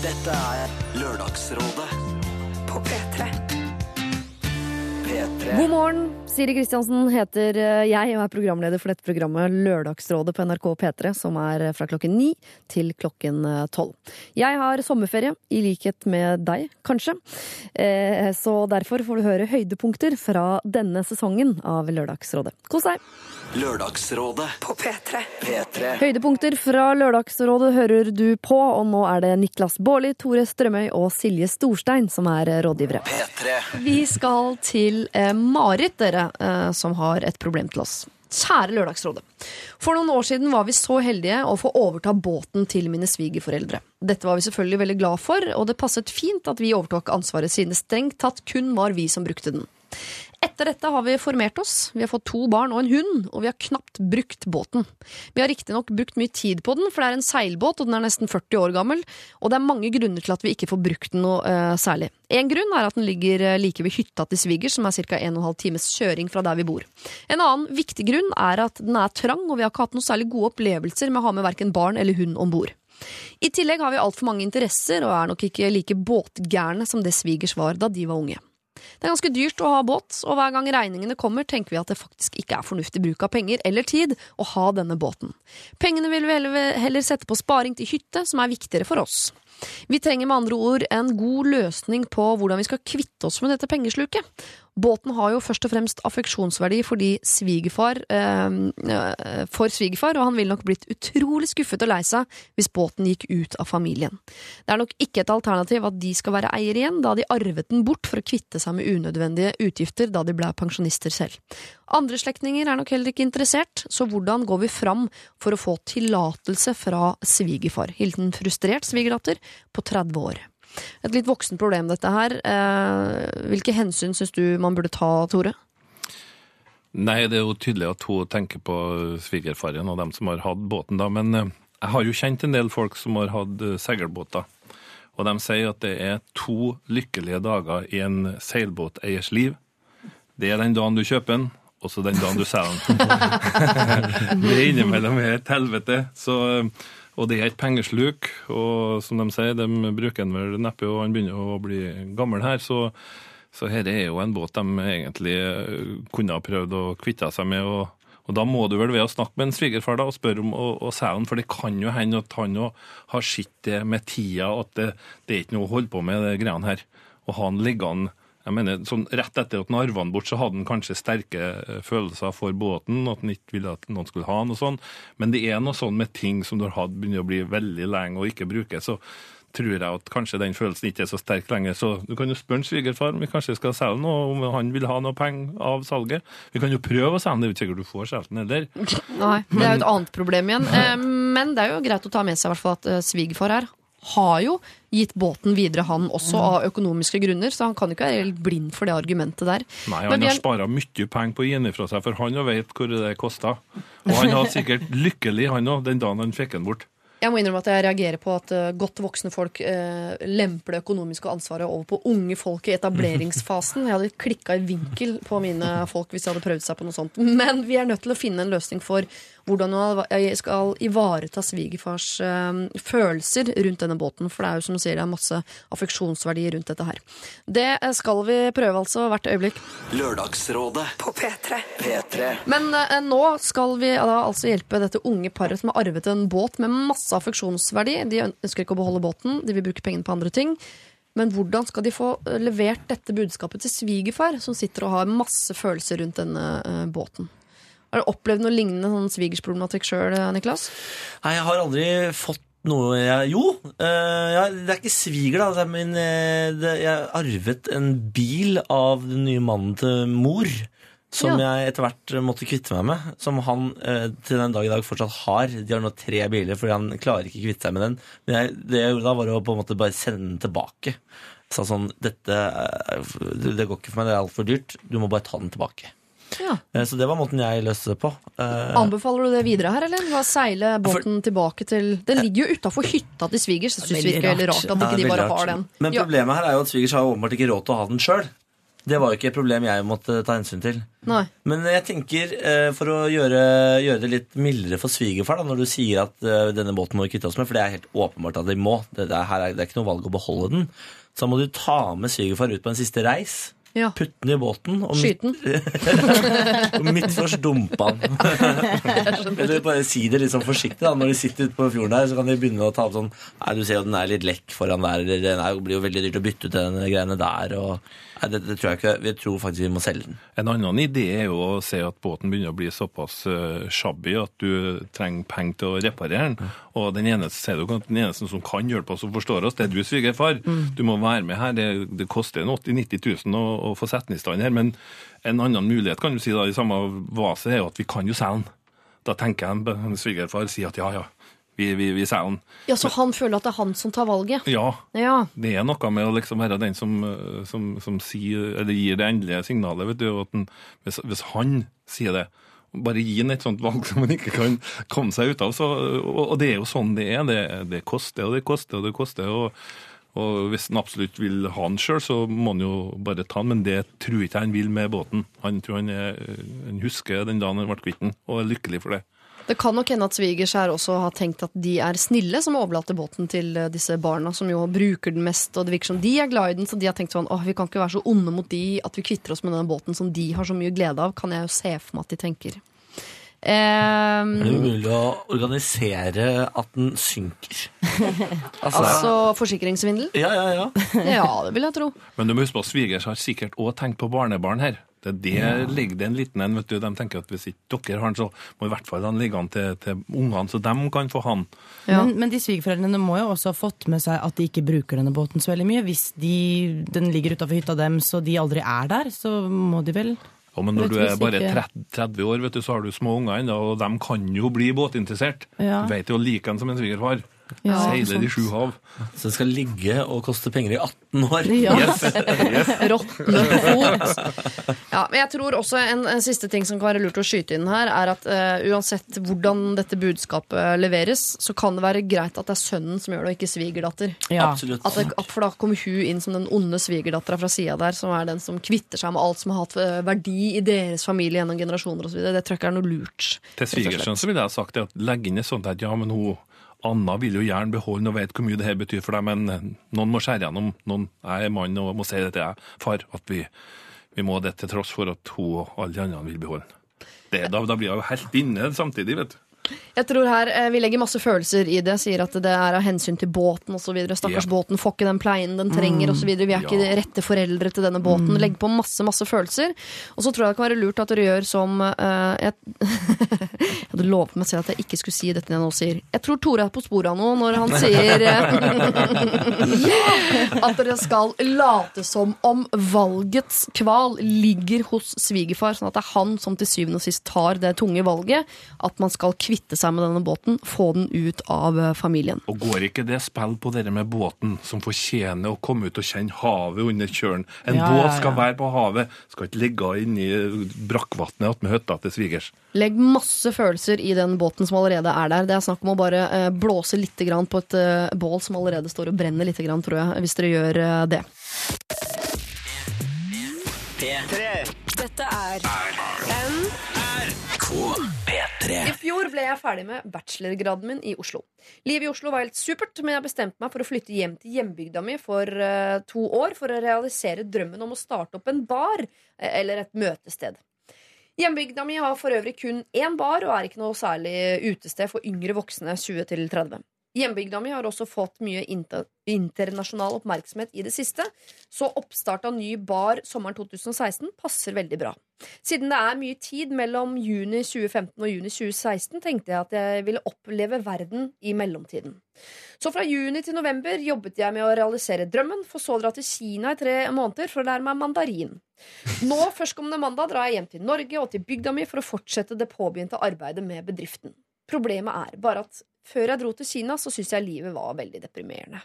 Dette er Lørdagsrådet På P3. P3 God morgen. Siri Kristiansen heter eh, jeg og er programleder for dette programmet Lørdagsrådet på NRK P3, som er fra klokken ni til klokken eh, tolv. Jeg har sommerferie, i likhet med deg, kanskje. Eh, Så derfor får du høre høydepunkter fra denne sesongen av Lørdagsrådet. Kos deg! Lørdagsrådet På P3. P3 Høydepunkter fra Lørdagsrådet hører du på, og nå er det Niklas Baarli, Tore Strømøy og Silje Storstein som er rådgivere. P3 Vi skal til eh, Marit, dere, eh, som har et problem til oss. Kjære Lørdagsrådet. For noen år siden var vi så heldige å få overta båten til mine svigerforeldre. Dette var vi selvfølgelig veldig glad for, og det passet fint at vi overtok ansvaret siden det strengt tatt kun var vi som brukte den. Etter dette har vi formert oss. Vi har fått to barn og en hund, og vi har knapt brukt båten. Vi har riktignok brukt mye tid på den, for det er en seilbåt, og den er nesten 40 år gammel, og det er mange grunner til at vi ikke får brukt den noe uh, særlig. En grunn er at den ligger eh, like ved hytta til svigers, som er ca. 1 12 times kjøring fra der vi bor. En annen viktig grunn er at den er trang, og vi har ikke hatt noen særlig gode opplevelser med å ha med verken barn eller hund om bord. I tillegg har vi altfor mange interesser, og er nok ikke like båtgærne som det svigers var da de var unge. Det er ganske dyrt å ha båt, og hver gang regningene kommer, tenker vi at det faktisk ikke er fornuftig bruk av penger eller tid å ha denne båten. Pengene vil vi heller- sette på sparing til hytte, som er viktigere for oss. Vi trenger med andre ord en god løsning på hvordan vi skal kvitte oss med dette pengesluket. Båten har jo først og fremst affeksjonsverdi fordi svigerfar, eh, eh, for svigerfar, og han ville nok blitt utrolig skuffet og lei seg hvis båten gikk ut av familien. Det er nok ikke et alternativ at de skal være eier igjen, da de arvet den bort for å kvitte seg med unødvendige utgifter da de ble pensjonister selv. Andre slektninger er nok heller ikke interessert, så hvordan går vi fram for å få tillatelse fra svigerfar? Hilsen frustrert svigerdatter på 30 år. Et litt voksen problem, dette her. Eh, hvilke hensyn syns du man burde ta, Tore? Nei, det er jo tydelig at hun tenker på svigerfaren og dem som har hatt båten, da. Men eh, jeg har jo kjent en del folk som har hatt eh, seilbåter. Og de sier at det er to lykkelige dager i en seilbåteiers liv. Det er den dagen du kjøper den, og så den dagen du selger den. det innimellom er et helvete. Så, eh, og det er et pengesluk. Og som de sier, de bruker den vel neppe, og han begynner å bli gammel her. så så dette er jo en båt de egentlig eh, kunne ha prøvd å kvitte seg med. og, og da må du vel ved å snakke med en svigerfar da, og spørre om å, å selge den, for det kan jo hende at han jo har sett det med tida, at det, det er ikke noe å holde på med, det greiene her. Og ha den liggende jeg mener, sånn Rett etter at han arva den bort, så hadde han kanskje sterke eh, følelser for båten, at han ikke ville at noen skulle ha den og sånn, men det er noe sånn med ting som du har hatt begynner å bli veldig lenge og ikke bruker. så tror jeg at kanskje den følelsen ikke er så sterk lenger. Så du kan jo spørre svigerfar om vi kanskje skal selge noe, om han vil ha noe penger av salget. Vi kan jo prøve å selge den, det er jo ikke sikkert du får solgt den heller. Nei, det er jo et annet problem igjen. Eh, Men det er jo greit å ta med seg i hvert fall at eh, svigerfar her har jo gitt båten videre, han også, av økonomiske grunner, så han kan ikke være helt blind for det argumentet der. Nei, han har spara mye penger på å gi den ifra seg, for han jo vet hvor det kosta. Og han var sikkert lykkelig, han òg, den dagen han fikk den bort. Jeg må innrømme at jeg reagerer på at eh, godt voksne folk eh, lemper det økonomiske ansvaret over på unge folk i etableringsfasen. Jeg hadde klikka i vinkel på mine folk hvis de hadde prøvd seg på noe sånt. Men vi er nødt til å finne en løsning for hvordan hun skal ivareta svigerfars eh, følelser rundt denne båten. For det er jo som du sier, det er masse affeksjonsverdier rundt dette her. Det eh, skal vi prøve altså hvert øyeblikk. Lørdagsrådet På P3. P3 Men eh, nå skal vi da altså hjelpe dette unge paret som har arvet en båt med masse affeksjonsverdi. De ønsker ikke å beholde båten, de vil bruke pengene på andre ting. Men hvordan skal de få levert dette budskapet til svigerfar, som sitter og har masse følelser rundt denne eh, båten? Har du opplevd noe lignende sånn svigersproblematikk sjøl, Niklas? Nei, jeg har aldri fått noe jeg Jo, eh, jeg, det er ikke sviger, da. Min, eh, jeg arvet en bil av den nye mannen til mor. Som Ja. jeg etter hvert måtte kvitte meg med. Som han eh, til den dag i dag fortsatt har. De har nå tre biler, fordi han klarer ikke kvitte seg med den. Men jeg, det jeg gjorde da, var å på en måte bare sende den tilbake. Sa sånn Dette det går ikke for meg, det er altfor dyrt. Du må bare ta den tilbake. Ja. Eh, Så det var måten jeg løste det på. Eh, Anbefaler du det videre her, eller? Hva Seile båten tilbake til Den ligger jo utafor hytta til svigers. Jeg syns det virker veldig rart. at Ja, ikke de bare rart. har den. Men problemet her er jo at svigers har åpenbart ikke råd til å ha den sjøl. Det var jo ikke et problem jeg måtte ta hensyn til. Nei. Men jeg tenker, eh, for å gjøre, gjøre det litt mildere for svigerfar, da, når du sier at denne båten må vi kvitte oss med, for det er helt åpenbart at de må, det, det, er, er, det er ikke noe valg å beholde den, så må du ta med svigerfar ut på en siste reis. Ja. Putte den i båten og Skyte den. Og midt først dumpe den. Eller bare si det litt sånn forsiktig. da Når de sitter ute på fjorden der, så kan de begynne å ta opp sånn Nei, du ser jo den er litt lekk foran der, eller den er, blir jo veldig dyrt å bytte ut den greiene der. Og, nei, det, det tror jeg ikke Vi tror faktisk vi må selge den. En annen idé er jo å se at båten begynner å bli såpass uh, shabby at du trenger penger til å reparere den. Og den eneste, du, den eneste som kan hjelpe oss og forstår oss, det er du, svigerfar. Du må være med her. Det, det koster 80 000-90 000 å, å få sett den i stand her. Men en annen mulighet kan du si da, i samme vase er jo at vi kan jo selge den. Da tenker jeg en svigerfar sier at ja, ja, vi, vi, vi selger den. ja, så han føler at det er han som tar valget? Ja, Ja. det er noe med å liksom være den som, eh, som, som sier, eller gir det endelige signalet. vet du, at den, hvis, hvis han sier det, bare gi han et sånt valg som han ikke kan komme seg ut av. Så, og, og det er jo sånn det er. Det, det koster og det koster og det koster. og, og hvis han absolutt vil ha den sjøl, så må han jo bare ta den. Men det tror ikke han vil med båten. Han tror han, er, han husker den dagen han ble kvitt den, og er lykkelig for det. Det kan nok hende at svigers her også har tenkt at de er snille som overlater båten til eh, disse barna, som jo bruker den mest, og det virker som de er glad i den, så de har tenkt sånn åh, vi kan ikke være så onde mot de at vi kvitter oss med denne båten som de har så mye glede av, kan jeg jo se for meg at de tenker. Ehm, Er det mulig å organisere at den synker? altså, altså forsikringssvindel? ja, ja, ja. Ja, det vil jeg tro. Men du må huske på at svigers har sikkert òg tenkt på barnebarn her. Det er ja. ligger det en liten en, vet du. De tenker at hvis ikke dere har den, så må i hvert fall han ligge an til, til ungene, så de kan få han. Ja. Men, men de svigerforeldrene må jo også ha fått med seg at de ikke bruker denne båten så veldig mye. Hvis de, den ligger utafor hytta deres og de aldri er der, så må de vel Og men når du er bare 30, 30 år, vet du, så har du små unger ennå, og de kan jo bli båtinteressert. Ja. Du vet jo like en som en svigerfar. Ja, Seiler de sju hav. Så den skal ligge og koste penger i 18 år. Ja. Råtne fot. Ja, men jeg tror også en, en siste ting som kan være lurt å skyte inn her, er at uh, uansett hvordan dette budskapet leveres, så kan det være greit at det er sønnen som gjør det, og ikke svigerdatter. Ja. Absolutt. At, det, at For da kommer hun inn som den onde svigerdattera fra sida der, som er den som kvitter seg med alt som har hatt eh, verdi i deres familie gjennom generasjoner osv. Det tror jeg ikke er noe lurt. Til svigersønnen så ville jeg sagt det at legg inn et sånt at ja, men hun Anna vil jo gjerne beholde og vet hvor mye det her betyr for deg, men eh, noen må skjære gjennom. Noen er mann og må si det til jeg, far, at vi, vi må det til tross for at hun og alle de andre vil beholde den. Da, da blir jo helt inne samtidig, vet du. Jeg tror her eh, Vi legger masse følelser i det. Sier at det er av hensyn til båten osv. Stakkars Ja. båten får ikke den pleien den trenger Mm. osv. Vi er ikke de rette foreldre til denne båten. Legg på masse masse følelser. Og så tror jeg det kan være lurt at dere gjør som eh, jeg, jeg hadde lovet meg selv at jeg ikke skulle si dette jeg nå sier. Jeg tror Tore er på sporet av noe når han sier eh, at dere skal late som om valgets kval ligger hos svigerfar, sånn at det er han som til syvende og sist tar det tunge valget. At man skal kvitte seg med denne båten, få den ut av eh, familien. Og går ikke det spill på dere med båten, som fortjener å komme ut og kjenne havet under kjølen? En Ja, båt båt ja. skal være på havet, skal ikke ligge inni brakkvannet attmed hytta til svigers. Legg masse følelser i den båten som allerede er der. Det er snakk om å bare eh, blåse litt grann på et eh, bål som allerede står og brenner litt, grann, tror jeg, hvis dere gjør det. Dette er P3. I fjor ble jeg ferdig med bachelorgraden min i Oslo. Livet i Oslo var helt supert, men jeg bestemte meg for å flytte hjem til hjembygda mi for uh, to år for å realisere drømmen om å starte opp en bar eh, eller et møtested. Hjembygda mi har for øvrig kun én bar og er ikke noe særlig utested for yngre voksne 20-30. Hjembygda mi har også fått mye inter internasjonal oppmerksomhet i det siste, så oppstart av ny bar sommeren 2016 passer veldig bra. Siden det er mye tid mellom juni 2015 og juni 2016, tenkte jeg at jeg ville oppleve verden i mellomtiden. Så fra juni til november jobbet jeg med å realisere drømmen, for så å dra til Kina i tre måneder for å lære meg mandarin. Nå, førstkommende mandag, drar jeg hjem til Norge og til bygda mi for å fortsette det påbegynte arbeidet med bedriften. Problemet er bare at før jeg dro til Kina, så syntes jeg livet var veldig deprimerende.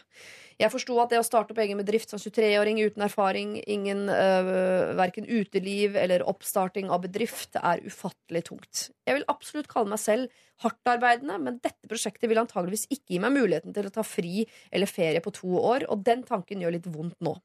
Jeg forsto at det å starte opp egen bedrift som 23-åring uten erfaring, ingen øh, verken uteliv eller oppstarting av bedrift, er ufattelig tungt. Jeg vil absolutt kalle meg selv hardtarbeidende, men dette prosjektet vil antageligvis ikke gi meg muligheten til å ta fri eller ferie på to år, og den tanken gjør litt vondt nå.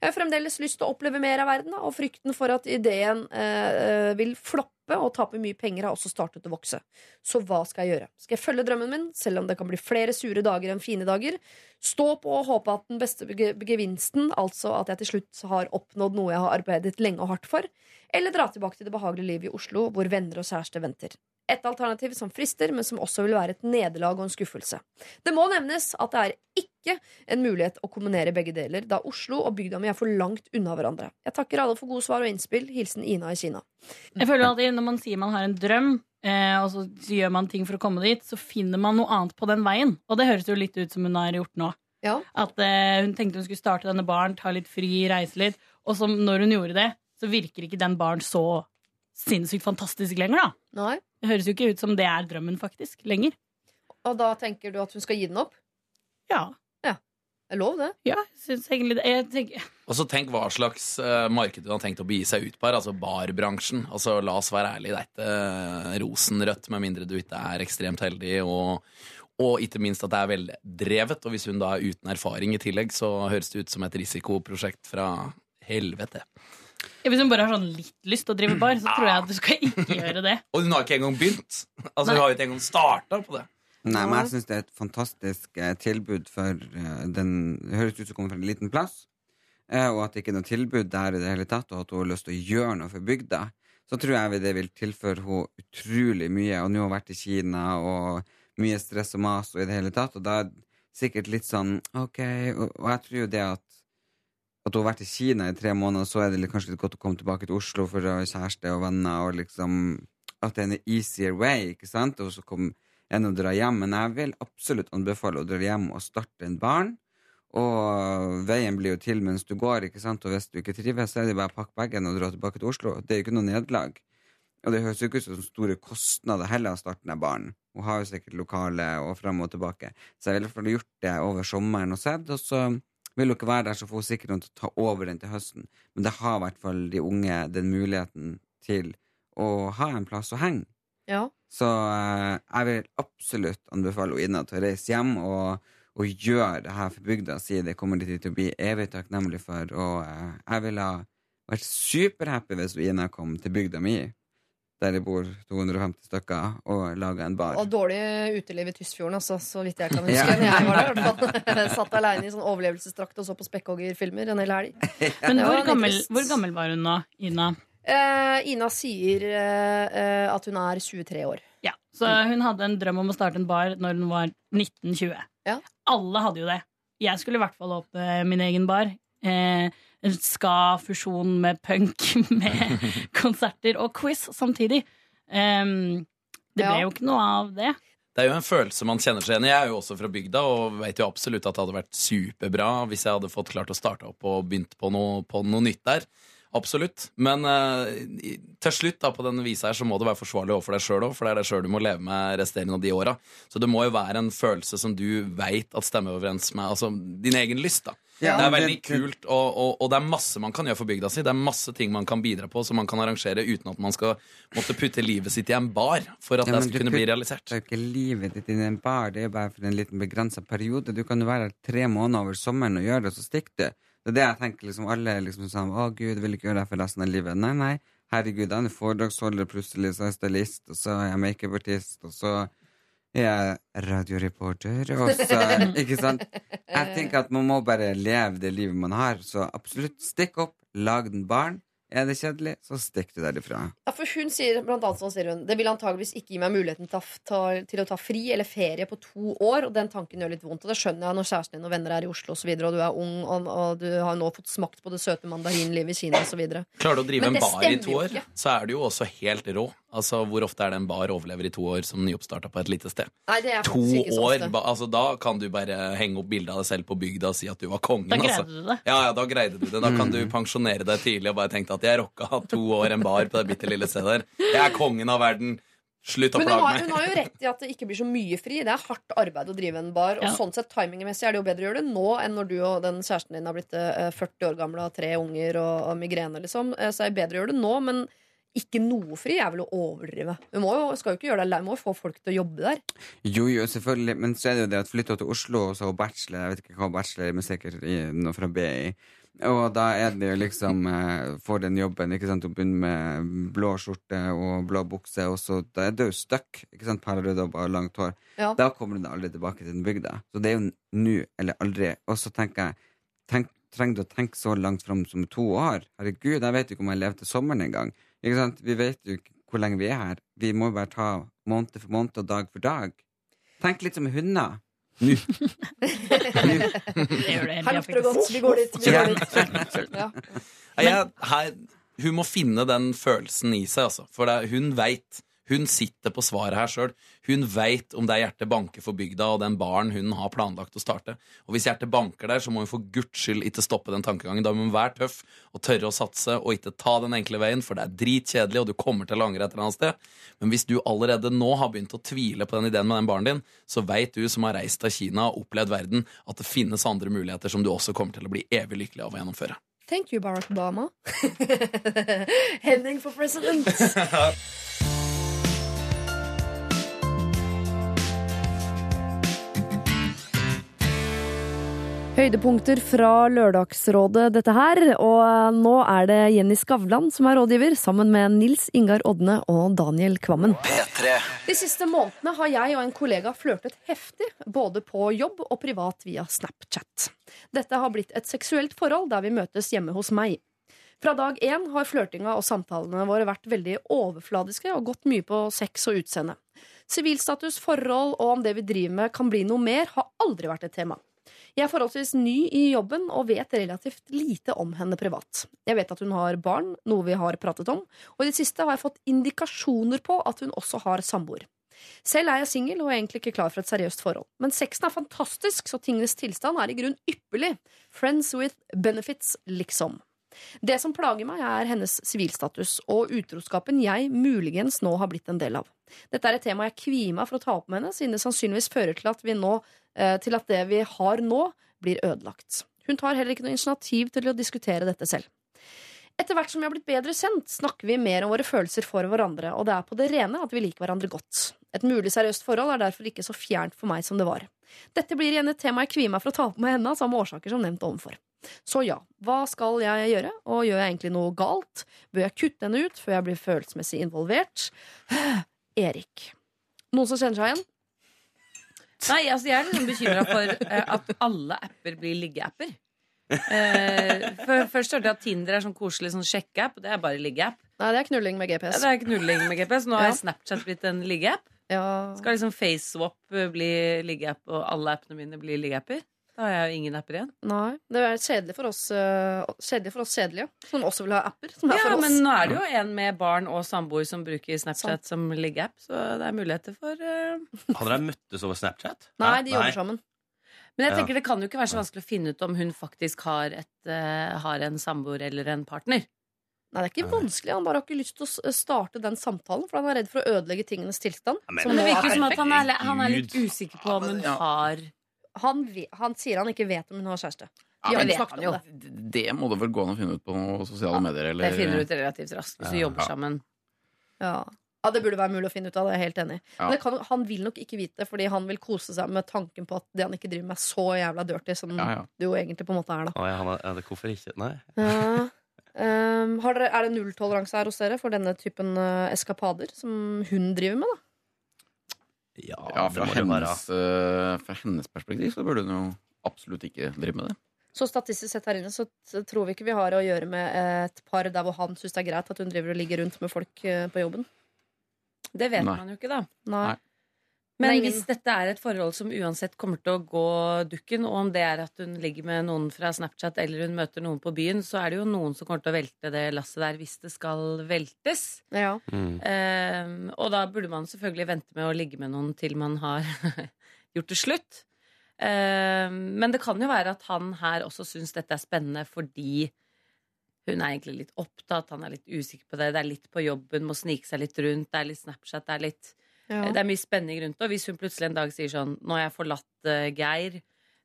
Jeg har fremdeles lyst til å oppleve mer av verden, og frykten for at ideen eh, vil floppe og tape mye penger har også startet å vokse. Så hva skal jeg gjøre? Skal jeg følge drømmen min, selv om det kan bli flere sure dager enn fine dager? Stå på og håpe at den beste ge- gevinsten, altså at jeg til slutt har oppnådd noe jeg har arbeidet lenge og hardt for? Eller dra tilbake til det behagelige livet i Oslo, hvor venner og kjæreste venter? Et alternativ som frister, men som også vil være et nederlag og en skuffelse. Det må nevnes at det er ikke en mulighet å kombinere begge deler, da Oslo og bygda mi er for langt unna hverandre. Jeg takker alle for gode svar og innspill. Hilsen Ina i Kina. Jeg føler alltid Når man sier man har en drøm, eh, og så gjør man ting for å komme dit, så finner man noe annet på den veien. Og det høres jo litt ut som hun har gjort nå. Ja. At eh, Hun tenkte hun skulle starte denne baren, ta litt fri, reise litt. Og så når hun gjorde det, så virker ikke den baren så sinnssykt fantastisk lenger, da. Nei. Det høres jo ikke ut som det er drømmen, faktisk, lenger. Og da tenker du at hun skal gi den opp? Ja. Det er lov, det. Ja, syns egentlig det. Jeg tenker, Og så tenk hva slags uh, marked hun har tenkt å begi seg ut på her. Altså barbransjen. Altså La oss være ærlige, det er ikke eh, rosenrødt med mindre du ikke er ekstremt heldig. Og, og ikke minst at det er veldrevet. Og hvis hun da er uten erfaring i tillegg, så høres det ut som et risikoprosjekt fra helvete. Hvis hun bare har sånn litt lyst til å drive bar, så tror jeg at du skal ikke gjøre det. Og hun har ikke engang begynt. Altså Hun har jo ikke engang starta på det. Nei, men jeg syns det er et fantastisk eh, tilbud for eh, den Det høres ut som hun kommer fra en liten plass, eh, og at det ikke er noe tilbud der i det hele tatt, og at hun har lyst til å gjøre noe for bygda. Så tror jeg det vil tilføre henne utrolig mye. Og nå har hun vært i Kina, og mye stress og mas og i det hele tatt, og da er det sikkert litt sånn OK Og, og jeg tror jo det at at hun har vært i Kina i tre måneder, så er det kanskje litt godt å komme tilbake til Oslo for å ha kjæreste og venner, og liksom at det er en easier way, ikke sant? Og så kom, en og dra hjem. Men jeg vil absolutt anbefale å dra hjem og starte en barn. Og veien blir jo til mens du går, ikke sant? og hvis du ikke trives, så er det bare å pakke bagen og dra tilbake til Oslo. Det er jo ikke noe nederlag. Og det høres jo ikke ut som store kostnader heller å starte en barn. Hun har jo sikkert lokale og fram og tilbake. Så jeg ville i hvert fall gjort det over sommeren og sett, og så vil hun ikke være der, så sikkert noen til å ta over den til høsten. Men det har i hvert fall de unge den muligheten til å ha en plass å henge. Ja. Så eh, jeg vil absolutt anbefale Ina til å reise hjem og, og gjøre det her for bygda si. Det kommer de til å bli evig takknemlig for. Og eh, jeg ville ha vært superhappy hvis Ina kom til bygda mi, der det bor 250 stykker, og laga en bar. Og dårlig uteliv i Tysfjorden, altså, så vidt jeg kan huske. Ja. Jeg var der, i hvert fall. Satt aleine i sånn overlevelsesdrakt og så på spekkhoggerfilmer en hel helg. Men hvor gammel, hvor gammel var hun nå, Ina? Eh, Ina sier eh, eh, at hun er 23 år. Ja, Så hun hadde en drøm om å starte en bar når hun var 1920. Ja. Alle hadde jo det. Jeg skulle i hvert fall åpne min egen bar. Eh, en ska-fusjon med punk, med konserter og quiz samtidig. Um, det ble Ja. jo ikke noe av det. Det er jo en følelse man kjenner seg igjen i. Jeg er jo også fra bygda og vet jo absolutt at det hadde vært superbra hvis jeg hadde fått klart å starte opp og begynt på noe, på noe nytt der. Absolutt. Men uh, til slutt da, på denne visa her, så må det være forsvarlig overfor deg sjøl òg, for det er deg sjøl du må leve med resterende av de åra. Så det må jo være en følelse som du veit at stemmer overens med altså, din egen lyst. da. Ja, det er veldig kult, og, og, og det er masse man kan gjøre for bygda si. Det er masse ting man kan bidra på som man kan arrangere uten at man skal måtte putte livet sitt i en bar for at Ja, det skal du kunne bli putter realisert. Det er jo ikke livet ditt i en bar, det er bare for en liten begrensa periode. Du kan jo være her tre måneder over sommeren og gjøre det, og så stikker du. Det er det jeg tenker liksom alle liksom sånn Å, gud, vil ikke gjøre det for resten av livet. Nei, nei. Herregud, jeg er foredragsholder, plutselig så er jeg stylist, og så er jeg makeupartist, og så er jeg radioreporter, og så Ikke sant? Jeg tenker at man må bare leve det livet man har, så absolutt stikk opp, lag den barn. Er det kjedelig, så stikk du derifra. Ja, for hun sier blant annet sånn sier hun Det vil antageligvis ikke gi meg muligheten til, å ta, til å ta fri eller ferie på to år. Og den tanken gjør litt vondt. Og det skjønner jeg når kjæresten din og venner er i Oslo og, så videre, og du er ung og, og du har nå fått smakt på det søte mandarinlivet i Kina osv. Klarer du å drive en bar i to år, så er du jo også helt rå. Altså, Hvor ofte er det en bar overlever i to år som nyoppstarta på et lite sted? Nei, det er To ikke så år! ofte. ba- Altså, da kan du bare henge opp bilde av deg selv på bygda og si at du var kongen. Da greide altså. du det. Ja, ja, da greide du det. Da kan du pensjonere deg tidlig og bare tenke at jeg rocka to år en bar på det bitte lille stedet der. Jeg er kongen av verden. Slutt å plage meg. hun har jo rett i at det ikke blir så mye fri. Det er hardt arbeid å drive en bar. Og Ja. sånn sett timingmessig er det jo bedre å gjøre det nå enn når du og den kjæresten din har blitt eh, 40 år gamle og har tre unger og, og migrene, liksom. Eh, Så er det bedre å gjøre det nå. Men ikke noe fri er vel å overdrive. Vi må jo, skal jo ikke gjøre det alene, hun må få folk til å jobbe der. Jo, jo, selvfølgelig. Men så er det jo det at flytta til Oslo, og så har hun bachelor. Jeg vet ikke hva bachelor er, men sikkert i, noe fra BI. Og da er det jo liksom eh, Får den jobben, ikke sant. Hun begynner med blå skjorte og blå bukse, og så da er det jo stuck. Ikke sant, Perlerød og langt hår. Ja. Da kommer hun aldri tilbake til den bygda. Så det er jo nå eller aldri. Og så tenker jeg tenk, Trenger du å tenke så langt fram som to år? Herregud, jeg vet jo ikke om jeg lever til sommeren engang. Ikke sant? Vi vet jo ikke hvor lenge vi er her. Vi må bare ta måned for måned og dag for dag. Tenk litt som hunder. Nå. Her lukter det godt. Vi går dit. Vi går dit. Ja. Jeg, her, hun må finne den følelsen i seg, altså. For det, hun veit. Hun sitter på svaret her sjøl. Hun veit om det er hjertet banker for bygda og den baren hun har planlagt å starte. Og hvis hjertet banker der, så må hun for guds skyld ikke stoppe den tankegangen. Da må hun være tøff og tørre å satse og ikke ta den enkle veien, for det er dritkjedelig, og du kommer til å angre et eller annet sted. Men hvis du allerede nå har begynt å tvile på den ideen med den baren din, så veit du som har reist til Kina og opplevd verden, at det finnes andre muligheter som du også kommer til å bli evig lykkelig av å gjennomføre. Thank you, Barack Obama. Henning for president. Høydepunkter fra Lørdagsrådet, dette her. Og nå er det Jenny Skavlan som er rådgiver, sammen med Nils Ingar Odne og Daniel Kvammen. P3. De siste månedene har jeg og en kollega flørtet heftig, både på jobb og privat via Snapchat. Dette har blitt et seksuelt forhold der vi møtes hjemme hos meg. Fra dag én har flørtinga og samtalene våre vært veldig overfladiske og gått mye på sex og utseende. Sivilstatus, forhold og om det vi driver med kan bli noe mer, har aldri vært et tema. Jeg er forholdsvis ny i jobben og vet relativt lite om henne privat. Jeg vet at hun har barn, noe vi har pratet om, og i det siste har jeg fått indikasjoner på at hun også har samboer. Selv er jeg singel og er egentlig ikke klar for et seriøst forhold. Men sexen er fantastisk, så tingenes tilstand er i grunn ypperlig. Friends with benefits, liksom. Det som plager meg, er hennes sivilstatus og utroskapen jeg muligens nå har blitt en del av. Dette er et tema jeg kvier meg for å ta opp med henne, siden det sannsynligvis fører til at, nå, eh, til at det vi har nå, blir ødelagt. Hun tar heller ikke noe initiativ til å diskutere dette selv. Etter hvert som vi har blitt bedre kjent, snakker vi mer om våre følelser for hverandre, og det er på det rene at vi liker hverandre godt. Et mulig seriøst forhold er derfor ikke så fjernt for meg som det var. Dette blir igjen et tema jeg kvier meg for å ta opp med henne av samme årsaker som nevnt ovenfor. Så ja, hva skal jeg gjøre, og gjør jeg egentlig noe galt? Bør jeg kutte henne ut før jeg blir følelsesmessig involvert? Erik. Noen som kjenner seg igjen? Nei, altså jeg er liksom bekymra for eh, at alle apper blir liggeapper. Eh, først hørte jeg at Tinder er sånn koselig sånn sjekkeapp. Det er bare liggeapp. Nei, det er knulling med Ja, GPS. det er knulling med GPS. Nå har Ja. Snapchat blitt en liggeapp. Ja. Skal liksom FaceSwap bli liggeapp, og alle appene mine blir liggeapper? Da har jeg jo ingen apper igjen. Nei, det er kjedelig for oss uh, Kjedelig for oss kjedelige, som også vil ha apper. Som er Ja, for oss. men nå er det jo en med barn og samboer som bruker Snapchat som liggeapp, så det er muligheter for uh... Hadde dere møttes over Snapchat? Nei, de jobber sammen. Men jeg Ja. tenker det kan jo ikke være så vanskelig å finne ut om hun faktisk har, et, uh, har en samboer eller en partner. Nei, det er ikke vanskelig. Han bare har ikke lyst til å starte den samtalen, for han er redd for å ødelegge tingenes tilstand. men- som Men det virker er som at han er, han er litt usikker på om hun Ja. har han, han sier han ikke vet om hun har kjæreste. Ja, men det det. Det må det vel gå an å finne ut på sosiale medier? Eller? Det finner du ut relativt raskt hvis du Ja. jobber sammen. Ja. ja, det burde være mulig å finne ut av. Det jeg er helt enig. Ja. Men det kan, han vil nok ikke vite, det, fordi han vil kose seg med tanken på at det han ikke driver med, er så jævla dirty som Ja, ja. du jo egentlig på en måte er, da. Å, ja, han er, er det, hvorfor ikke? Nei. Ja. Um, har dere, er det nulltoleranse her hos dere for denne typen uh, eskapader som hun driver med? da? Ja, Ja, fra hennes, eh, fra hennes perspektiv så burde hun jo absolutt ikke drive med det. Så statistisk sett her inne så tror vi ikke vi har å gjøre med et par der hvor han syns det er greit at hun driver og ligger rundt med folk uh, på jobben. Det vet Nei. man jo ikke, da. Nei. Nei. Men Det ingen- hvis dette er et forhold som uansett kommer til å gå dukken, og om det er at hun ligger med noen fra Snapchat eller hun møter noen på byen, så er det jo noen som kommer til å velte det lasset der hvis det skal veltes. Ja. Mm. Um, og da burde man selvfølgelig vente med å ligge med noen til man har gjort det slutt. Um, men det kan jo være at han her også syns dette er spennende fordi hun er egentlig litt opptatt, han er litt usikker på det, det er litt på jobben, må snike seg litt rundt, det er litt Snapchat, det er litt Ja. Det er mye spenning rundt det. Og hvis hun plutselig en dag sier sånn Nå har jeg forlatt uh, Geir,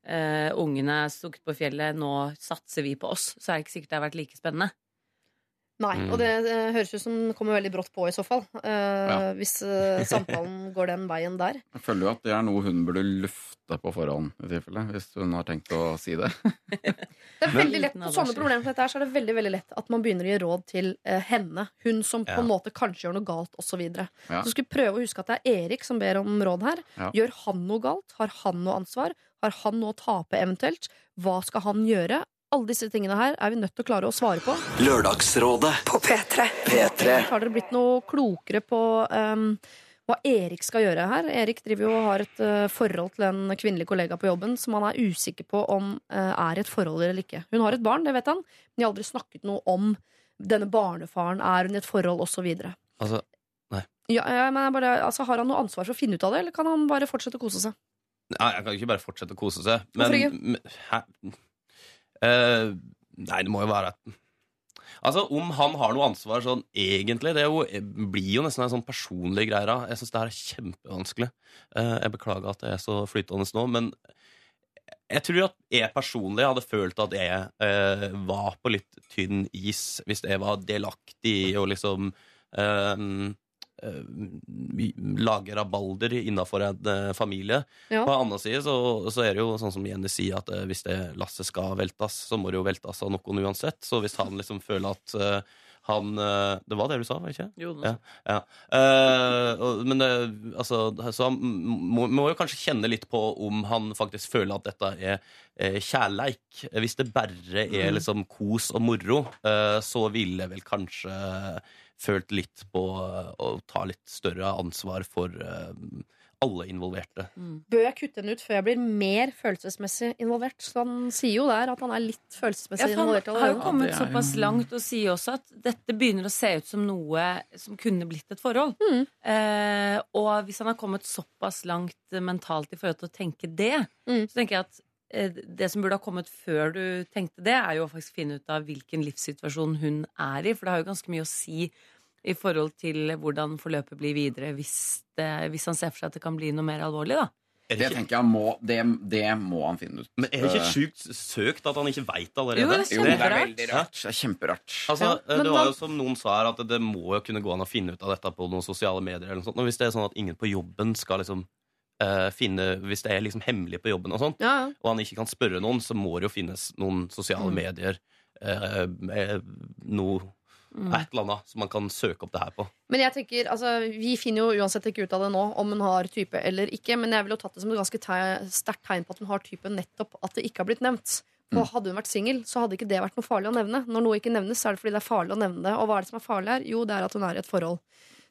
Uh, ungene er stukket på fjellet, nå satser vi på oss, så er det ikke sikkert det har vært like spennende. Nei, Mm. og det eh, høres ut som det kommer veldig brått på i så fall. eh, Ja. Hvis eh, samtalen går den veien der. Jeg føler jo at det er noe hun burde lufte på forhånd, i tilfelle, hvis hun har tenkt å si det. Det er veldig lett På sånne problemer som dette her, så er det veldig veldig lett at man begynner å gi råd til eh, henne. Hun som på Ja. en måte kanskje gjør noe galt, osv. Så, Ja. så skal vi prøve å huske at det er Erik som ber om råd her. Ja. Gjør han noe galt? Har han noe ansvar? Har han noe å tape eventuelt? Hva skal han gjøre? Alle disse tingene her er vi nødt til å klare å svare på. Lørdagsrådet på P3. P3. Har dere blitt noe klokere på um, hva Erik skal gjøre her? Erik driver jo og har et uh, forhold til en kvinnelig kollega på jobben som han er usikker på om uh, er et forhold eller ikke. Hun har et barn, det vet han, men de har aldri snakket noe om denne barnefaren. Er hun i et forhold, osv. Altså, nei. Ja, ja, men jeg bare, altså, har han noe ansvar for å finne ut av det, eller kan han bare fortsette å kose seg? Nei, jeg kan jo ikke bare fortsette å kose seg. Hvorfor Men, ikke? men hæ? Eh, nei, det må jo være at Altså, Om han har noe ansvar sånn egentlig Det jo, blir jo nesten en sånn personlig greie. da. Jeg syns det her er kjempevanskelig. Uh, jeg beklager at det er så flytende nå, men jeg tror at jeg personlig hadde følt at jeg eh, var på litt tynn is hvis jeg var delaktig å liksom eh, eh, lage rabalder innafor en eh, familie. Ja. På den andre side så, så er det jo sånn som Jenny sier, at eh, hvis det lasset skal veltes, så må det jo veltes av noen uansett. Så hvis han liksom føler at eh, han eh, Det var det du sa, var det ikke? Jo, det ja, ja. Uh, men det, altså, så han må, må jo kanskje kjenne litt på om han faktisk føler at dette er eh, kjærleik. Hvis det bare er Mm. liksom kos og moro, uh, så ville vel kanskje følt litt på eh, å ta litt større ansvar for eh, alle involverte. Bør jeg kutte henne ut før jeg blir mer følelsesmessig involvert? Så han sier jo der at han er litt Ja, følelsesmessig han involvert har jo kommet såpass langt og sier også at dette begynner å se ut som noe som kunne blitt et forhold. Mm. Eh, og hvis han har kommet såpass langt mentalt i forhold til å tenke det, Mm. så tenker jeg at det som burde ha kommet før du tenkte det, er jo å faktisk finne ut av hvilken livssituasjon hun er i. For det har jo ganske mye å si i forhold til hvordan forløpet blir videre hvis, det, hvis han ser for seg at det kan bli noe mer alvorlig. da Det tenker jeg må, det, det må han finne ut. Men er det ikke Eh, sjukt søkt at han ikke veit allerede? Jo, det er Jo, det er kjemperart. veldig rart. Det er kjemperart. Altså, Ja, eh, men det var jo som noen sa her, at det må jo kunne gå an å finne ut av dette på noen sosiale medier. eller noe sånt. Og hvis det er sånn at ingen på jobben skal liksom eh, finne Hvis det er liksom hemmelig på jobben, og sånt, Ja, ja. og han ikke kan spørre noen, så må det jo finnes noen sosiale Mm. medier. Uh, noe Mm. Et eller annet som man kan søke opp det her på. Men jeg tenker, altså, vi finner jo uansett ikke ut av det nå om hun har type eller ikke. Men jeg ville tatt det som et ganske te sterkt tegn på at hun har type nettopp at det ikke har blitt nevnt. For Mm. Hadde hun vært singel, så hadde ikke det vært noe farlig å nevne. Når noe ikke nevnes, så er det fordi det er farlig å nevne det. Og hva er det som er farlig her? Jo, det er at hun er i et forhold.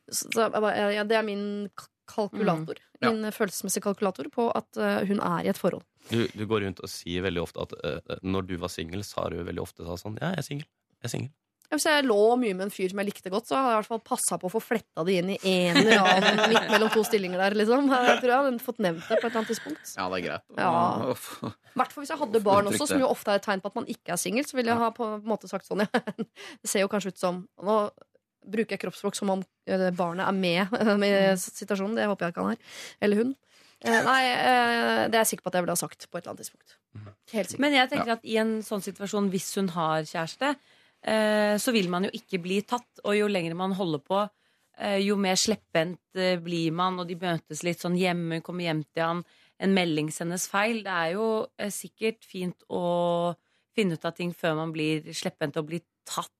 Så, ja, det er min kalkulator. Mm. Ja. Min følelsesmessige kalkulator på at eh, hun er i et forhold. Du, du går rundt og sier veldig ofte at uh, når du var singel, sa du veldig ofte sånn Ja, jeg er singel. Jeg er singel. Ja, Hvis jeg lå mye med en fyr som jeg likte godt, så hadde jeg i hvert fall passa på å få fletta det inn i en eller annen midt mellom to stillinger der, liksom. Jeg tror jeg hadde fått nevnt det på et eller annet tidspunkt. Ja, det er greit. Ja. Hvert fall hvis jeg hadde barn også, som jo ofte er et tegn på at man ikke er singel. Så ville jeg ha på en måte sagt sånn, ja. Det ser jo kanskje ut som Nå bruker jeg kroppsspråk som om eh, barnet er med i situasjonen. Det håper jeg ikke han er. Eller hun. Eh, Nei, eh, det er jeg sikker på at jeg ville ha sagt på et eller annet tidspunkt. Helt sikkert. Men jeg tenker at i en sånn situasjon, hvis hun har kjæreste, eh, så vil man jo ikke bli tatt. Og jo lenger man holder på, eh, jo mer slepphendt blir man, og de møtes litt sånn hjemme, kommer hjem til han, en melding sendes feil. Det er jo sikkert fint å finne ut av ting før man blir slepphendt og blir tatt.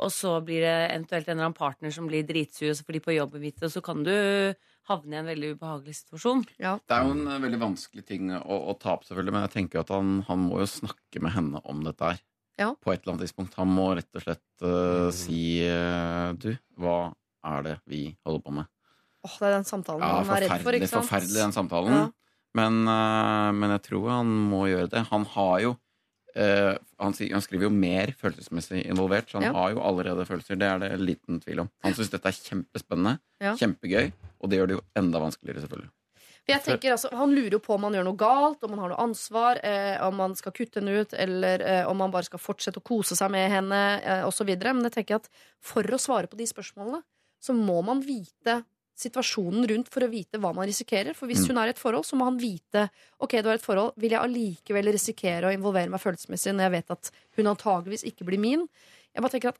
Og så blir det eventuelt en eller annen partner som blir dritsur, og så får de på jobben mitt, og så kan du havne i en veldig ubehagelig situasjon. Ja. Det er jo en eh, veldig vanskelig ting å, å ta opp, selvfølgelig, men jeg tenker at han, han må jo snakke med henne om dette her. Ja. På et eller annet tidspunkt. Han må rett og slett uh, si uh, Du, hva er det vi holder på med? Åh, det er den samtalen Ja, han er redd for, ikke sant? forferdelig den samtalen. Ja. Men, uh, men jeg tror han må gjøre det. Han har jo eh, han, han skriver jo mer følelsesmessig involvert, så han Ja. har jo allerede følelser. Det er det liten tvil om. Han syns dette er kjempespennende, Ja. kjempegøy, og det gjør det jo enda vanskeligere, selvfølgelig. For jeg tenker altså, Han lurer jo på om han gjør noe galt, om han har noe ansvar, eh, om han skal kutte henne ut, eller eh, om han bare skal fortsette å kose seg med henne, eh, osv. Men jeg tenker at for å svare på de spørsmålene, så må man vite situasjonen rundt for å vite hva man risikerer. For hvis Mm. hun er i et forhold, så må han vite Ok, du er i et forhold, vil jeg allikevel risikere å involvere meg følelsesmessig når jeg vet at hun antageligvis ikke blir min? Jeg bare tenker at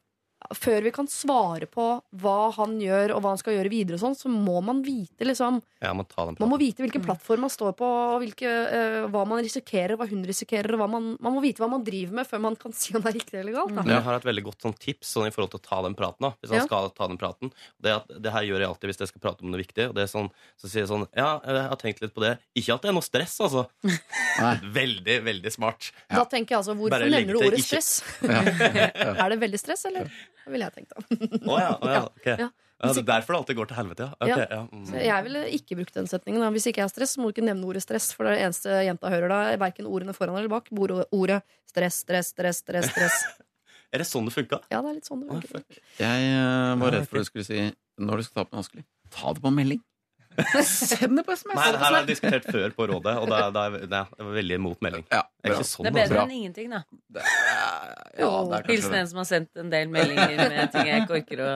før vi kan svare på hva han gjør, og hva han skal gjøre videre, og sånn, så må man vite liksom Ja, man, den Man må vite hvilken plattform man står på, og hvilke, uh, hva man risikerer, hva hun risikerer. Og hva man, man må vite hva man driver med, før man kan si om det er riktig eller galt. Da. Jeg har et veldig godt sånn tips sånn, i forhold til å ta den praten. Da, hvis han Ja. skal ta den praten det, at, det her gjør jeg alltid hvis jeg skal prate om noe viktig. Og det er sånn, så sier jeg sånn Ja, jeg har tenkt litt på det. Ikke at det er noe stress, altså. veldig, veldig smart. Da tenker jeg altså, Hvorfor nevner du ordet ikke- stress? Er det veldig stress, eller? Det ville jeg tenkt, da. Å ja, oh, ja, okay. Ja. Ja, det er derfor det alltid går til helvete, ja. Okay, Ja. ja. mm. Så jeg ville ikke brukt den setningen. Da. Hvis ikke jeg har stress, så må du ikke nevne ordet stress. For det er det eneste jenta hører da, er verken ordene foran eller bak. Ordet, ordet stress, stress, stress, stress. stress. Er det sånn det funka? Ja, det er litt sånn det funker. Jeg uh, var redd for at du skulle si når du skal ta på en vanskelig. Ta det på melding. Send det på SMS! Nei, det her har jeg diskutert før på rådet, og det er, det er, det er veldig imot melding. jeg er sånn, Det er bedre enn ingenting, da. ja, det er kanskje Hilsen en som har sendt en del meldinger med ting jeg ikke orker å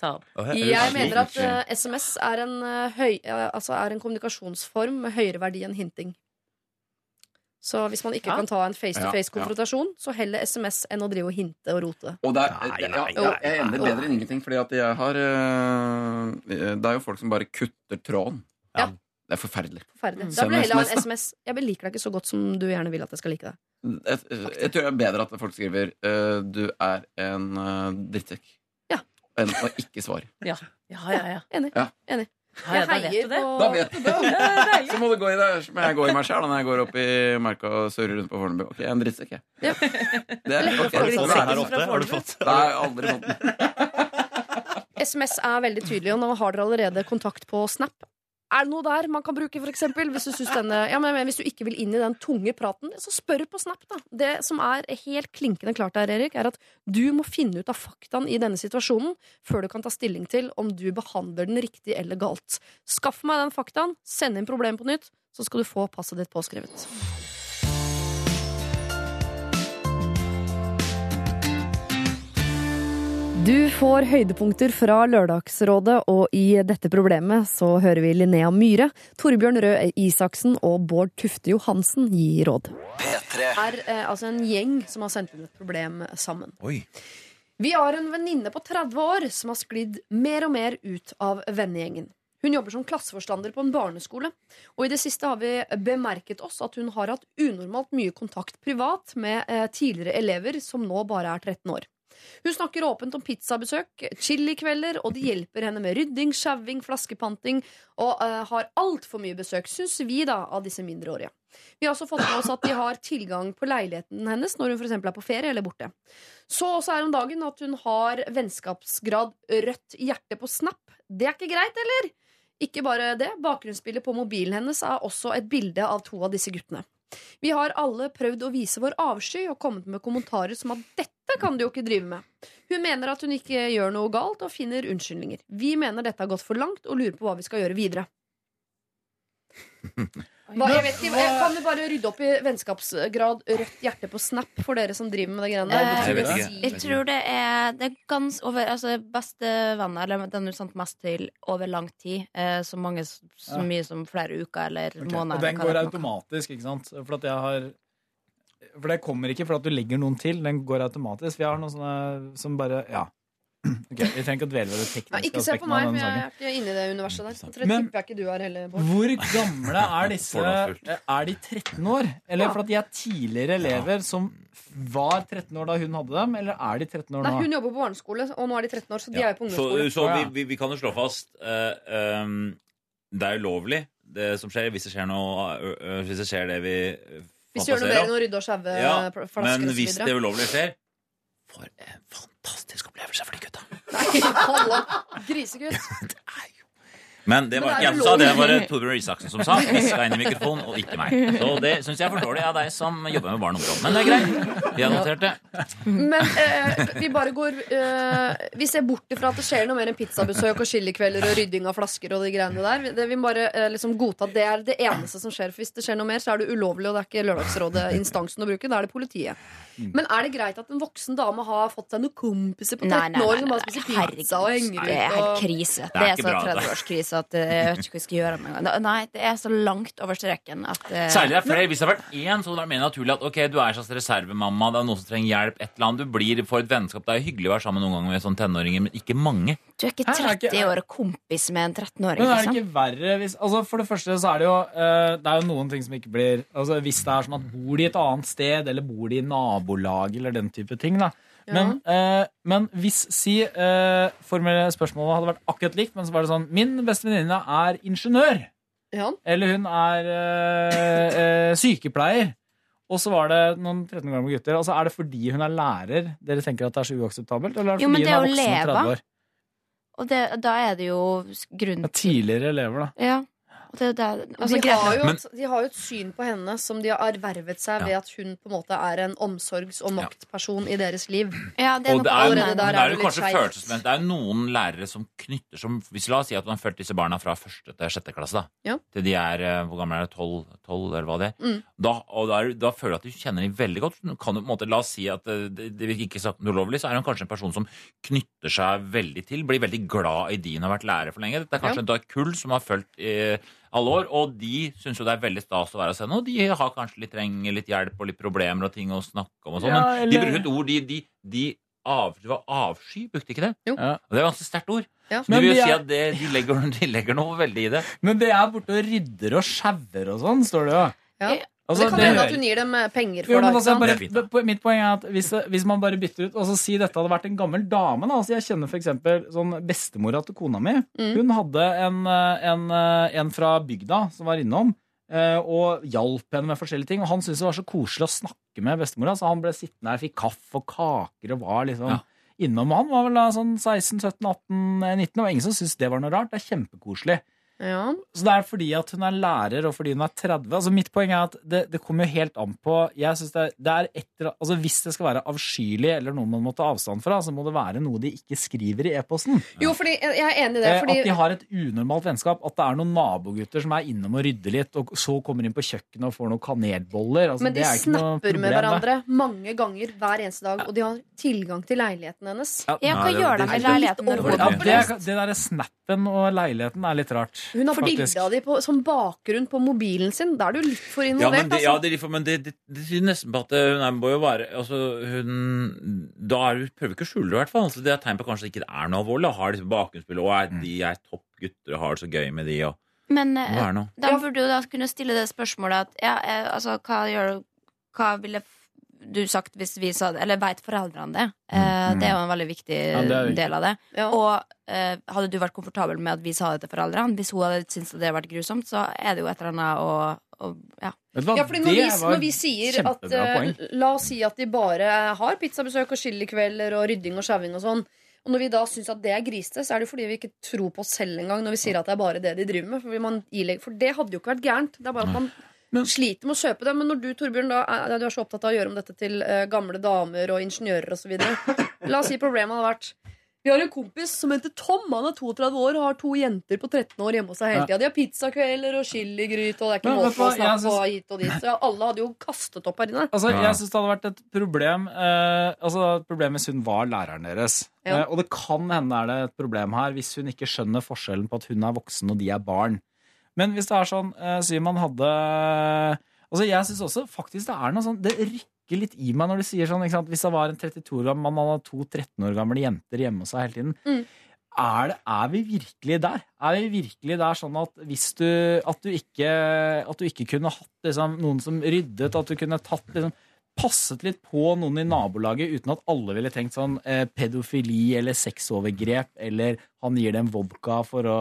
ta opp. Jeg mener at eh, SMS er en, eh, høy, eh, altså er en kommunikasjonsform med høyere verdi enn hinting. Så hvis man ikke Ja. kan ta en face-to-face-konfrontasjon, så heller SMS enn å drive og hinte og rote. Og det er, nei, nei, nei, jeg er enig bedre enn ingenting, fordi at jeg har øh, Det er jo folk som bare kutter tråden. Ja. Det er forferdelig. Forferdelig. Da blir det heller en SMS, SMS. Jeg liker deg ikke så godt som du gjerne vil at jeg skal like deg. Jeg, jeg tror det er bedre at folk skriver øh, 'du er en øh, drittsekk', Ja. enn å ikke svare. Ja, ja, ja. ja. Enig. Ja. Enig. Ja, ja, da vet du. Da vet du det! Så må du gå i det. Men jeg går i meg sjæl når jeg går opp i marka og surrer rundt på Fornebu. Ok, jeg er en drittsekk, jeg. Det her ofte. Har du fått Nei, jeg aldri fått den. SMS er veldig tydelig, og nå har dere allerede kontakt på Snap. Er det noe der man kan bruke, eksempel? Hvis ja, hvis du ikke vil inn i den tunge praten, så spør på Snap, da. Det som er helt klinkende klart der, Erik, er at du må finne ut av faktaen i denne situasjonen før du kan ta stilling til om du behandler den riktig eller galt. Skaff meg den faktaen, send inn problemet på nytt, så skal du få passet ditt påskrevet. Du får høydepunkter fra Lørdagsrådet, og i dette problemet så hører vi Linnea Myhre, Torbjørn Røe Isaksen og Bård Tufte Johansen gi råd. Det er eh, altså en gjeng som har sendt inn et problem sammen. Oi. Vi har en venninne på 30 år som har sklidd mer og mer ut av vennegjengen. Hun jobber som klasseforstander på en barneskole, og i det siste har vi bemerket oss at hun har hatt unormalt mye kontakt privat med eh, tidligere elever som nå bare er 13 år. Hun snakker åpent om pizzabesøk, chilikvelder, og de hjelper henne med rydding, sjauing, flaskepanting, og uh, har altfor mye besøk, syns vi, da, av disse mindreårige. Vi har også fått med oss at de har tilgang på leiligheten hennes når hun for er på ferie eller borte. Så også er om dagen at hun har vennskapsgrad rødt hjerte på Snap. Det er ikke greit, eller? Ikke bare det, bakgrunnsbildet på mobilen hennes er også et bilde av to av disse guttene. Vi har alle prøvd å vise vår avsky og kommet med kommentarer som at dette kan du jo ikke drive med. Hun mener at hun ikke gjør noe galt og finner unnskyldninger. Vi mener dette har gått for langt og lurer på hva vi skal gjøre videre. Hva, jeg vet ikke, jeg Kan du bare rydde opp i vennskapsgrad rødt hjerte på Snap for dere som driver med det greiene der? Eh, jeg, tror det er, det er gans over altså, Bestevenner, eller den du sendte mest til over lang tid. Eh, så, mange, så mye som flere uker eller okay. måneder. Og den går automatisk, ikke sant? For, at jeg har, for det kommer ikke for at du legger noen til. Den går automatisk. Vi har noen sånne som bare Ja. Ok, Vi trenger ikke å dvele ved det Nei, tekniske ikke se på meg, men for jeg er ikke inne i det universet der. Så tror jeg Men- tipper jeg ikke du er heller, Bård. Hvor gamle er disse Er de 13 år? Eller for at de er tidligere elever som var 13 år da hun hadde dem, eller er de 13 år Nei, nå? hun jobber på barneskole, og nå er de 13 år, så de Ja. er jo på ungdomsskole. så vi, vi, vi kan jo slå fast uh, um, Det er ulovlig, det som skjer, hvis det skjer noe ø, Hvis det skjer det vi Hvis du gjør noe mer enn å rydde og sjaue Ja, flasker men og så hvis det ulovlige skjer For en fantastisk opplevelse for de gutta. Nei, opp. Grisegutt. Men det var ikke jeg som sa, det var det Torbjørn Isaksen som sa. Hviska inn i mikrofonen, og ikke meg. Så det syns jeg er for dårlig av deg som jobber med barn og ungdom. Men det er greit. Vi har notert det. Men eh, vi bare går eh, Vi ser bort ifra at det skjer noe mer enn pizzabesøk og chilikvelder og rydding av flasker og de greiene der. Det, vi bare eh, liksom godta at det er det eneste som skjer. For hvis det skjer noe mer, så er det ulovlig, og det er ikke Lørdagsrådet instansen å bruke. Da er det politiet. Men er det greit at en voksen dame har fått seg noen kompiser på 13 Nei, nei, år som bare spiser pizza og henger ut? Det er helt krise. Det Det er er så 30-årskrise at eh, jeg vet ikke hva jeg skal gjøre engang. en gang. Nei, det er så langt over streken at uh... Særlig det er flere. Hvis det har vært én, så hadde det vært mer naturlig at ok, du er en slags reservemamma, det er noen som trenger hjelp, et eller annet. Du blir for et vennskap. Det er hyggelig å være sammen noen ganger med sånne tenåringer, men ikke mange. Du er ikke Hæ, er ikke- 30 år og kompis med en 13-åring, Men er det liksom. ikke verre hvis altså For det første så er det jo uh, Det er jo noen ting som ikke blir altså Hvis det er sånn at bor de et annet sted, eller bor de i nabolag, eller den type ting, da. Ja. Men, eh, men hvis si eh, formelle spørsmålet hadde vært akkurat likt, men så var det sånn Min beste venninne er ingeniør. Ja. Eller hun er eh, eh, sykepleier. Og så var det noen 13 år gamle gutter. Altså, er det fordi hun er lærer dere tenker at det er så uakseptabelt? Eller er det Jo, fordi det hun er voksen og leve 30 år? Og det, da er det jo grunn Ja, tidligere elever, da. Ja. Og det, det, altså, de, har et, de har jo et syn på henne som de har ervervet seg ved at hun på en måte er en omsorgs- og maktperson i deres liv. Ja, og det er, noen, der det er er jo kanskje følelsesmessig. Det er noen lærere som knytter som hvis La oss si at man har fulgt disse barna fra første til sjette klasse. da Ja. Til de er eh, hvor gamle er det? Tolv, tolv, eller hva det er. Mm. Da, og da, er, da føler du at du kjenner dem veldig godt. Kan, du på en måte, la oss si at eh, det, det ikke sagt noe ulovlig, så er hun kanskje en person som knytter seg veldig til. Blir veldig glad i de hun har vært lærer for lenge. Dette er kanskje Ja. et kull som har fulgt i alle år, og de syns jo det er veldig stas å være hos henne. Og de har kanskje litt, trenger litt hjelp og litt problemer og ting å snakke om og sånn. Ja, men de bruker et ord de, de, de av, det var avsky, brukte ikke det? Jo. Ja. Og det er ganske sterkt ord. Ja. Så Men det vil de jo si at det, de, legger, de legger noe veldig i det. Men det er borte og rydder og sjauer og sånn, står det jo. Ja. Altså, det kan det hende at hun gir dem eh, penger Jo, for men det. altså, bare. Det mitt poeng er at hvis, hvis man bare bytter ut Altså Si dette hadde vært en gammel dame. Da. Altså, jeg kjenner eksempel sånn bestemora til kona mi. Mm. Hun hadde en, eh, en, eh, en fra bygda som var innom. eh, Og hjalp henne med forskjellige ting. Og han syntes det var så koselig å snakke med bestemora, så han ble sittende her, fikk kaffe og kaker og var liksom Ja. innom. Han var vel da sånn 16-17-18-19, og ingen som syntes det var noe rart. Det er kjempekoselig. Ja. Så det er fordi at hun er lærer, og fordi hun er 30. Altså Mitt poeng er at det, det kommer jo helt an på jeg synes det, er- det er etter, altså Hvis det skal være avskyelig eller noe man må ta avstand fra, så må det være noe de ikke skriver i e-posten. Jo, fordi jeg jeg er enig i det. Eh, Fordi, At de har et unormalt vennskap. At det er noen nabogutter som er innom og rydder litt, og så kommer inn på kjøkkenet og får noen kanelboller. Altså, men de det er ikke snapper med hverandre mange ganger hver eneste dag, og de har tilgang til leiligheten hennes. Ja, kan Nei, det- gjøre de det- med leiligheten Ja, det, det der snappen og leiligheten er litt rart. Hun har faktisk. bilde av de på, som bakgrunn på mobilen sin. Da er du litt for Ja, men det, ja, altså. det, er litt for- men det, det, det tyder nesten på at hun er, må jo være altså, hun, Da er hun prøver ikke å skjule det, i hvert fall. Altså, det er tegn på kanskje ikke det er noe alvorlig. Har liksom bakgrunnsspill, og er, de er topp gutter og har det så gøy med de. Og, Men da eh, de burde du da kunne stille det spørsmålet at ja, eh, altså, hva gjør Hva ville du sagt hvis vi sa det? Eller veit foreldrene det? Eh, Det er jo en veldig viktig Ja, del av det. Ja. Og eh, hadde du vært komfortabel med at vi sa det til foreldrene? Hvis hun hadde syntes det hadde vært grusomt, så er det jo et eller annet å, Ja. Ja, fordi når Det vi, når vi sier at poeng. La oss si at de bare har pizzabesøk og chili-kvelder og rydding og sjauing og sånn. Og når vi da syns at det er grisete, så er det fordi vi ikke tror på oss selv engang når vi sier at det er bare det de driver med. For, man ilegger, for det hadde jo ikke vært gærent. Det er bare at man sliter med å kjøpe det. Men når du, Torbjørn, da er, du er så opptatt av å gjøre om dette til eh, gamle damer og ingeniører osv. La oss si problemet hadde vært vi har en kompis som heter Tom. Han er 32 år og har to jenter på 13 år hjemme hos seg hele Ja. tida. De har pizzakvelder og chiligryte, og det er ikke Men måte på å snakke på synes- hit og dit. Så alle hadde jo kastet opp her inne. Altså, Jeg syns det hadde vært et problem eh, Altså Problemet hvis hun var læreren deres. Ja. Eh, og det kan hende er det et problem her hvis hun ikke skjønner forskjellen på at hun er voksen og de er barn. Men hvis det er sånn uh, sier man hadde Altså Jeg syns også faktisk det er noe sånn Det rykker litt i meg når de sier sånn ikke sant? Hvis det var en 32 år gammel mann hadde to 13 år gamle jenter hjemme hos seg hele tiden. Mm. Er, det, er vi virkelig der? Er vi virkelig der sånn at hvis du At du ikke, at du ikke kunne hatt liksom, noen som ryddet, at du kunne tatt liksom passet litt på noen i nabolaget uten at alle ville tenkt sånn eh, pedofili eller sexovergrep eller han gir dem vodka for å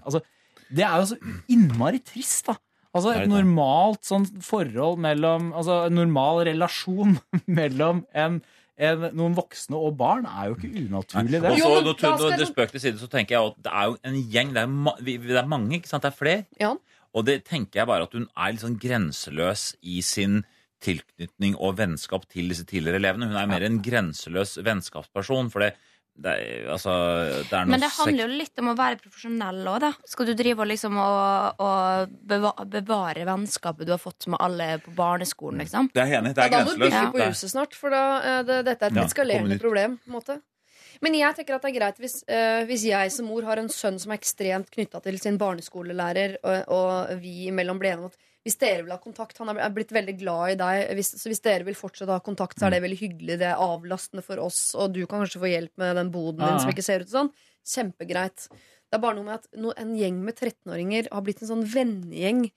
Altså, det er jo så innmari trist, da. Altså et normalt sånn forhold mellom Altså en normal relasjon mellom en, en, noen voksne og barn er jo ikke unaturlig, det. Og så, når, når det spøk til side, så tenker jeg at det er jo en gjeng. Det er, ma vi, det er mange, ikke sant? Det er flere. Ja. Og det tenker jeg bare at hun er litt sånn grenseløs i sin tilknytning og vennskap til disse tidligere elevene. Hun er mer en grenseløs vennskapsperson. For det, det, altså, det er noe Men det handler jo litt om å være profesjonell òg, da. Skal du drive og liksom og, og beva bevare vennskapet du har fått med alle på barneskolen, liksom? Det er enig. Det Ja, er da må du grenseløst. bygge på huset snart, for da, eh, det, dette er et Ja, eskalerende problem. på en måte Men jeg tenker at det er greit hvis, eh, hvis jeg som mor har en sønn som er ekstremt knytta til sin barneskolelærer, og, og vi imellom ble enige om at hvis dere vil ha kontakt Han er blitt veldig glad i deg. Hvis, så hvis dere vil fortsette å ha kontakt, så er det veldig hyggelig. Det er avlastende for oss, og du kan kanskje få hjelp med den boden din Ja. som ikke ser ut sånn. Kjempegreit. Det er bare noe med at en gjeng med 13-åringer har blitt en sånn vennegjeng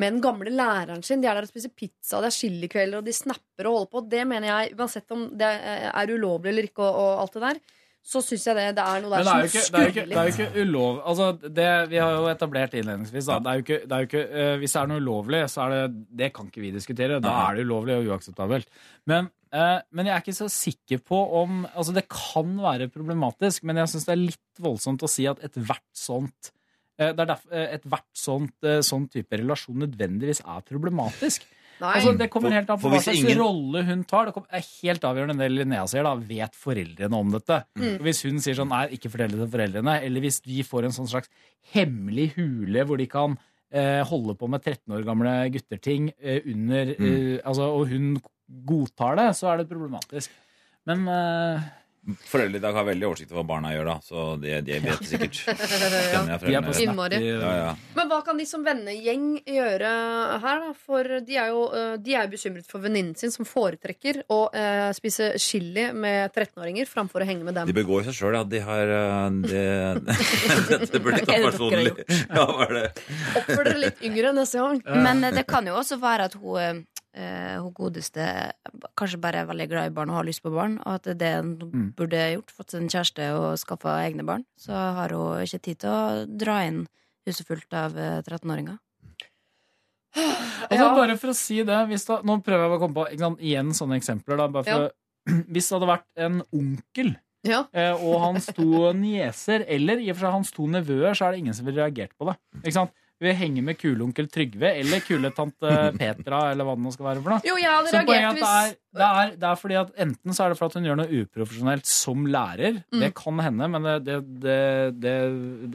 med den gamle læreren sin. De er der og spiser pizza, det er chilikvelder, og de snapper og holder på. Det mener jeg, uansett om det er ulovlig eller ikke, og, og alt det der, så syns jeg det, det er noe der Men det er som det er jo ikke, skurrer det er jo litt. ikke ulovlig Altså, det, vi har jo etablert innledningsvis da. Det er jo ikke, det er jo ikke, uh, hvis det er noe ulovlig, så er det Det kan ikke vi diskutere. Da er det ulovlig og uakseptabelt. Men, uh, men jeg er ikke så sikker på om Altså, det kan være problematisk, men jeg syns det er litt voldsomt å si at ethvert sånt uh, det er derfor eh, ethvert sånt, sånn type relasjon nødvendigvis er problematisk. Nei. Altså, det kommer helt an på For hva slags ingen- rolle hun tar. Det er helt avgjørende det Linnea sier. da, Vet foreldrene om dette? Mm. Hvis hun sier sånn, nei, ikke fortell det til foreldrene, eller hvis de får en sånn slags hemmelig hule hvor de kan eh, holde på med 13 år gamle gutter-ting eh, under Mm. eh, altså, Og hun godtar det, så er det problematisk. Men eh, Foreldre i dag har veldig oversikt over hva barna gjør, da, så de, de vet det sikkert. ja. De er på foreldrene. Ja, ja. Men hva kan de som vennegjeng gjøre her, da? For de er jo eh, de er bekymret for venninnen sin, som foretrekker å eh, spise chili med 13-åringer framfor å henge med dem. De begår seg sjøl, ja. De har uh, det, Dette burde ta det dere personlig. Ja, er det? Oppfør dere litt yngre neste gang. Men eh, det kan jo også være at hun, eh, hun godeste kanskje bare er veldig glad i barn og har lyst på barn, og at det er det hun Mm. burde gjort. Fått seg en kjæreste og skaffa egne barn. Så har hun ikke tid til å dra inn huset fullt av eh, 13-åringer. Altså, Bare for å si det hvis da, Nå prøver jeg å komme på sant, igjen sånne eksempler. Da, bare for, ja. Hvis det hadde vært en onkel, Ja. eh, og hans to nieser, eller i og for seg hans to nevøer, så er det ingen som ville reagert på det. Ikke henge Vi henger med kuleonkel Trygve eller kuletante Petra, eller hva det nå skal være for noe. Jo, jeg hadde reagert er hvis det, er, det, er, fordi at enten så er det for at hun gjør noe uprofesjonelt som lærer. Mm. Det kan hende, men det, det, det,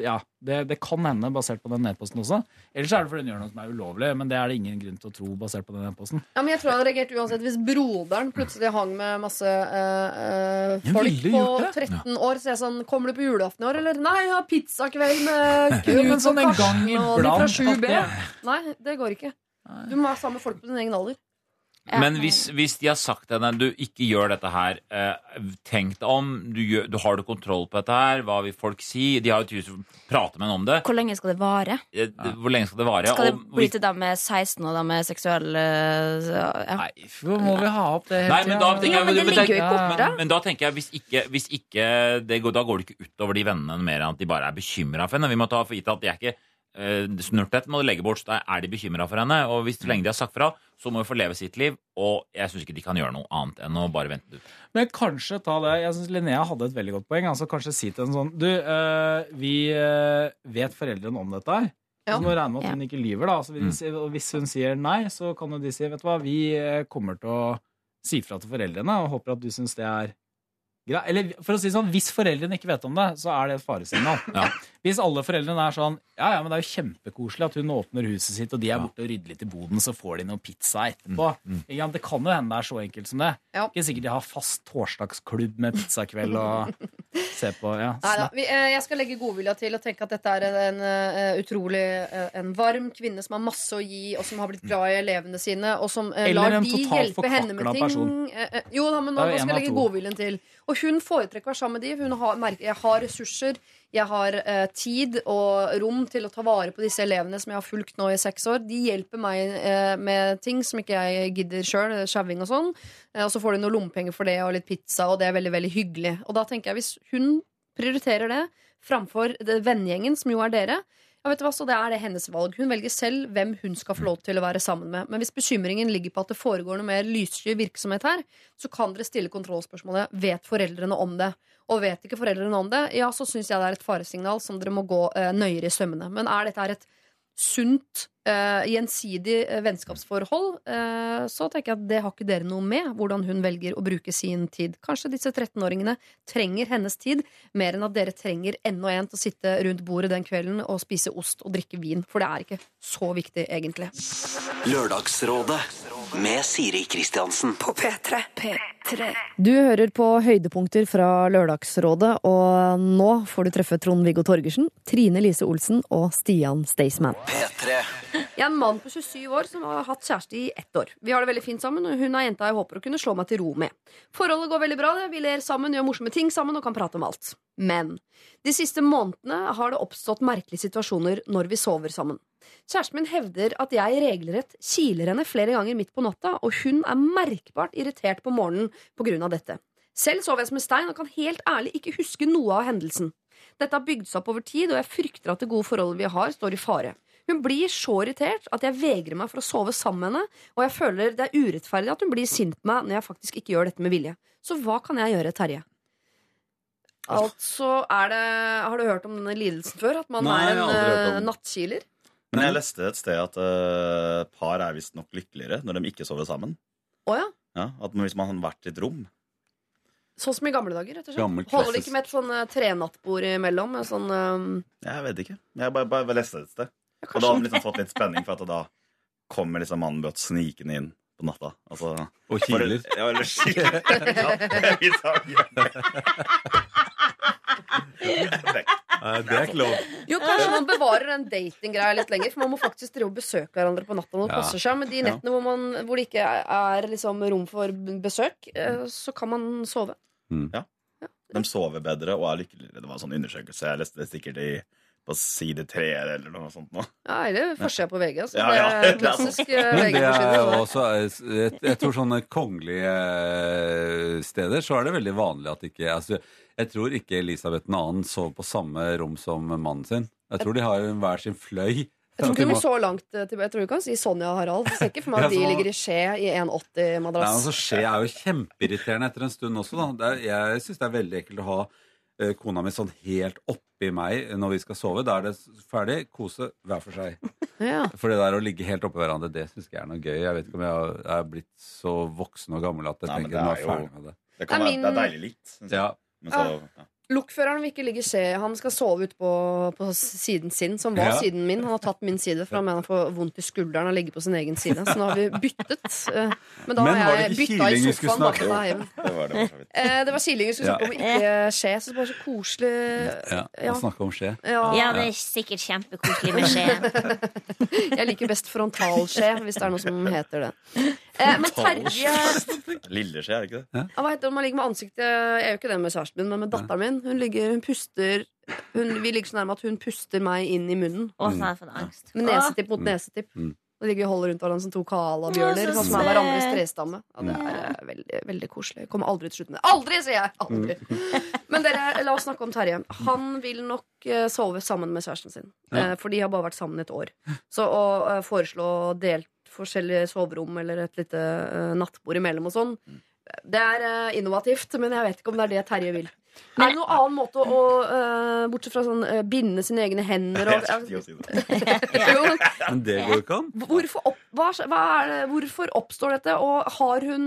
ja, det, det kan hende basert på den e-posten også. Eller så er det fordi hun gjør noe som er ulovlig, men det er det ingen grunn til å tro basert på den e-posten. Ja, men jeg tror jeg hadde reagert uansett hvis broderen plutselig hang med masse øh, eh, folk på gjort det. 13 år. Så jeg sånn Kommer du på julaften i år, eller? Nei, jeg har pizzakveld med Knut sånn og Karsten og de fra 7B. Nei, det går ikke. Du må være sammen med folk på din egen alder. Men hvis, hvis de har sagt til henne du ikke gjør dette her, eh, tenk deg om, du, gjør, du har du kontroll på dette her, hva vil folk si? De har jo tydeligvis pratet med henne om det. Hvor lenge skal det vare? Eh, Hvor lenge skal det vare? Skal det Og bli til dem med 16 og dem med seksuell eh, ja. Nei, hvor må vi ha opp det Nei, men da tenker jeg, Ja, men men. Men, men da tenker jeg, hvis ikke, hvis ikke det går, Da går det ikke utover de vennene mer enn at de bare er bekymra for henne. Vi må ta for gitt at de er ikke Snurtet må de legge bort, så da er de bekymra for henne. Og hvis så lenge de har sagt fra, så må hun få leve sitt liv. Og jeg syns ikke de kan gjøre noe annet enn å bare vente det ut. Men kanskje ta det Jeg syns Linnea hadde et veldig godt poeng. Altså Kanskje si til henne sånn Du, eh, vi eh, vet foreldrene om dette her. Ja. Så må regne med at hun ikke lyver. da Altså, hvis, Mm. og Hvis hun sier nei, så kan jo de si Vet du hva, vi eh, kommer til å si fra til foreldrene og håper at du syns det er. Eller for å si sånn, hvis foreldrene ikke vet om det, så er det et faresignal. Hvis alle foreldrene er sånn Ja, ja, men det er jo kjempekoselig at hun åpner huset sitt, og de er borte og rydder litt i boden, så får de noe pizza etterpå. Mm, mm. Det kan jo hende det er så enkelt som det. Ja. Ikke sikkert de har fast torsdagsklubb med pizzakveld og se på ja, Neida, eh, jeg skal legge godvilja til og tenke at dette er en, eh, utrolig eh, En varm kvinne som har masse å gi, og som har blitt glad i elevene sine, og som Eller lar de hjelpe henne med ting. person. Jo da, men nå, nå skal jeg legge godviljen til. Og hun foretrekker å være sammen med de. Hun har, merker, jeg har ressurser, jeg har eh, tid og rom til å ta vare på disse elevene som jeg har fulgt nå i seks år. De hjelper meg eh, med ting som ikke jeg gidder sjøl, sjauing og sånn. Eh, og så får de noe lommepenger for det og litt pizza, og det er veldig, veldig hyggelig. Og da tenker jeg, hvis hun prioriterer det framfor det vennegjengen, som jo er dere, ja, vet du hva, så det er det hennes valg. Hun velger selv hvem hun skal få lov til å være sammen med. Men hvis bekymringen ligger på at det foregår noe mer lyssky virksomhet her, så kan dere stille kontrollspørsmålet vet foreldrene om det. Og vet ikke foreldrene om det, ja, så syns jeg det er et faresignal som dere må gå eh, nøyere i sømmene. Men er dette et sunt, eh, gjensidig eh, vennskapsforhold, eh, så tenker jeg at det har ikke dere noe med, hvordan hun velger å bruke sin tid. Kanskje disse 13-åringene trenger hennes tid mer enn at dere trenger enda en til å sitte rundt bordet den kvelden og spise ost og drikke vin, for det er ikke så viktig, egentlig. Lørdagsrådet med Siri Kristiansen. På P3. Du hører på høydepunkter fra Lørdagsrådet, og nå får du treffe Trond-Viggo Torgersen, Trine Lise Olsen og Stian Staysman. Jeg er en mann på 27 år som har hatt kjæreste i ett år. Vi har det veldig fint sammen, og hun er jenta jeg håper å kunne slå meg til ro med. Forholdet går veldig bra, vi ler sammen, gjør morsomme ting sammen og kan prate om alt. Men de siste månedene har det oppstått merkelige situasjoner når vi sover sammen. Kjæresten min hevder at jeg regelrett kiler henne flere ganger midt på natta, og hun er merkbart irritert på morgenen av dette. Selv sover jeg som en stein og kan helt ærlig ikke huske noe av hendelsen. Dette har bygd seg opp over tid, og jeg frykter at det gode forholdet vi har, står i fare. Hun blir så irritert at jeg vegrer meg for å sove sammen med henne, og jeg føler det er urettferdig at hun blir sint på meg når jeg faktisk ikke gjør dette med vilje. Så hva kan jeg gjøre, Terje? Altså, er det Har du hørt om denne lidelsen før? At man Nei, er en har aldri hørt om. nattkiler? Men jeg leste et sted at uh, par er visstnok lykkeligere når de ikke sover sammen. Å ja. Ja, at Hvis man hadde vært i et rom. Sånn som i gamle dager, rett og slett. Holder det ikke med et sånn uh, trenattbord imellom? med Sånn, um... Jeg vet ikke. Jeg bare, bare leste det et sted. Og da har man liksom fått litt spenning, for at da kommer liksom mannen bøtt snikende inn på natta. Altså, Og kiler. Ja, eller kiler. Ja. Nei, det er ikke lov. Jo, kanskje man bevarer den datinggreia litt lenger, for man må faktisk drive og besøke hverandre på natta når det Ja. passer seg. Men de nettene hvor, man, hvor det ikke er liksom rom for besøk, eh, så kan man sove. Ja. De sover bedre og er lykkeligere. Det var en sånn undersøkelse. Jeg leste det sikkert i, på side tre eller noe sånt. Nå. Ja, eller forsida på VG. Altså. Ja, ja. Det er klassisk eh, det er VG-forside. også jeg, jeg tror sånne kongelige eh, steder så er det veldig vanlig at ikke altså, Jeg tror ikke Elisabeth 2. sover på samme rom som mannen sin. Jeg tror de har hver sin fløy. Jeg tror ikke du må så langt tilbake. Jeg tror du kan si Sonja og Harald. Jeg ser ikke for meg at de ligger i skje i 1,80-madrass. altså, skje er jo kjempeirriterende etter en stund også. Da. Det er, jeg syns det er veldig ekkelt å ha eh, kona mi sånn helt oppi meg når vi skal sove. Da er det ferdig. Kose hver for seg. Ja. For det der å ligge helt oppi hverandre, det syns jeg er noe gøy. Jeg vet ikke om jeg har- er blitt så voksen og gammel at jeg Nei, tenker nå er jeg ferdig med det. Det, kan er være, det er deilig jeg. Ja. Men så, ja. Lokføreren vil ikke ligge i skje. Han skal sove ute på, på siden sin, som var Ja. siden min. Han har tatt min side, for han mener han får vondt i skulderen av å ligge på sin egen side. Så nå har vi byttet. Eh, Men da Men har jeg bytta i sofaen bak meg hjem. Det var det. Eh, Det var kiling vi skulle snakke om, ikke skje. Så det var så koselig. Ja, Ja. Å snakke om skje. Ja. Ja, det er sikkert kjempekoselig med skje. Jeg liker best frontalskje, hvis det er noe som heter det. Eh, Men Terje Lilleskje, er det ikke det? Ja, Hva heter det om man ligger med ansiktet Jeg gjør ikke det med kjæresten min, men med datteren min. Hun, ligger, hun puster hun, Vi ligger så nærme at hun puster meg inn i munnen. Å, så har jeg fått angst. Med nesetipp mot Mm. nesetipp. Mm. Og ligger vi og holder rundt hverandre som to koalabjørner. så Sånn som er hverandres trestamme. Ja, det er eh, veldig, veldig koselig. Jeg kommer aldri til å slutte med det. Aldri, sier jeg! Aldri. Men dere, la oss snakke om Terje. Han vil nok eh, sove sammen med kjæresten sin. Ja. Eh, for de har bare vært sammen et år. Så å foreslå delt forskjellige soverom eller et lite nattbord imellom og sånn, det er innovativt, men jeg vet ikke om det er det Terje vil. Er det noen annen måte å, uh, bortsett fra sånn uh, binde sine egne hender og Jeg si det. Men det går ikke an. Hvorfor, opp, hva, hva er det, hvorfor oppstår dette? Og har hun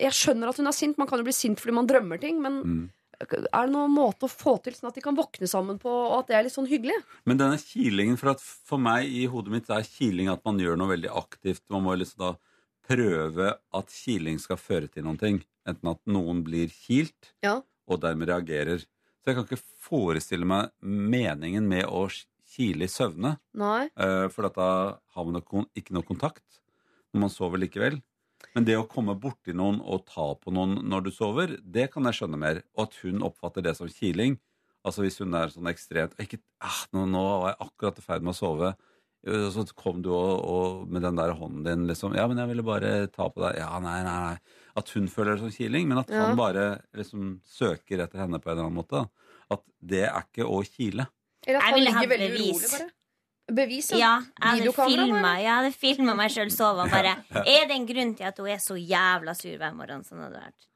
Jeg skjønner at hun er sint. Man kan jo bli sint fordi man drømmer ting. Men Mm. er det noen måte å få til sånn at de kan våkne sammen på, og at det er litt sånn hyggelig? Men denne kilingen, for, at for meg i hodet mitt er kiling at man gjør noe veldig aktivt. Man må liksom da prøve at kiling skal føre til noen ting. Enten at noen blir kilt, Ja. Og dermed reagerer. Så jeg kan ikke forestille meg meningen med å kile i søvne. Nei. eh, For da har man ikke noe kontakt når man sover likevel. Men det å komme borti noen og ta på noen når du sover, det kan jeg skjønne mer. Og at hun oppfatter det som kiling. Altså hvis hun er sånn ekstremt ikke, ah, nå, 'Nå var jeg akkurat i ferd med å sove', så kom du og, og med den der hånden din liksom 'Ja, men jeg ville bare ta på deg.' Ja, nei, nei, nei. At hun føler det som kiling, men at Ja. han bare liksom søker etter henne på en eller annen måte. At det er ikke å kile. Eller at han ligger veldig bevis. urolig, bare? Bevis, Ja, jeg hadde filma? Jeg hadde filmet meg sjøl sove og bare Er det en grunn til at hun er så jævla sur hver morgen? Sånn hadde det vært.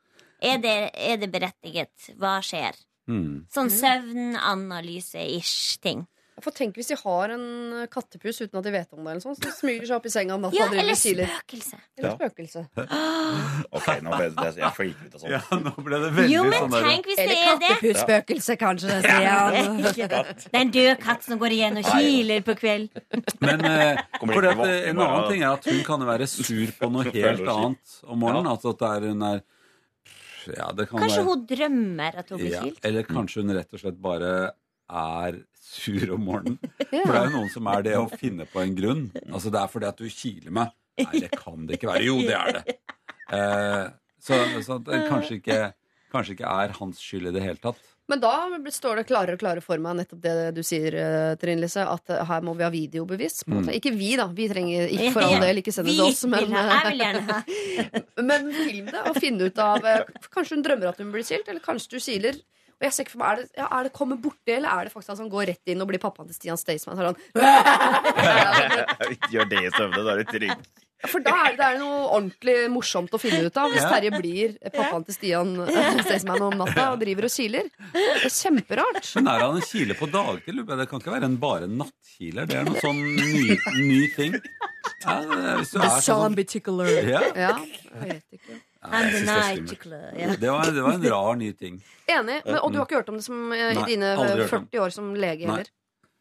Er det, er det berettiget? Hva skjer? Mm. Sånn søvnanalyse-ish ting. For tenk hvis de har en kattepus uten at de vet om det, eller sånn, så smyger seg opp i senga om natta Ja, og driver eller og kiler. spøkelse. Eller Ja. spøkelse. Ok, nå ble det, jeg freaker ut og sånn. Ja, nå ble det veldig Jo, men sånn der- tenk hvis det Eller er det. kattepusspøkelse, kanskje. Det sier ja. Det er en død katt som går igjen og kiler på kveld. Men eh, for våkne eh, en annen ting er at hun kan være sur på noe helt annet om morgenen. Altså at er, hun er Ja, det kan Kanskje være- hun drømmer at hun blir Ja, eller kanskje hun rett og slett bare er sur om morgenen. For det er jo noen som er det å finne på en grunn. Altså Det er fordi at du kiler meg. Nei, det kan det ikke være. Jo, det er det. Eh, så så det kanskje ikke, kanskje ikke er hans skyld i det hele tatt. Men da står det klarere og klarere for meg nettopp det du sier, eh, Trine Lise, at eh, her må vi ha videobevis. på en måte. Mm. Ikke vi, da. Vi trenger ikke for all del ikke sende det oss. Men, jeg vil gjerne ha. men film det, og finne ut av eh, Kanskje hun drømmer at hun blir skilt, eller kanskje du kiler. Og jeg ser ikke for meg, Er det, ja, er det komme borti, eller er det faktisk han som går rett inn og blir pappaen til Stian Staysman? Så er han, Gjør det i søvne, da er du trygg. For da er det, det er noe ordentlig morsomt å finne ut av hvis Terje blir pappaen til Stian eh, Staysman om natta og driver og kiler. Det er kjemperart. Men er han en kiler på dagtid? Det kan ikke være en bare nattkiler. Det er noe sånn ny, ny ting. Ja, hvis du The er sånn zombie tickler. Ja. Ja, Ja, det var, det var en rar ny ting. Enig. Men, og du har ikke hørt om det som, eh, i Nei, dine aldri hørt om. 40 år som lege Nei. heller?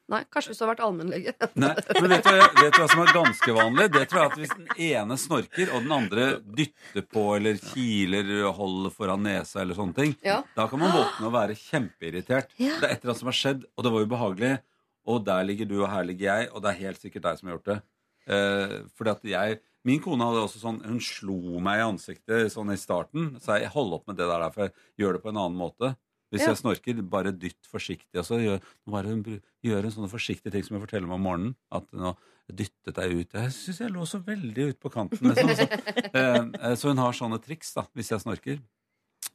Nei, Kanskje hvis du har vært allmennlege. Nei, men vet du, vet du hva som er ganske vanlig? Det tror jeg at Hvis den ene snorker, og den andre dytter på eller kiler, holder foran nesa eller sånne ting, Ja. da kan man våkne og være kjempeirritert. Ja. Det er et eller annet som har skjedd, og det var ubehagelig. Og der ligger du, og her ligger jeg, og det er helt sikkert deg som har gjort det. Eh, fordi at jeg Min kone hadde også sånn Hun slo meg i ansiktet sånn i starten. Så jeg hold opp med det der, for jeg gjør det på en annen måte. Hvis Ja. jeg snorker, bare dytt forsiktig. Og så gjør, nå bare hun bru- gjør en sånne forsiktige ting som jeg forteller meg om morgenen. At nå dyttet jeg ut. Jeg syns jeg lå så veldig ut på kanten. Liksom. Så, eh, så hun har sånne triks da, hvis jeg snorker.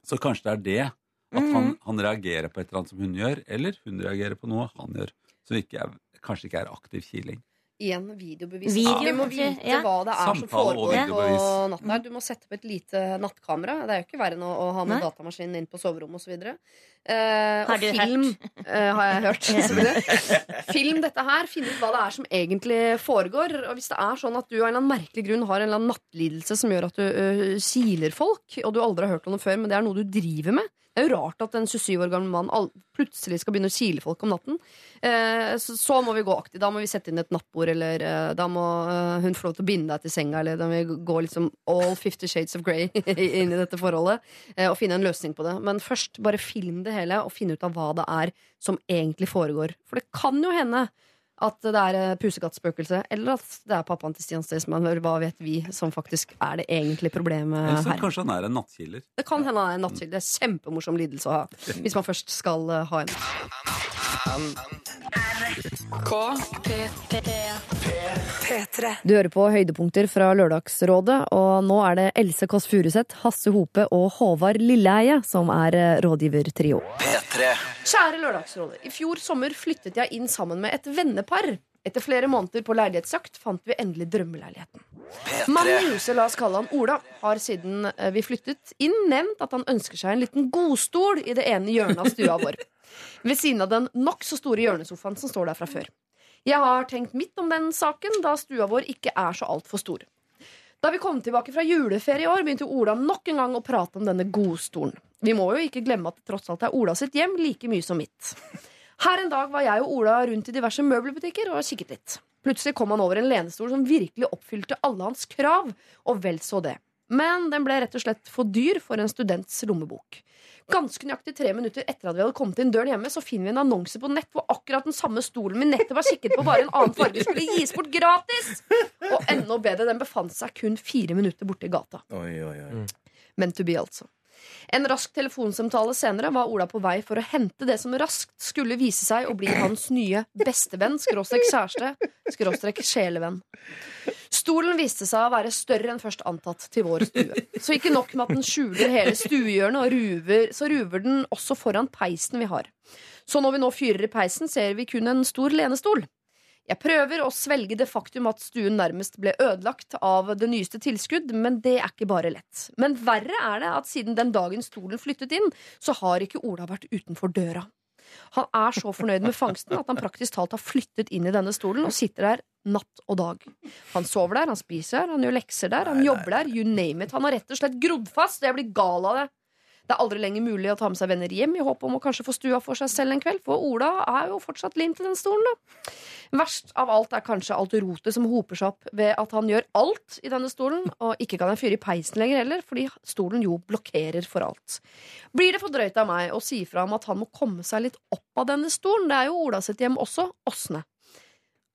Så kanskje det er det. At han, han reagerer på et eller annet som hun gjør, eller hun reagerer på noe han gjør. Som ikke er, kanskje ikke er aktiv kiling. Igjen videobevis. Video, vi må vite ja. hva det er som Samtale som foregår på natten her. Du må sette opp et lite nattkamera. Det er jo ikke verre enn å, å ha med Nei. datamaskinen inn på soverommet osv. Eh, Har og du film eh, har jeg hørt. Film dette her, Finn ut hva det er som egentlig foregår. Og hvis det er sånn at du av en eller annen merkelig grunn har en eller annen nattlidelse som gjør at du uh, kiler folk, og du aldri har hørt om det før, men det er noe du driver med det er jo rart at en 27 år gammel mann plutselig skal begynne å kile folk om natten. Eh, så, må vi gå aktivt. Da må vi sette inn et nattbord, eller eh, da må eh, hun få lov til å binde deg til senga, eller da må vi gå liksom all fifty shades of grey inn i dette forholdet, og finne en løsning på det. Men først, bare film det hele, og finne ut av hva det er som egentlig foregår. For det kan jo hende at det er pusekattspøkelset, eller at det er pappaen til Stian Staysman. Hva vet vi som faktisk er det egentlige problemet Eller så her. kanskje han er en nattkiller? Det kan hende han er en nattkiller. Det er kjempemorsom lidelse å ha. Hvis man først skal eh, ha en. Du hører på høydepunkter fra Lørdagsrådet, og nå er det Else Kåss Furuseth, Hasse Hope og Håvard Lilleheie som er eh, rådgivertrio. Kjære Lørdagsrådet. I fjor sommer flyttet jeg inn sammen med et vennepar. Etter flere måneder på leilighetsjakt fant vi endelig drømmeleiligheten. Mannen i huset, la oss kalle han Ola, har siden eh, vi flyttet inn nevnt at han ønsker seg en liten godstol i det ene hjørnet av stua vår. Ved siden av den nokså store hjørnesofaen som står der fra før. Jeg har tenkt midt om den saken, da stua vår ikke er så altfor stor. Da vi kom tilbake fra juleferie i år, begynte Ola nok en gang å prate om denne godstolen. Vi må jo ikke glemme at det tross alt er Ola sitt hjem like mye som mitt. Her en dag var jeg og Ola rundt i diverse møbelbutikker og kikket litt. Plutselig kom han over en lenestol som virkelig oppfylte alle hans krav, og vel så det. Men den ble rett og slett for dyr for en students lommebok. Ganske nøyaktig tre minutter etter at vi hadde kommet inn døren hjemme, så finner vi en annonse på nett hvor akkurat den samme stolen vi nettopp var kikket på, bare en annen farge, skulle gis bort gratis! Og enda bedre, den befant seg kun fire minutter borte i gata. Oi, oi, oi. Men to be, altså. En rask telefonsamtale senere var Ola på vei for å hente det som raskt skulle vise seg å bli hans nye bestevenn, skråstrek kjæreste, skråstrek sjelevenn. Stolen viste seg å være større enn først antatt til vår stue. Så ikke nok med at den skjuler hele stuehjørnet, og ruver, så ruver den også foran peisen vi har. Så når vi nå fyrer i peisen, ser vi kun en stor lenestol. Jeg prøver å svelge det faktum at stuen nærmest ble ødelagt av det nyeste tilskudd, men det er ikke bare lett. Men verre er det at siden den dagen stolen flyttet inn, så har ikke Ola vært utenfor døra. Han er så fornøyd med fangsten at han praktisk talt har flyttet inn i denne stolen og sitter der natt og dag. Han sover der, han spiser der, han gjør lekser der, han jobber der, you name it. Han har rett og slett grodd fast, og jeg blir gal av det. Det er aldri lenger mulig å ta med seg venner hjem i håp om å kanskje få stua for seg selv en kveld, for Ola er jo fortsatt limt i den stolen, da. Verst av alt er kanskje alt rotet som hoper seg opp ved at han gjør alt i denne stolen, og ikke kan jeg fyre i peisen lenger heller, fordi stolen jo blokkerer for alt. Blir det for drøyt av meg å si fra om at han må komme seg litt opp av denne stolen? Det er jo Ola sitt hjem også, Åsne.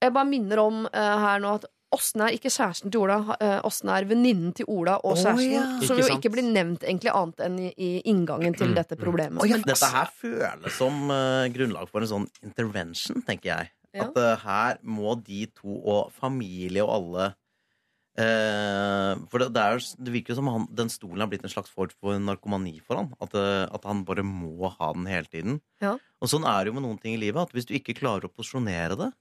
Jeg bare minner om uh, her nå at Åsne er ikke kjæresten til Ola. eh, Åsne er venninnen til Ola og kjæresten. ja. Som Ikke jo sant. ikke blir nevnt egentlig annet enn i, i inngangen til dette problemet. Men Dette her føles som eh, grunnlag for en sånn intervention, tenker jeg. Ja. At eh, her må de to og familie og alle eh, For det, det, er, jo- det virker jo som han, den stolen har blitt en slags form for narkomani for han. At, eh, at han bare må ha den hele tiden. Ja. Og sånn er det jo med noen ting i livet. At hvis du ikke klarer å posisjonere det,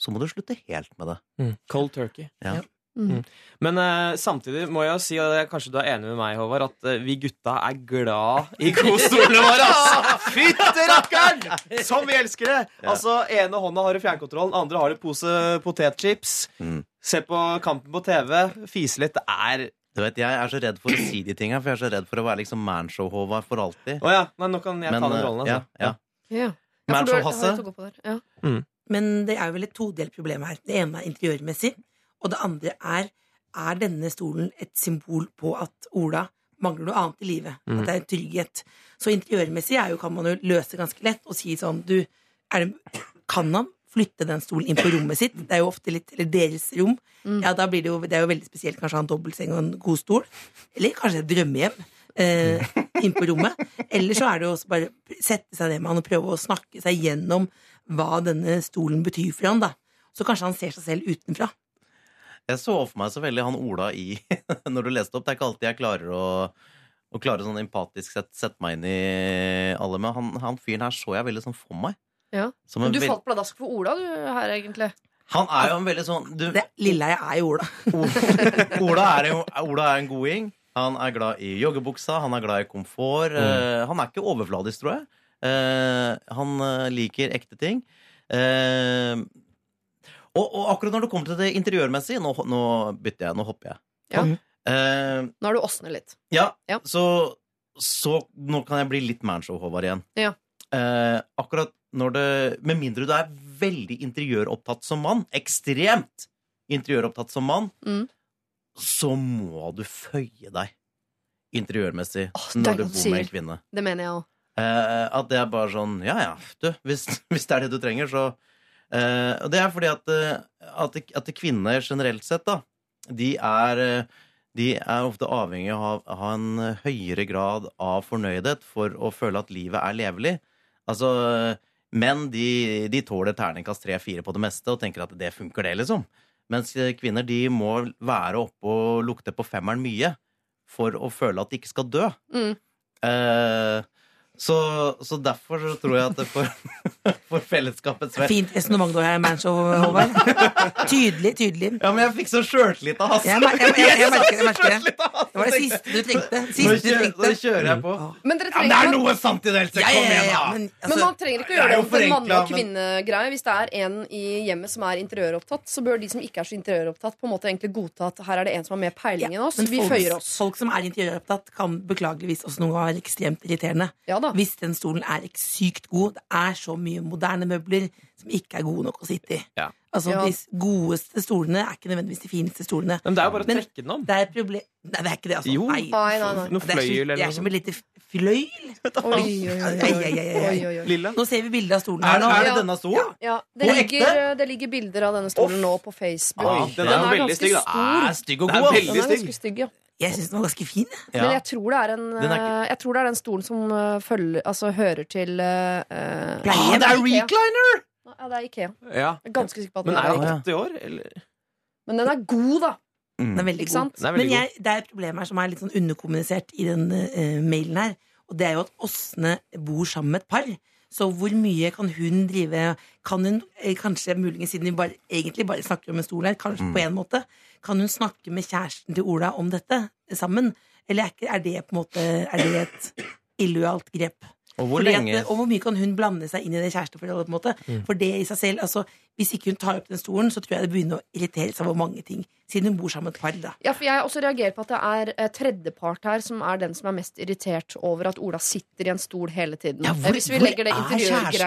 så må du slutte helt med det. Mm. Cold turkey. Ja. Mm. Men uh, samtidig må jeg si, og det er kanskje du er enig med meg, Håvard, at uh, vi gutta er glad i godstolene våre! Fytte rakkeren! Som vi elsker det! Ja. Altså, ene hånda har du fjernkontrollen, andre har du pose potetchips. Mm. Se på Kampen på TV, fise litt. Det er Du vet, Jeg er så redd for å si de tinga, for jeg er så redd for å være liksom manshow-Håvard for alltid. Oh, ja, nei, nå kan jeg ta den rollen, rollen. Ja, ja. ja. Ja. Manshow-Hasse. Ja. Men det er jo vel et todelt problem her. Det ene er interiørmessig, og det andre er er denne stolen et symbol på at Ola mangler noe annet i livet. Mm. At det er en trygghet. Så interiørmessig er jo, kan man jo løse ganske lett og si sånn du, er det, Kan han flytte den stolen inn på rommet sitt? Det er jo ofte litt Eller deres rom. Ja, da blir det jo Det er jo veldig spesielt kanskje ha en dobbeltseng og en god stol. Eller kanskje et drømmehjem. Eh, inn på rommet. Eller så er det jo også bare sette seg ned med han og prøve å snakke seg gjennom hva denne stolen betyr for han da. Så kanskje han ser seg selv utenfra. Jeg så for meg så veldig han Ola i Når du leste opp. Det er ikke alltid jeg klarer å å klare sånn empatisk sett sette meg inn i alle, men han, han fyren her så jeg veldig sånn for meg. Ja. Som Men du falt pladask for Ola, du, her, egentlig. Han er jo en veldig sånn du, Lilleheie er jo Ola. Ola er, jo, Ola er en goding. Han er glad i joggebuksa, han er glad i komfort. eh, han er ikke overfladisk, tror jeg. Eh, han eh, liker ekte ting. Eh, og, og akkurat når det kommer til det interiørmessige Nå, nå bytter jeg, nå hopper jeg. Ja. Eh, Nå er du Åsne litt. ja, Så, så nå kan jeg bli litt manshow-Håvard igjen. Ja. Eh, akkurat når det Med mindre du er veldig interiøropptatt som mann, ekstremt interiøropptatt som mann, Mm. så må du føye deg interiørmessig er når du bor med en kvinne. Det mener jeg òg. Eh, at det er bare sånn Ja, ja, du, hvis, hvis det er det du trenger, så eh, Og det er fordi at, eh, at, at kvinner generelt sett, da, de er de er ofte avhengig av å ha en høyere grad av fornøydhet for å føle at livet er levelig. Altså, menn de, de tåler terningkast tre-fire på det meste og tenker at det funker, det, liksom. Mens kvinner de må være oppe og lukte på femmeren mye for å føle at de ikke skal dø. Mm. Eh, så, så derfor så tror jeg at det for, for fellesskapets vel Fint resonnement du har Manshow, Håvard. Tydelig, tydelig. Ja, men jeg fikk så sjøltillit av Hasse. Jeg, jeg, jeg, jeg, jeg merker det. merker det. Det var det siste du trengte. Nå Siste du kjører, trengte. nå kjører jeg på. Men dere Ja, men det er noe sant i det, Else! Ja, ja, Kom igjen, da! men, Men altså, man trenger ikke er gjøre det for manne- og kvinnegreie. Hvis det er en i hjemmet som er interiøropptatt, så bør de som ikke er så interiøropptatt, på en måte egentlig godta at her er det en som har mer peiling enn oss. Men Vi folk, føyer oss. folk som er interiøropptatt, kan beklageligvis også noe være ekstremt irriterende. Hvis den stolen er ikke sykt god. Det er så mye moderne møbler som ikke er gode nok å sitte i. Ja. Altså, Ja. De godeste stolene er ikke nødvendigvis de fineste stolene. Men det er jo bare å trekke den om. Det er problem Nei, det er ikke det, altså. Jo. Nei. Nei, nei, nei. Noe Det er så- fløyel eller Det er som et lite fløyel. Oi, oi, oi? Nå ser vi bilde av stolen Er, her nå. er det denne stolen? Ja, det ligger, det ligger bilder av denne stolen nå på Facebook. Ah, den er den, er ganske stygg, stor. stor. er stygg og Den er god. Den er ganske stygg, ja. Jeg syns den var ganske fin. Ja. Men jeg tror det er en er eh, Jeg tror det er den stolen som eh, følger Altså hører til uh, ah, det er recliner! Ja, det er Ikea. Ja. Jeg er ganske sikker på at Men den er er den 80 år, eller? Men den er god, da. Den er veldig god. Er veldig Men jeg, det er et problem her som er litt sånn underkommunisert i den uh, mailen her. Og det er jo at Åsne bor sammen med et par. Så hvor mye kan hun drive Kan hun eh, kanskje, muligens siden vi bare, egentlig bare snakker om en stol her, kanskje Mm. på en måte, kan hun snakke med kjæresten til Ola om dette sammen? Eller er, ikke, er det på en måte Er det et illojalt grep? Og hvor lenge at, og hvor mye kan hun blande seg inn i det kjæresteforholdet? på en måte? Mm. For det i seg selv, altså hvis ikke hun tar opp den stolen, så tror jeg det begynner å irritere seg over mange ting. Siden hun bor sammen med et par, da. Ja, for Jeg også reagerer på at det er eh, tredjepart her som er den som er mest irritert over at Ola sitter i en stol hele tiden. Ja, hvor- Eh, hvis vi legger det er interiørgreiene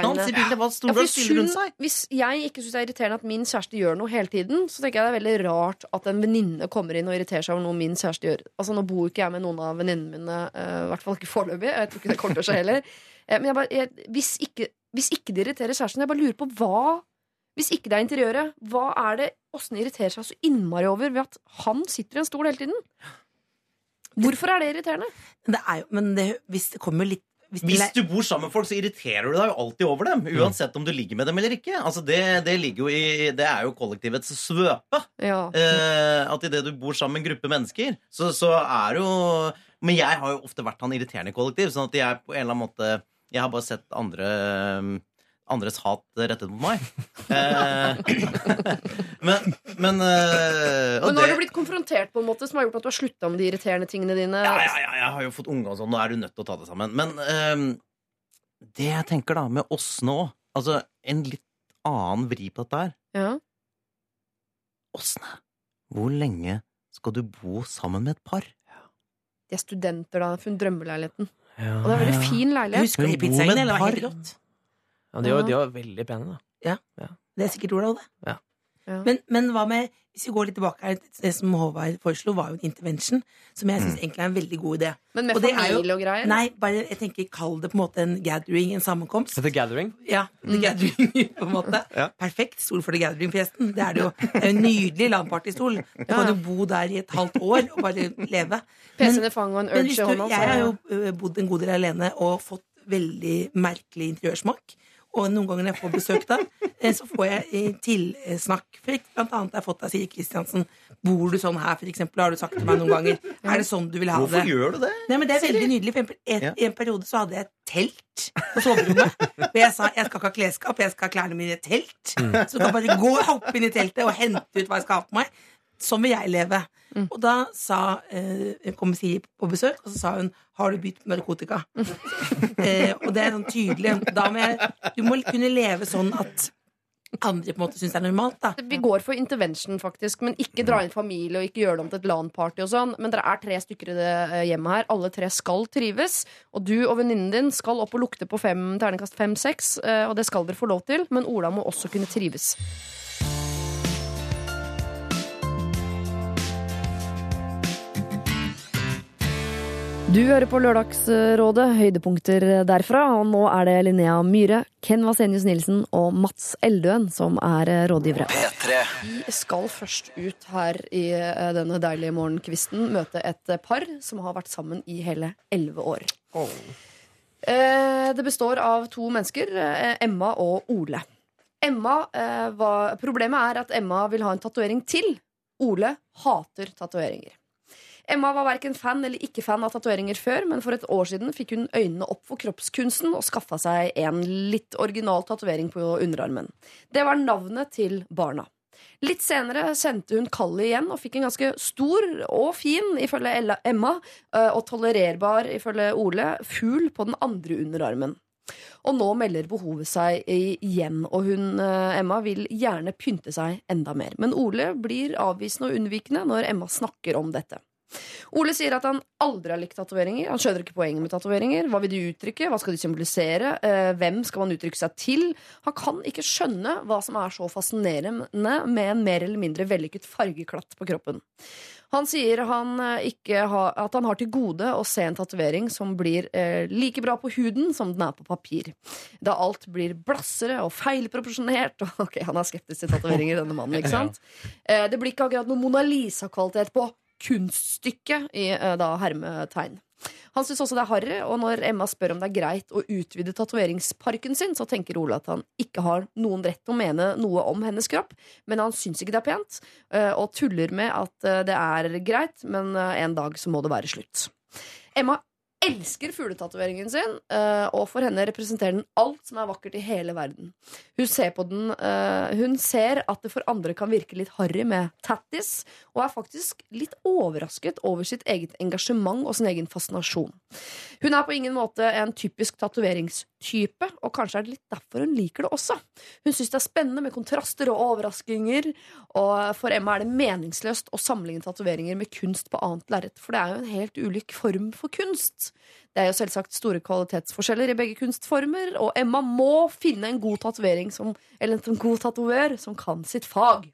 Ja, hvis hun- seg? Hvis jeg ikke syns det er irriterende at min kjæreste gjør noe hele tiden, så tenker jeg det er veldig rart at en venninne kommer inn og irriterer seg over noe min kjæreste gjør. Altså Nå bor ikke jeg med noen av venninnene mine, eh, i hvert fall ikke foreløpig. Jeg tror ikke det å skje heller. Eh, Men jeg bare, jeg, hvis, ikke, hvis ikke det irriterer kjæresten, jeg bare lurer på hva Hvis ikke det er interiøret, hva er det Åsne irriterer seg så innmari over ved at han sitter i en stol hele tiden? Hvorfor er det irriterende? Det er jo, men det, hvis det kommer litt hvis, Hvis du bor sammen med folk, så irriterer du deg jo alltid over dem. Uansett om du ligger med dem eller ikke. Altså det, det, ligger jo i, det er jo kollektivets svøpe. Eh, at idet du bor sammen med en gruppe mennesker, så, så er jo Men jeg har jo ofte vært han irriterende i kollektiv, sånn at jeg på en eller annen måte Jeg har bare sett andre andres hat rettet mot meg. Eh, men men, uh, og Men nå har det- du blitt konfrontert på en måte som har gjort at du har slutta med de irriterende tingene dine. ja, ja, ja, jeg har jo fått unge og sånn, nå er du nødt til å ta det sammen. Men uh, det jeg tenker da, med oss nå Altså, en litt annen vri på dette her. Ja. Åsne, hvor lenge skal du bo sammen med et par? De er studenter, da. Hun drømmeleiligheten. Ja. Og det er en veldig fin leilighet. Husker du pizzaen? Det var helt rått? Ja, de var, de var veldig pene, da. Ja. Det er sikkert Olav, det. Ja. Men, men hva med Hvis vi går litt tilbake her, det som Håvard foreslo, var jo en intervention, som jeg syns egentlig er en veldig god idé. Men med Og det er jo- familie og greier? Nei, bare jeg tenker kall det på en måte en gathering, en sammenkomst. The Gathering. Ja, The Gathering, på en måte. Ja. Perfekt stol for The Gathering, forresten. Det er det jo. Det er jo en nydelig landpartystol. Du kan jo bo der i et halvt år og bare leve. PC-en i fanget og en men urge i hånda, Jeg har jo bodd en god del alene og fått veldig merkelig interiørsmak. Og noen ganger når jeg får besøk da, eh, så får jeg eh, tilsnakk. Blant annet har jeg fått deg, sier Kristiansen. Bor du sånn her, for eksempel? Har du sagt til meg noen ganger. Er det sånn du vil ha Hvorfor det? gjør du det? Nei, men det er veldig nydelig. For en, I en periode så hadde jeg et telt på soverommet. Og jeg sa jeg skal ikke ha klesskap, jeg skal ha klærne mine i et telt. Mm. Så du kan bare gå og hoppe inn i teltet og hente ut hva jeg skal ha på meg. Sånn vil jeg leve. Og da sa, eh, kom Siri på besøk, og så sa hun har du begynt med narkotika? eh, og det er sånn tydelig. Da må jeg, du må kunne leve sånn at andre på en måte syns det er normalt. da Vi går for intervention, faktisk. Men ikke dra inn familie og ikke gjøre det om til et LAN-party. og sånn Men dere er tre stykker i det eh, hjemmet her. Alle tre skal trives. Og du og venninnen din skal opp og lukte på fem, terningkast fem-seks. eh, Og det skal dere få lov til. Men Ola må også kunne trives. Du hører på Lørdagsrådet, høydepunkter derfra. Og nå er det Linnea Myhre, Ken Vasenius Nilsen og Mats Eldøen som er eh, rådgivere. Vi skal først ut her i eh, denne deilige morgenkvisten møte et par som har vært sammen i hele elleve år. Oh. Det består av to mennesker, eh, Emma og Ole. Emma, eh, var, problemet er at Emma vil ha en tatovering til. Ole hater tatoveringer. Emma var verken fan eller ikke fan av tatoveringer før, men for et år siden fikk hun øynene opp for kroppskunsten og skaffa seg en litt original tatovering på underarmen. Det var navnet til barna. Litt senere sendte hun kallet igjen og fikk en ganske stor og fin, ifølge Ella- Emma, og tolererbar, ifølge Ole, fugl på den andre underarmen. Og nå melder behovet seg igjen, og hun, Emma, vil gjerne pynte seg enda mer. Men Ole blir avvisende og unnvikende når Emma snakker om dette. Ole sier at han aldri har likt tatoveringer. Han skjønner ikke poenget med tatoveringer. Hva vil de uttrykke? Hva skal de symbolisere? Eh, hvem skal man uttrykke seg til? Han kan ikke skjønne hva som er så fascinerende med en mer eller mindre vellykket fargeklatt på kroppen. Han sier han eh, har, at han har til gode å se en tatovering som blir eh, like bra på huden som den er på papir. Da alt blir blassere og feilproporsjonert. Ok, Han er skeptisk til tatoveringer, denne mannen. ikke sant? Eh, det blir ikke akkurat noe Mona Lisa-kvalitet på kunststykket i eh, da hermetegn. Han syns også det er harry, og når Emma spør om det er greit å utvide tatoveringsparken sin, så tenker Ole at han ikke har noen rett til å mene noe om hennes kropp, men han syns ikke det er pent, eh, og tuller med at eh, det er greit, men en dag så må det være slutt. Emma elsker fugletatoveringen sin, eh, og for henne representerer den alt som er vakkert i hele verden. Hun ser på den eh, Hun ser at det for andre kan virke litt harry med tattis, og er faktisk litt overrasket over sitt eget engasjement og sin egen fascinasjon. Hun er på ingen måte en typisk tatoveringstype, og kanskje er det litt derfor hun liker det også. Hun syns det er spennende med kontraster og overraskinger, og for Emma er det meningsløst å sammenligne tatoveringer med kunst på annet lerret, for det er jo en helt ulik form for kunst. Det er jo selvsagt store kvalitetsforskjeller i begge kunstformer, og Emma må finne en god tatovering som, eller en god tatovør som kan sitt fag.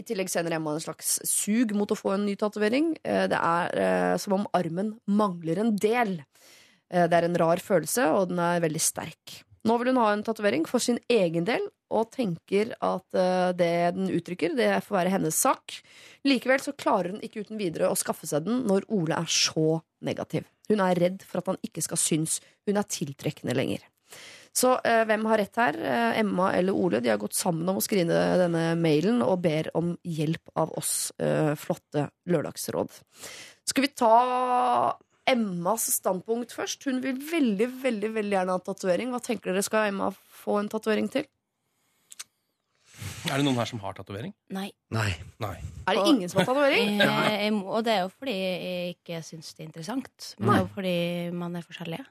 I tillegg sender Emma en slags sug mot å få en ny tatovering. Eh, Det er eh, som om armen mangler en del. Eh, Det er en rar følelse, og den er veldig sterk. Nå vil hun ha en tatovering for sin egen del, og tenker at eh, det den uttrykker, det får være hennes sak. Likevel så klarer hun ikke uten videre å skaffe seg den når Ole er så negativ. Hun er redd for at han ikke skal synes hun er tiltrekkende lenger. Så eh, hvem har rett her? Eh, Emma eller Ole? De har gått sammen om å skrine denne mailen og ber om hjelp av oss eh, flotte lørdagsråd. Skal vi ta Emmas standpunkt først? Hun vil veldig, veldig veldig gjerne ha tatovering. Hva tenker dere? Skal Emma få en tatovering til? Er det noen her som har tatovering? Nei. Nei. Er det ingen som har tatovering? Eh, Og det er jo fordi jeg ikke syns det er interessant. Men det er jo fordi man er forskjellige.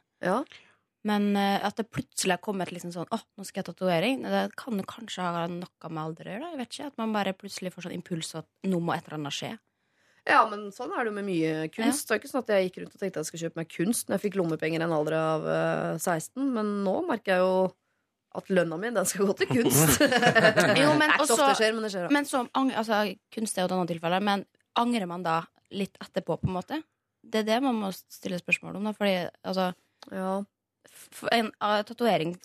Men eh, at det plutselig har kommet liksom sånn Å, nå skal jeg ha tatovering. Det kan kanskje ha noe med alder å gjøre. Jeg vet ikke, At man bare plutselig får sånn impuls at nå må et eller annet skje. Ja, men sånn er det jo med mye kunst. Det er ikke sånn at jeg gikk rundt og tenkte at jeg skulle kjøpe meg kunst når jeg fikk lommepenger i en alder av eh, 16, men nå merker jeg jo at lønna mi, den skal gå til kunst. Jo, men det er ikke så ofte det skjer, men det skjer. da. Men så, ang- altså, kunst er jo et annet tilfelle, men angrer man da litt etterpå, på en måte? Det er det man må stille spørsmål om, da, fordi altså f- En uh, tatovering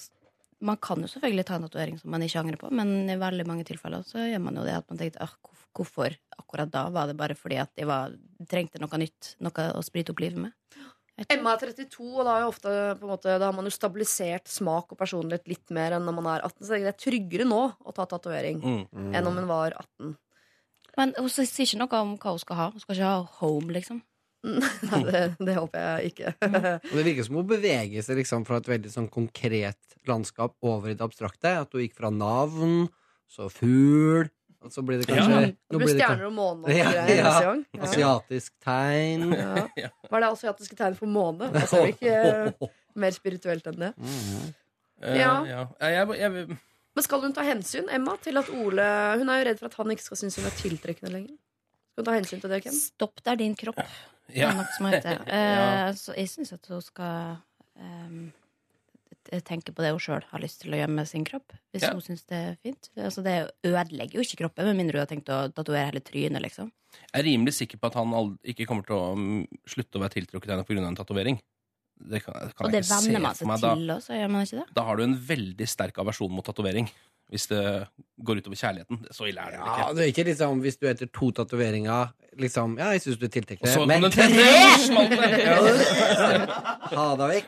Man kan jo selvfølgelig ta en tatovering som man ikke angrer på, men i veldig mange tilfeller så gjør man jo det at man tenker at hvorf- hvorfor akkurat da? Var det bare fordi at jeg var, trengte noe nytt? Noe å sprite opp livet med? Emma er 32, og da, er ofte, på en måte, da har man jo stabilisert smak og personlighet litt mer enn når man er 18. Så det er tryggere nå å ta tatovering Mm. enn om hun var 18. Men hun sier ikke noe om hva hun skal ha. Hun skal ikke ha home, liksom. Nei, det, det håper jeg ikke. Og det virker som hun beveger seg liksom fra et veldig sånn konkret landskap over i det abstrakte. At hun gikk fra navn, så fugl og så blir det Ja. kanskje Det nå blir det stjerner og måne og ja, greier ja. Ja. Asiatisk tegn. Ja. Hva er det asiatiske tegn for måne? Altså, er det ikke mer spirituelt enn det? Eh, Ja. ja. Jeg, jeg, jeg, Men skal hun ta hensyn, Emma, til at Ole Hun er jo redd for at han ikke skal synes hun er tiltrekkende lenger. Skal hun ta hensyn til det, Ken? Stopp, det er din kropp. Det Ja. er noe som heter. Ja. Eh, så jeg syns at hun skal ehm, t- tenke på det hun sjøl har lyst til å gjøre med sin kropp. Hvis Ja. hun syns det er fint. Altså, det ødelegger jo ikke kroppen, med mindre hun har tenkt å tatovere hele trynet, liksom. jeg er rimelig sikker på at han ikke kommer til å mm, slutte å være tiltrukket av henne pga. en tatovering. Det kan, kan Og det venner man seg. Da, til også, gjør man ikke det? da har du en veldig sterk aversjon mot tatovering. Hvis det går utover kjærligheten. Så ille er det Ja, ikke. det er ikke liksom hvis du etter to tatoveringer liksom Ja, jeg syns du er tiltrekkende. Men den tre! det. Ha deg vekk.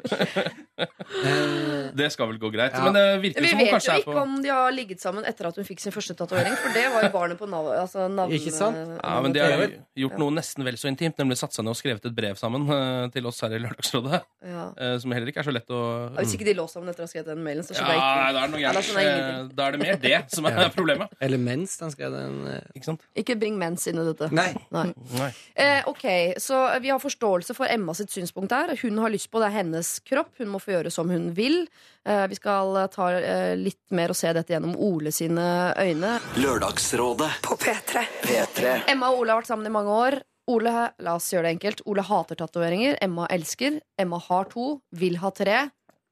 Det skal vel gå greit. Ja. Men det virker Vi som hun vet jo er ikke om de har ligget sammen etter at hun fikk sin første tatovering, for det var jo barnet på nav altså navn... Ikke sant? ja, men De har jo gjort noe nesten vel så intimt, nemlig satt seg ned og skrevet et brev sammen eh, til oss her i Lørdagsrådet. Ja. eh, Som heller ikke er så lett å Ja, Hvis ikke de lå sammen etter å ha skrevet den mailen, så Ja, skjønner jeg ikke. da er det noe Ja, da. Eh, er det mer det som er problemet. Eller mens den skrev den eh, Ikke sant? Ikke bring mens inn i dette. Nei. Nei. Nei. Eh, ok, Så vi har forståelse for Emma sitt synspunkt der. Hun har lyst på det er hennes kropp. Hun må få gjøre som hun vil. Eh, vi skal ta eh, litt mer og se dette gjennom Ole sine øyne. Lørdagsrådet på P3. P3. Emma og Ole har vært sammen i mange år. Ole, la oss gjøre det enkelt. Ole hater tatoveringer. Emma elsker. Emma har to, vil ha tre.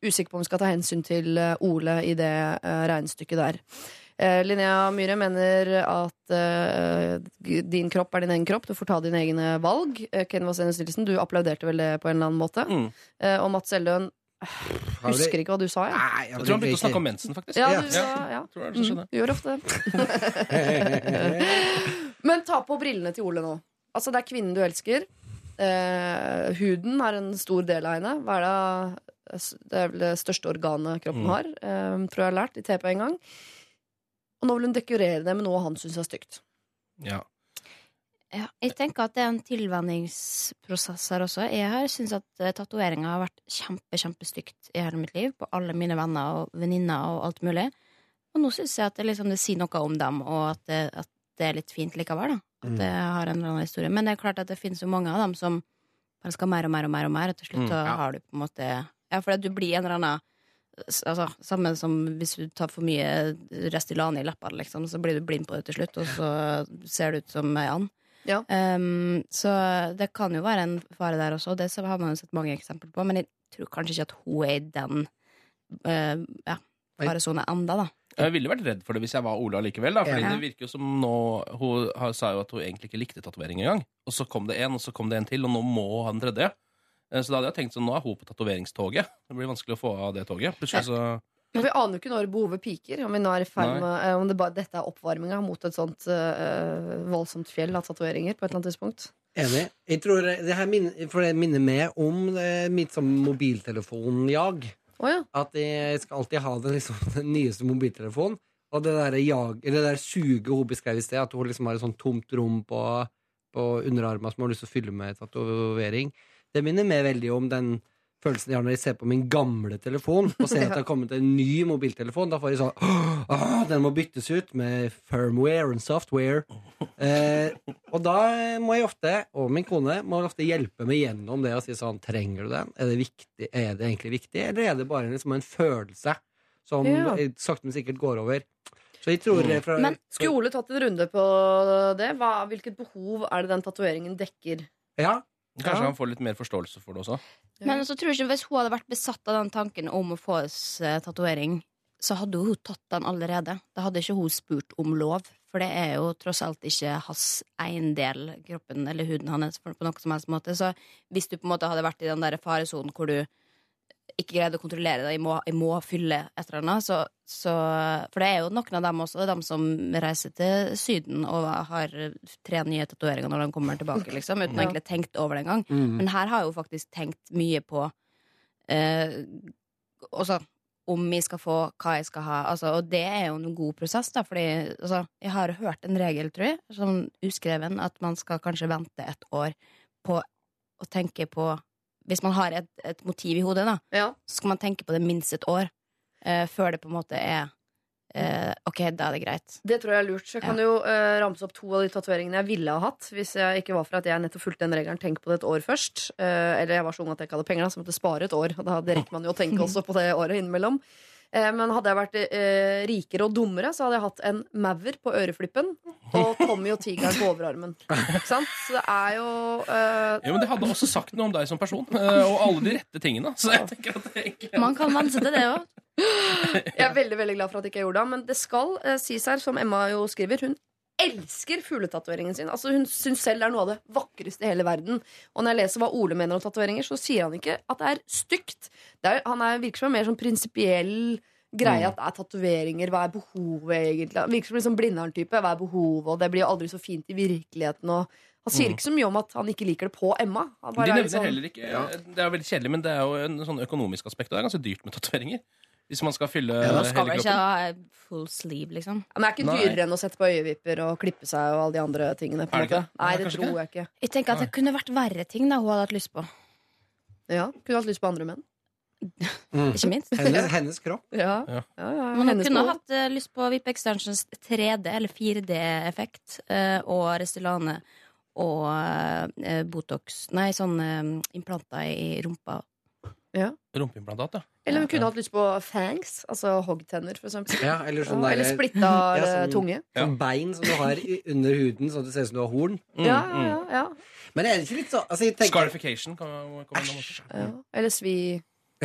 Usikker på om vi skal ta hensyn til eh, Ole i det eh, regnestykket der. Eh, Linnea Myhre mener at eh, din kropp er din egen kropp. Du får ta dine egne valg. Eh, Ken Vasenius Nilsen, du applauderte vel det på en eller annen måte. Mm. Eh, og Mats Eldøen husker ikke hva du sa. Jeg, Nei, Jeg tror han begynte å snakke om mensen, faktisk. Ja, du, Ja. ja, ja. Tror jeg det skjedde. Mm, gjør ofte det. Men ta på brillene til Ole nå. Altså, det er kvinnen du elsker. Eh, huden er en stor del av henne. Hva er det? det er vel det største organet kroppen Mm. har, eh, tror jeg har lært i TP en gang. Og nå vil hun dekorere det med noe han syns er stygt. Ja. Ja, jeg tenker at det er en tilvenningsprosess her også. Jeg har syntes at uh, tatoveringer har vært kjempe, kjempestygt i hele mitt liv. På alle mine venner og venninner og alt mulig. Og nå syns jeg at det, liksom, det sier noe om dem, og at det, at det er litt fint likevel. da At Mm. det har en eller annen historie. Men det er klart at det finnes jo mange av dem som bare skal mer og mer og mer, og mer og til slutt Mm, ja. har du på en måte Ja, for at du blir en eller annen altså, Samme som hvis du tar for mye Restylane i leppene, liksom, så blir du blind på det til slutt, og så ser det ut som ei and. Um, så det kan jo være en fare der også, og det har man jo sett mange eksempler på, men jeg tror kanskje ikke at hun er i den uh, ja, faresonen enda, da. Jeg ville vært redd for det hvis jeg var Ola likevel. Da, fordi Ja. det virker jo som nå Hun sa jo at hun egentlig ikke likte tatovering engang. Og så kom det en, og så kom det en til, og nå må han tredje. Eh, Så da hadde jeg tenkt sånn, nå er hun på tatoveringstoget. Det blir vanskelig å få av det toget. Plutselig så Men vi aner jo ikke når behovet piker. Om, vi nå er med, eh, om det bare, dette er oppvarminga mot et sånt eh, voldsomt fjell av tatoveringer på et eller annet tidspunkt. Enig. Jeg tror det her minner, for det minner meg om eh, mitt sånn mobiltelefonjag. At jeg skal alltid ha den, liksom, den nyeste mobiltelefonen. Og det der, jag, eller det der suget hun beskrev i sted, at hun liksom har et sånt tomt rom på, på underarmen som hun har lyst til å fylle med tatovering, det minner meg veldig om den følelsen jeg har når jeg ser på min gamle telefon og ser at det har kommet en ny mobiltelefon. Da får jeg sånn «Åh, Den må byttes ut med firmware and software. Eh, og da må jeg ofte, og min kone, må ofte hjelpe meg gjennom det og si sånn Trenger du den? Er det, viktig? Er det egentlig viktig, eller er det bare liksom en følelse som Ja. sakte, men sikkert går over? Så jeg tror fra, Men skulle Ole tatt en runde på det? Hva, hvilket behov er det den tatoveringen dekker? Ja. Kanskje Ja. han får litt mer forståelse for det også. Men så tror jeg ikke hvis hun hadde vært besatt av den tanken om å få oss eh, tatovering, så hadde hun tatt den allerede. Da hadde ikke hun spurt om lov, for det er jo tross alt ikke hans eiendel, kroppen eller huden hans, på noen noe som helst måte. Så hvis du på en måte hadde vært i den der faresonen hvor du ikke greide å kontrollere det, jeg må, jeg må fylle et eller annet, så, så For det er jo noen av dem også, det er dem som reiser til Syden og har tre nye tatoveringer når de kommer tilbake, liksom, uten Ja. egentlig tenkt over det engang. Mm. Men her har jeg jo faktisk tenkt mye på eh, også, om jeg skal få hva jeg skal ha. Altså, og det er jo en god prosess, da, fordi altså, jeg har hørt en regel, tror jeg, sånn uskreven, at man skal kanskje vente et år på å tenke på Hvis man har et, et motiv i hodet, da, så skal man tenke på det minst et år uh, før det på en måte er uh, OK, da er det greit. Det tror jeg er lurt. Så jeg kan jo uh, ramse opp to av de tatoveringene jeg ville ha hatt. Hvis jeg ikke var for at jeg nettopp fulgte den regelen. Tenk på det et år først. Eller jeg var så ung at jeg ikke hadde penger, da, så jeg måtte spare et år. Og da rekker man jo å tenke også på det året innimellom. Eh, men hadde jeg vært eh, rikere og dummere, så hadde jeg hatt en maur på øreflippen og Tommy og tigeren på overarmen. Ikke sant? Så det er jo eh, Jo, men Det hadde også sagt noe om deg som person, eh, og alle de rette tingene. Så jeg tenker at det ikke... Man kan venne det òg. Jeg er veldig veldig glad for at jeg ikke gjorde det. Men det skal eh, sies her, som Emma jo skriver, hun elsker fugletatoveringen sin. Altså Hun syns selv det er noe av det vakreste i hele verden. Og når jeg leser hva Ole mener om tatoveringer, så sier han ikke at det er stygt. Det er, han er, virker som en mer sånn prinsipiell greie Mm. at det er tatoveringer. Hva er behovet, egentlig? Virker som en liksom Blindern-type. Hva er behovet? Og det blir jo aldri så fint i virkeligheten. Og han sier Mm. ikke så mye om at han ikke liker det på Emma. Han De er nevner sånn- heller ikke Det er veldig kjedelig, men det er jo en sånn økonomisk aspekt. Og det er ganske dyrt med tatoveringer. Hvis man skal fylle skal hele vi ikke ha full sleeve, liksom. Men det er ikke Nei. dyrere enn å sette på øyevipper og klippe seg og alle de andre tingene. På Er det ikke? Nei, Nei, det tror ikke. jeg ikke. Jeg tenker at det kunne vært verre ting da hun hadde hatt lyst på. Ja, Kunne hatt lyst på andre menn. Ikke minst. Hennes, hennes kropp. Ja. ja. ja, hennes kunne mål. hatt uh, lyst på VIP Extensions 3D eller 4D-effekt uh, og Restylane og uh, Botox Nei, sånne eh, implanter i rumpa. Ja. Rumpeimplantat, ja. Eller hun kunne hatt lyst på fangs, altså hoggtenner, for eksempel. Ja, eller sånn eller splitta Ja, eh, sånn- tunge. Sånn bein som du har under huden, sånn at det ser ut som du har horn. Ja, ja, ja, ja. Men er det ikke litt sånn altså, jeg tenker, Scarification kan komme innom også. ja. Eller svi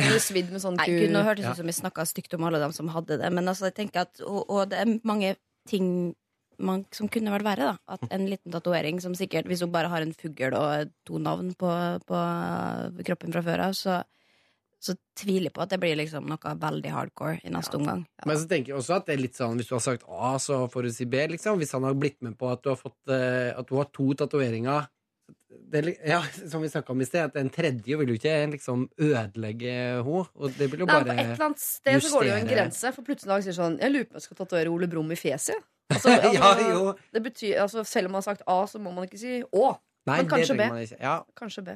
Eller svidd med sånn Nei, ku... gud, nå hørtes det ut som vi snakka stygt om alle dem som hadde det. Men altså, jeg tenker at, og, og det er mange ting man, som kunne vært verre. da At En liten tatovering som sikkert, hvis hun bare har en fugl og to navn på, på kroppen fra før av, så, så tviler jeg på at det blir liksom noe veldig hardcore i neste omgang. Men så tenker jeg også at det er litt sånn Hvis du har sagt A, så får du si B, liksom. Hvis han har blitt med på at du har fått eh, At du har to tatoveringer det er ja, Som vi snakka om i sted, at en tredje vil jo ikke liksom ødelegge henne. Og det vil jo Nei, bare på et eller annet sted så går det jo en grense. For plutselig en dag sier sånn Jeg lurer på om jeg skal tatovere Ole Brumm i fjeset. jeg». Altså, Ja, altså, det betyr, altså, selv om man har sagt A, så må man ikke si Å. Nei, men det kanskje B. trenger man ikke. Ja. Kanskje B.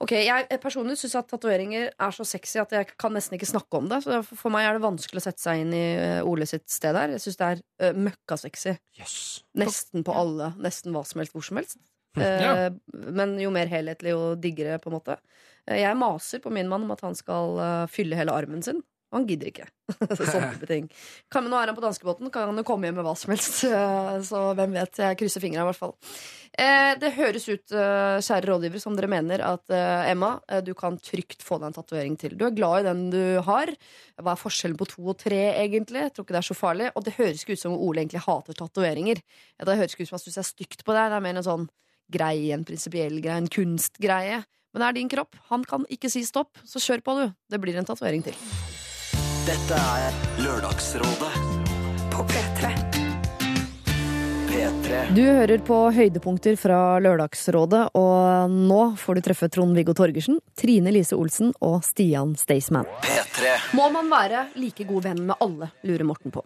Ok, Jeg personlig syns at tatoveringer er så sexy at jeg kan nesten ikke snakke om det. Så for meg er det vanskelig å sette seg inn i eh, Ole sitt sted her. Jeg syns det er uh, møkkasexy. Nesten på alle. Nesten hva som helst, hvor som helst. Eh, Ja. Men jo mer helhetlig jo diggere, på en måte. Eh, jeg maser på min mann om at han skal eh, fylle hele armen sin. Og han gidder ikke. Sånne type ting. Kan, nå er han på danskebåten, kan han jo komme hjem med hva som helst. eh, Så hvem vet. Jeg krysser fingra, i hvert fall. Eh, det høres ut, eh, kjære rådgiver, som dere mener at eh, Emma, eh, du kan trygt få deg en tatovering til. Du er glad i den du har. Hva er forskjellen på to og tre, egentlig? Jeg tror ikke det er så farlig. Og det høres ikke ut som Ole egentlig hater tatoveringer. Det høres ikke ut som han syns er stygt på deg. Det er mer en sånn greie, en prinsipiell greie, en kunstgreie. Men det er din kropp. Han kan ikke si stopp, så kjør på, du. Det blir en tatovering til. Dette er Lørdagsrådet på P3. P3. Du hører på høydepunkter fra Lørdagsrådet, og nå får du treffe Trond-Viggo Torgersen, Trine Lise Olsen og Stian Staysman. P3. Må man være like god venn med alle, lurer Morten på.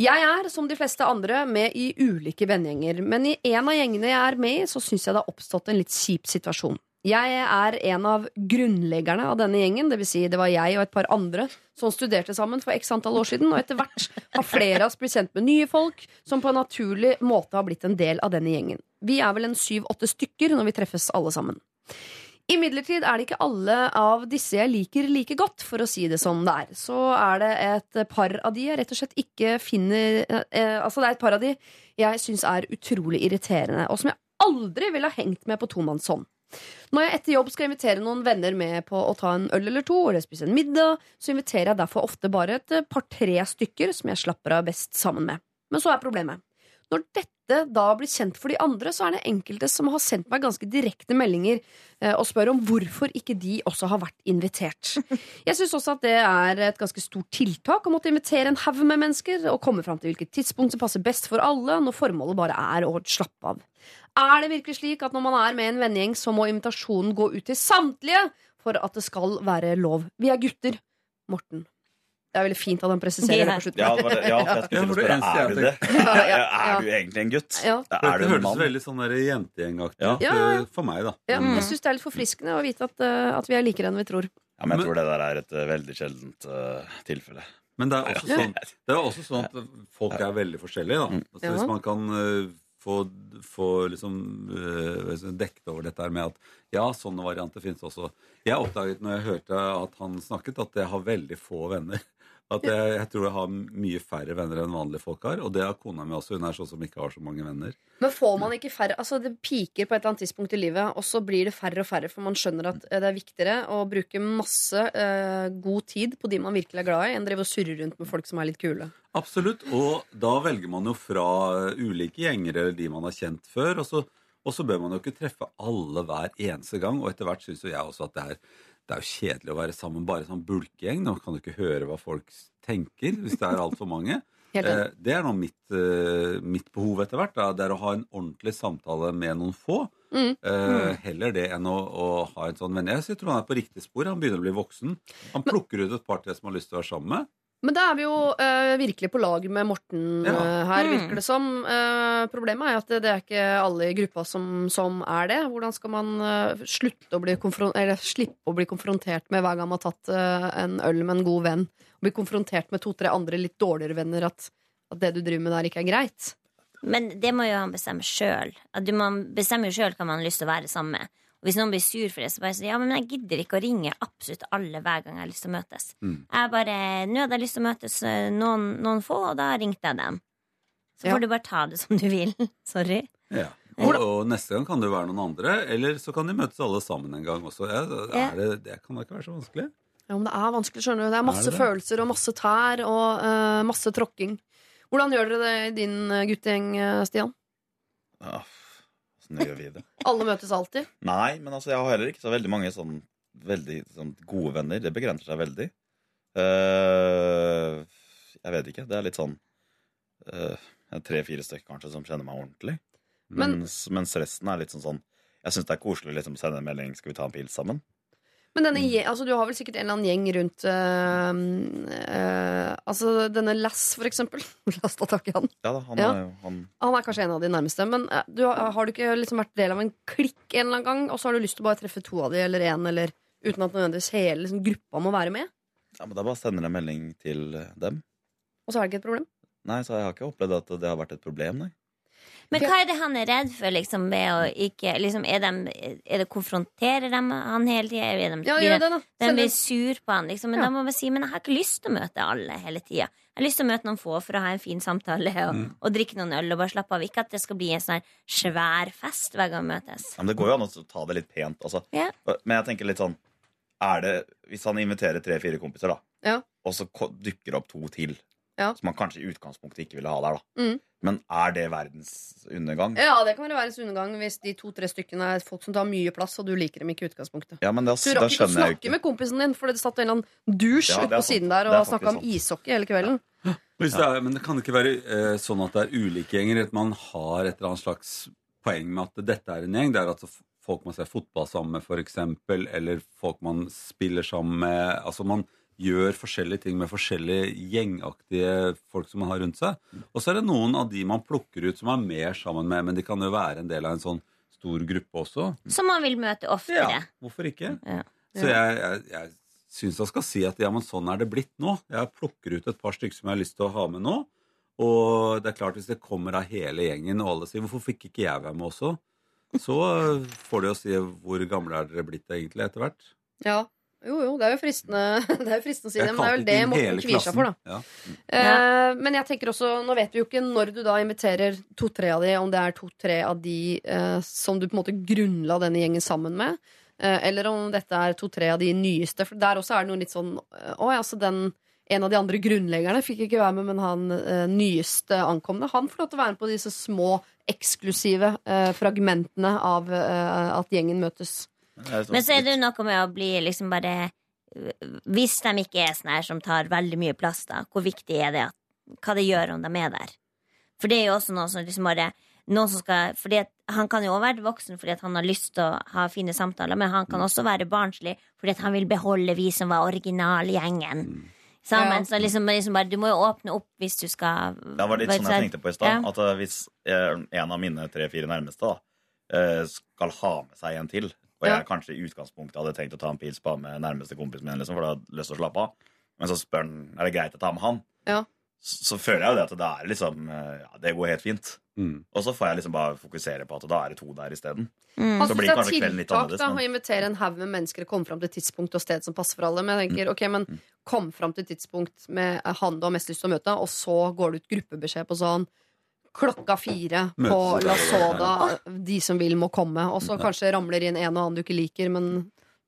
Jeg er, som de fleste andre, med i ulike vennegjenger, men i en av gjengene jeg er med i, så syns jeg det har oppstått en litt kjip situasjon. Jeg er en av grunnleggerne av denne gjengen, det vil si det var jeg og et par andre som studerte sammen for x antall år siden, og etter hvert har flere av oss blitt kjent med nye folk som på en naturlig måte har blitt en del av denne gjengen. Vi er vel en syv-åtte stykker når vi treffes alle sammen. Imidlertid er det ikke alle av disse jeg liker like godt, for å si det som det er. Så er det et par av de jeg rett og slett ikke finner eh, Altså det er et par av de jeg syns er utrolig irriterende, og som jeg aldri ville ha hengt med på tomannshånd. Når jeg etter jobb skal invitere noen venner med på å ta en øl eller to, eller spise en middag, så inviterer jeg derfor ofte bare et par-tre stykker som jeg slapper av best sammen med. Men så er problemet. Når dette da blir kjent for de andre, så er det enkelte som har sendt meg ganske direkte meldinger eh, og spør om hvorfor ikke de også har vært invitert. Jeg syns også at det er et ganske stort tiltak å måtte invitere en haug med mennesker og komme fram til hvilket tidspunkt som passer best for alle, når formålet bare er å slappe av. Er det virkelig slik at når man er med en vennegjeng, så må invitasjonen gå ut til samtlige for at det skal være lov? Vi er gutter. Morten. Det er veldig fint at han presiserer det på slutten. Ja, det var det- ja, jeg skulle spørre, er du det? Ja, ja, ja. Er du egentlig en gutt? Ja. Er du en mann? Det høres veldig sånn jentegjengaktig ut eh, for meg, da. Ja, Men- jeg syns det er litt forfriskende å vite at, eh, at vi er likere enn vi tror. Ja, men jeg tror det der er et eh, veldig sjeldent uh, tilfelle. Men det er også sånn, det er også sånn at folk er veldig forskjellige. Da. Altså, Hvis man kan eh, få, få liksom, uh, dekket over dette med at ja, sånne varianter finnes også. Jeg oppdaget når jeg hørte at han snakket, at jeg har veldig få venner. At jeg, jeg tror jeg har mye færre venner enn vanlige folk har. Og det har kona mi også. Hun er sånn som ikke har så mange venner. Men får man ikke færre Altså Det piker på et eller annet tidspunkt i livet, og så blir det færre og færre, for man skjønner at eh, det er viktigere å bruke masse uh, god tid på de man virkelig er glad i, enn drive og surre rundt med folk som er litt kule. Absolutt. Og da velger man jo fra ulike gjenger eller de man har kjent før. Og så, og så bør man jo ikke treffe alle hver eneste gang. Og etter hvert syns jo jeg også at det er, det er jo kjedelig å være sammen bare sånn bulkegjeng. Nå kan du ikke høre hva folk tenker hvis det er altfor mange. Eh, det er nå mitt, eh, mitt behov etter hvert. Da. Det er å ha en ordentlig samtale med noen få. Mm. Eh, Mm. heller det enn å, å ha en sånn venn. Jeg tror han er på riktig spor. Han begynner å bli voksen. Han plukker ut et par til som har lyst til å være sammen med. Men da er vi jo uh, virkelig på lag med Morten Ja. uh, her, Mm. virker det som. Uh, problemet er at det, det er ikke alle i gruppa som, som er det. Hvordan skal man slutte å bli eller slippe å bli konfrontert med hver gang man har tatt en øl med en god venn, og bli konfrontert med to-tre andre litt dårligere venner, at, at det du driver med der, ikke er greit? Men det må jo han bestemme sjøl. Man bestemmer jo sjøl hva man har lyst til å være sammen med. Og hvis noen blir sur for det, så bare sier ja, men jeg gidder ikke å ringe absolutt alle hver gang jeg har lyst til å møtes. Mm. Jeg bare, Nå hadde jeg lyst til å møtes eh, noen, noen få, og da ringte jeg dem. Så Ja. får du bare ta det som du vil. Sorry. Ja. Og, og neste gang kan det jo være noen andre, eller så kan de møtes alle sammen en gang også. Det, er det, det kan da ikke være så vanskelig. Ja, men det er vanskelig, skjønner du. Det er masse Er det det? følelser og masse tær og uh, masse tråkking. Hvordan gjør dere det i din eh, guttegjeng, eh, Stian? Ja, Åssen gjør vi det? Alle møtes alltid? Nei, men altså, jeg har heller ikke så veldig mange sånn veldig sånn gode venner. Det begrenser seg veldig. Uh, jeg vet ikke. Det er litt sånn uh, tre-fire stykker kanskje som kjenner meg ordentlig. Men- Mens, mens resten er litt sånn sånn Jeg syns det er koselig liksom, å sende en melding 'Skal vi ta en pils sammen?' Men denne, Mm. altså, du har vel sikkert en eller annen gjeng rundt eh, eh, Altså denne Lass, for eksempel. Lass ta tak i han. Ja da, han Ja. er jo han Han er kanskje en av de nærmeste. Men eh, du, har du ikke liksom vært del av en klikk en eller annen gang, og så har du lyst til å bare treffe to av de eller én, eller uten at nødvendigvis hele liksom, gruppa må være med? Ja, men Da bare sender jeg en melding til dem. Og så er det ikke et problem? Nei, så jeg har ikke opplevd at det har vært et problem, nei. Men hva er det han er redd for, liksom, ved å ikke liksom, er, dem, er det Konfronterer dem han hele tida? Er de, Ja, ja, de- de blir sur på han, liksom. Men Ja. da må man si Men jeg har ikke lyst til å møte alle hele tida. Jeg har lyst til å møte noen få for å ha en fin samtale og, Mm. og drikke noen øl og bare slappe av. Ikke at det skal bli en sånn svær fest hver gang vi møtes. Ja, men det går jo an å ta det litt pent. Altså. Ja. Men jeg tenker litt sånn er det, Hvis han inviterer tre-fire kompiser, da, Ja. og så dukker det opp to til, Ja. som man kanskje i utgangspunktet ikke ville ha der, da. Mm. Men er det verdens undergang? Ja, det kan være verdens undergang hvis de to-tre stykkene er folk som tar mye plass, og du liker dem ikke i utgangspunktet. Ja, men da, Du rakk ikke å snakke med kompisen din, for det satt en eller annen dusj Ja, ut på sant. siden der er og snakka om ishockey hele kvelden. Hvis det er, men det kan ikke være eh, sånn at det er ulike gjenger. At man har et eller annet slags poeng med at dette er en gjeng. Det er at folk man ser fotball sammen med, f.eks., eller folk man spiller sammen med. Altså man gjør forskjellige ting med forskjellige gjengaktige folk som man har rundt seg. Og så er det noen av de man plukker ut som er mer sammen med, men de kan jo være en del av en sånn stor gruppe også. Som man vil møte oftere. Ja, hvorfor ikke? Ja. Så jeg, jeg, jeg syns jeg skal si at ja, men sånn er det blitt nå. Jeg plukker ut et par stykker som jeg har lyst til å ha med nå. Og det er klart hvis det kommer av hele gjengen, og alle sier 'hvorfor fikk ikke jeg være med også', så får de jo si 'hvor gamle er dere blitt egentlig etter hvert'? Ja. Jo, jo, det er jo fristende, det er jo fristende å si det, men det er vel det Morten kvier seg for, da. Ja. Eh, men jeg tenker også, nå vet vi jo ikke når du da inviterer to-tre av de, om det er to-tre av de eh, som du på en måte grunnla denne gjengen sammen med, eh, eller om dette er to-tre av de nyeste. For der også er det noe litt sånn eh, Å ja, så den en av de andre grunnleggerne fikk ikke være med, men han eh, nyeste ankomne, han får lov til å være med på disse små, eksklusive eh, fragmentene av eh, at gjengen møtes. Men så er det jo noe med å bli liksom bare Hvis de ikke er sånn her som tar veldig mye plass, da, hvor viktig er det at, hva det gjør om de er der? For det er jo også noe som liksom bare noen som skal, fordi at Han kan jo også være voksen fordi at han har lyst til å ha fine samtaler, men han kan også være barnslig fordi at han vil beholde vi som var originalgjengen. Sammen, Ja. så liksom, liksom bare, Du må jo åpne opp hvis du skal Det var litt sånn jeg tenkte på i stad. Ja. At eh, hvis eh, en av mine tre-fire nærmeste da, eh, skal ha med seg en til, og jeg Ja. kanskje i utgangspunktet hadde tenkt å ta en pils bare med nærmeste kompisen min, liksom, for da hadde jeg lyst til å slappe av, men så spør han er det greit å ta med han, Ja. så, så føler jeg jo det at det er liksom eh, Ja, det går helt fint. Og så får jeg liksom bare fokusere på at da er det to der isteden. Han Så synes blir det er kanskje kvelden litt tiltak annerledes. da, å invitere en haug med mennesker og komme fram til tidspunkt og sted som passer for alle. Men jeg tenker, ok, men kom fram til tidspunkt med han du har mest lyst til å møte, og så går det ut gruppebeskjed på sånn klokka fire på La Soda. De som vil, må komme. Og så kanskje ramler inn en og annen du ikke liker, men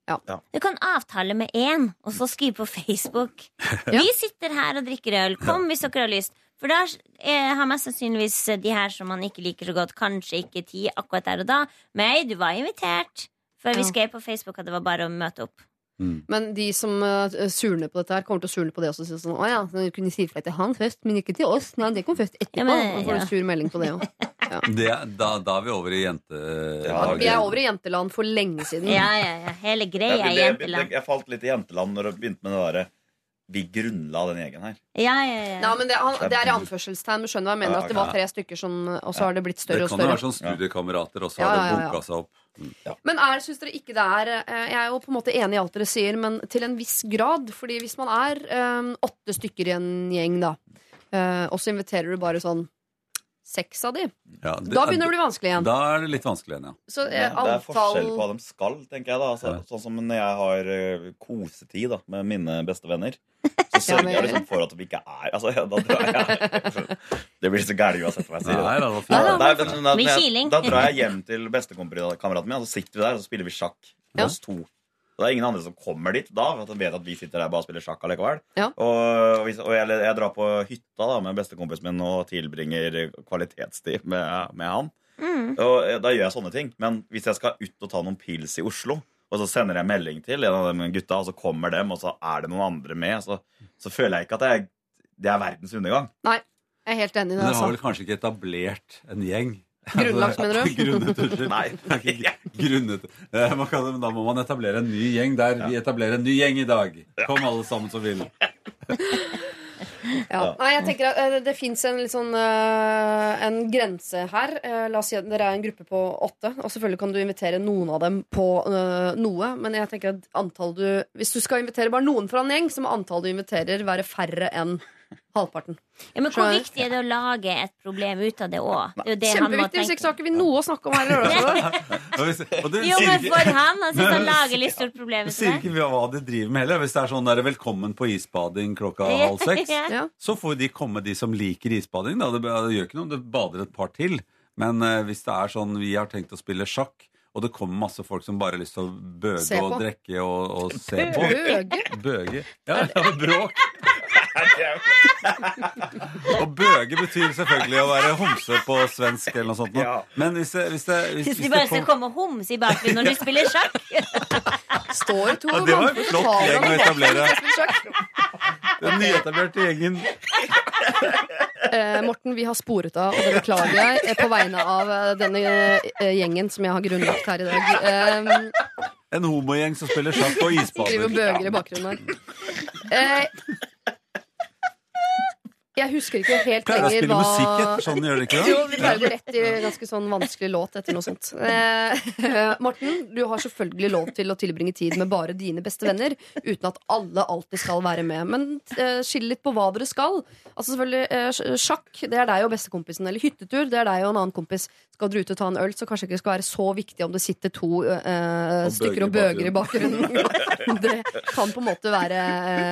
ja. Du kan avtale med én, og så skrive på Facebook. Vi sitter her og drikker øl. Kom hvis dere har lyst. For da eh, har mest sannsynligvis de her som man ikke liker så godt, kanskje ikke tid akkurat der og da. Men du var invitert. For vi skrev på Facebook at det var bare å møte opp. Men de som uh, surner på dette her, kommer til å surne på det også. Sånn, å ja, så du kunne si ifra til han først, men ikke til oss. Nei, det kom først etterpå. Ja, men- får ja. en sur melding på det òg. Det, da, da er vi over i jente... Vi er over i jenteland for lenge siden. Ja, ja, ja. Hele greia jeg, er jeg, jenteland. jeg falt litt i jenteland når jeg begynte med det derre Vi grunnla den gjengen her. Ja, ja, ja. Ja, men det, han, det er i anførselstegn. Men skjønner hva jeg mener. Ja, At det var tre stykker som Og så har det blitt større Det og kan jo være større. sånn studiekamerater, og så Ja, har det ja, ja. bunka seg opp. Ja. Men er, syns dere ikke det er eh, Jeg er jo på en måte enig i alt dere sier, men til en viss grad. Fordi hvis man er eh, åtte stykker i en gjeng, da, eh, og så inviterer du bare sånn seks av de, Ja, det- da begynner det å bli vanskelig igjen. Da er det litt vanskelig igjen, ja. Så Det, antall... det er forskjell på hva de skal, tenker jeg. da altså, Sånn som når jeg har eh, kosetid da, med mine beste venner, så sørger jeg liksom for at vi ikke er Altså, ja, da drar jeg Det blir så gærent uansett hva jeg sier. Nei, da. Ja, da, da, da drar jeg hjem til bestekameraten min, og så sitter vi der og så spiller vi sjakk. Ja. Oss to. Og det er ingen andre som kommer dit da, for at de vet at vi sitter der bare og spiller sjakk allikevel. Ja. Og, hvis, og jeg, jeg drar på hytta da med bestekompisen min og tilbringer kvalitetstid med, med han. Mm. Og eh, da gjør jeg sånne ting. Men hvis jeg skal ut og ta noen pils i Oslo, og så sender jeg melding til en av de gutta, og så kommer dem, og så er det noen andre med, så, så føler jeg ikke at er, det er verdens undergang. Nei, jeg er helt enig i det. Men dere har Altså. vel kanskje ikke etablert en gjeng? Grunnlagt, mener du? Grunnet, unnskyld. Nei. Grunnet. Man kan, men da må man etablere en ny gjeng der. Vi etablerer en ny gjeng i dag. Kom alle sammen som vil. Ja. Nei, jeg tenker at eh, Det fins en sånn eh, En grense her. Eh, la oss si at dere er en gruppe på åtte. Og selvfølgelig kan du invitere noen av dem på uh, noe. Men jeg tenker at antall du hvis du skal invitere bare noen fra en gjeng, så må antall du inviterer, være færre enn Halvparten. Ja, men hvor viktig er det å lage et problem ut av det òg? Det er jo det han må Kjempeviktig, hvis ikke så har vi noe å snakke om her i Lørdagsrådet. Og og det Jo, sier men ikke- for han, han synes han lager litt stort problem ut sier av det. ikke vi hva de driver med heller. Hvis det er sånn der, 'velkommen på isbading klokka halv seks', Ja. så får de komme, de som liker isbading. Da. Det, det gjør ikke noe om det bader et par til. Men uh, hvis det er sånn vi har tenkt å spille sjakk, og det kommer masse folk som bare har lyst til å bøge og drikke og, og se på Bøge? Bøge? Ja, ja bråk. Og bøge betyr selvfølgelig å være homse på svensk eller noe sånt. Ja. Men hvis det, hvis det, hvis, Hvis hvis de bare det skal komme homs i bakgrunnen når du spiller sjakk. Står to Ja, det var en flott gjeng å etablere. Den nyetablerte gjengen. Eh, Morten, vi har sporet av, og det beklager jeg eh, på vegne av eh, denne eh, gjengen som jeg har grunnlagt her i dag. Eh, En homogjeng som spiller sjakk og Driver Skriver bøger i bakgrunnen her. Jeg husker ikke helt Pleier å lenger spille musikk etter sånn, gjør det ikke det? Jo, vi pleier å gå rett i en ganske sånn vanskelig låt etter noe sånt. Eh, Morten, du har selvfølgelig lov til å tilbringe tid med bare dine beste venner, uten at alle alltid skal være med. Men eh, skill litt på hva dere skal. Altså selvfølgelig eh, Sjakk, det er deg og bestekompisen. Eller hyttetur, det er deg og en annen kompis. Skal dere ut og ta en øl, så kanskje ikke det skal være så viktig om det sitter to uh, Og stykker og bøger i bakgrunnen. det kan på en måte være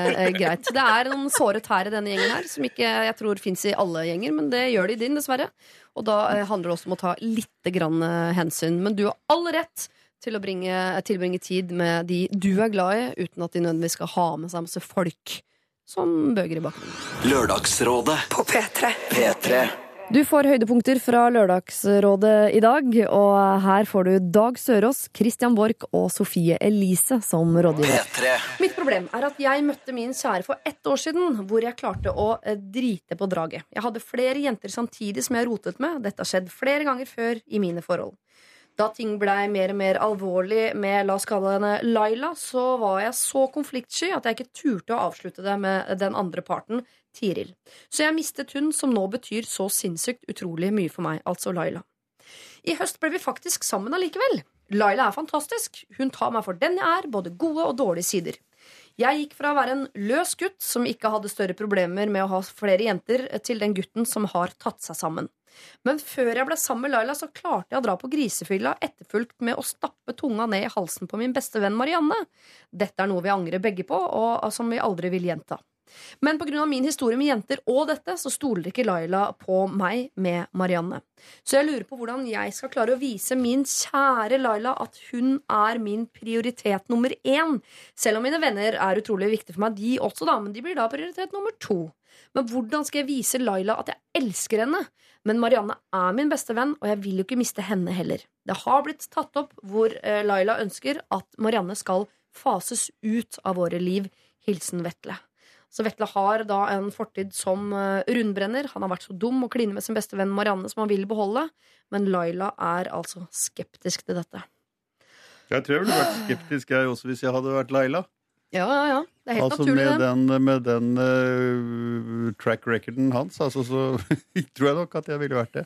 uh, greit. Det er noen såre tær i denne gjengen her, som ikke jeg tror fins i alle gjenger, men det gjør det i din, dessverre. Og da uh, handler det også om å ta litt grann, hensyn. Men du har all rett til å bringe, tilbringe tid med de du er glad i, uten at de nødvendigvis skal ha med seg masse folk som bøger i bakgrunnen. Lørdagsrådet på P3. P3. Du får høydepunkter fra Lørdagsrådet i dag, og her får du Dag Sørås, Christian Borch og Sofie Elise som rådgiver. Mitt problem er at jeg møtte min kjære for ett år siden, hvor jeg klarte å eh, drite på draget. Jeg hadde flere jenter samtidig som jeg rotet med. Dette har skjedd flere ganger før i mine forhold. Da ting blei mer og mer alvorlig med la oss kalle henne Laila, så var jeg så konfliktsky at jeg ikke turte å avslutte det med den andre parten, Tiril. Så jeg mistet hun som nå betyr så sinnssykt utrolig mye for meg, altså Laila. I høst ble vi faktisk sammen allikevel. Laila er fantastisk. Hun tar meg for den jeg er, både gode og dårlige sider. Jeg gikk fra å være en løs gutt som ikke hadde større problemer med å ha flere jenter, til den gutten som har tatt seg sammen. Men før jeg ble sammen med Laila, så klarte jeg å dra på grisefylla etterfulgt med å stappe tunga ned i halsen på min beste venn Marianne. Dette er noe vi angrer begge på, og som vi aldri vil gjenta. Men pga. min historie med jenter og dette, så stoler ikke Laila på meg med Marianne. Så jeg lurer på hvordan jeg skal klare å vise min kjære Laila at hun er min prioritet nummer én. Selv om mine venner er utrolig viktige for meg, de også, da, men de blir da prioritet nummer to. Men hvordan skal jeg vise Laila at jeg elsker henne? Men Marianne er min beste venn, og jeg vil jo ikke miste henne heller. Det har blitt tatt opp hvor eh, Laila ønsker at Marianne skal fases ut av våre liv. Hilsen Vetle. Så Vetle har da en fortid som eh, rundbrenner. Han har vært så dum og kline med sin beste venn Marianne som han vil beholde. Men Laila er altså skeptisk til dette. Jeg tror jeg ville vært skeptisk jeg også hvis jeg hadde vært Laila. Ja, ja, ja. Det er helt Altså naturlig, med den, med den uh, track recorden hans, altså, så tror jeg nok at jeg ville vært det.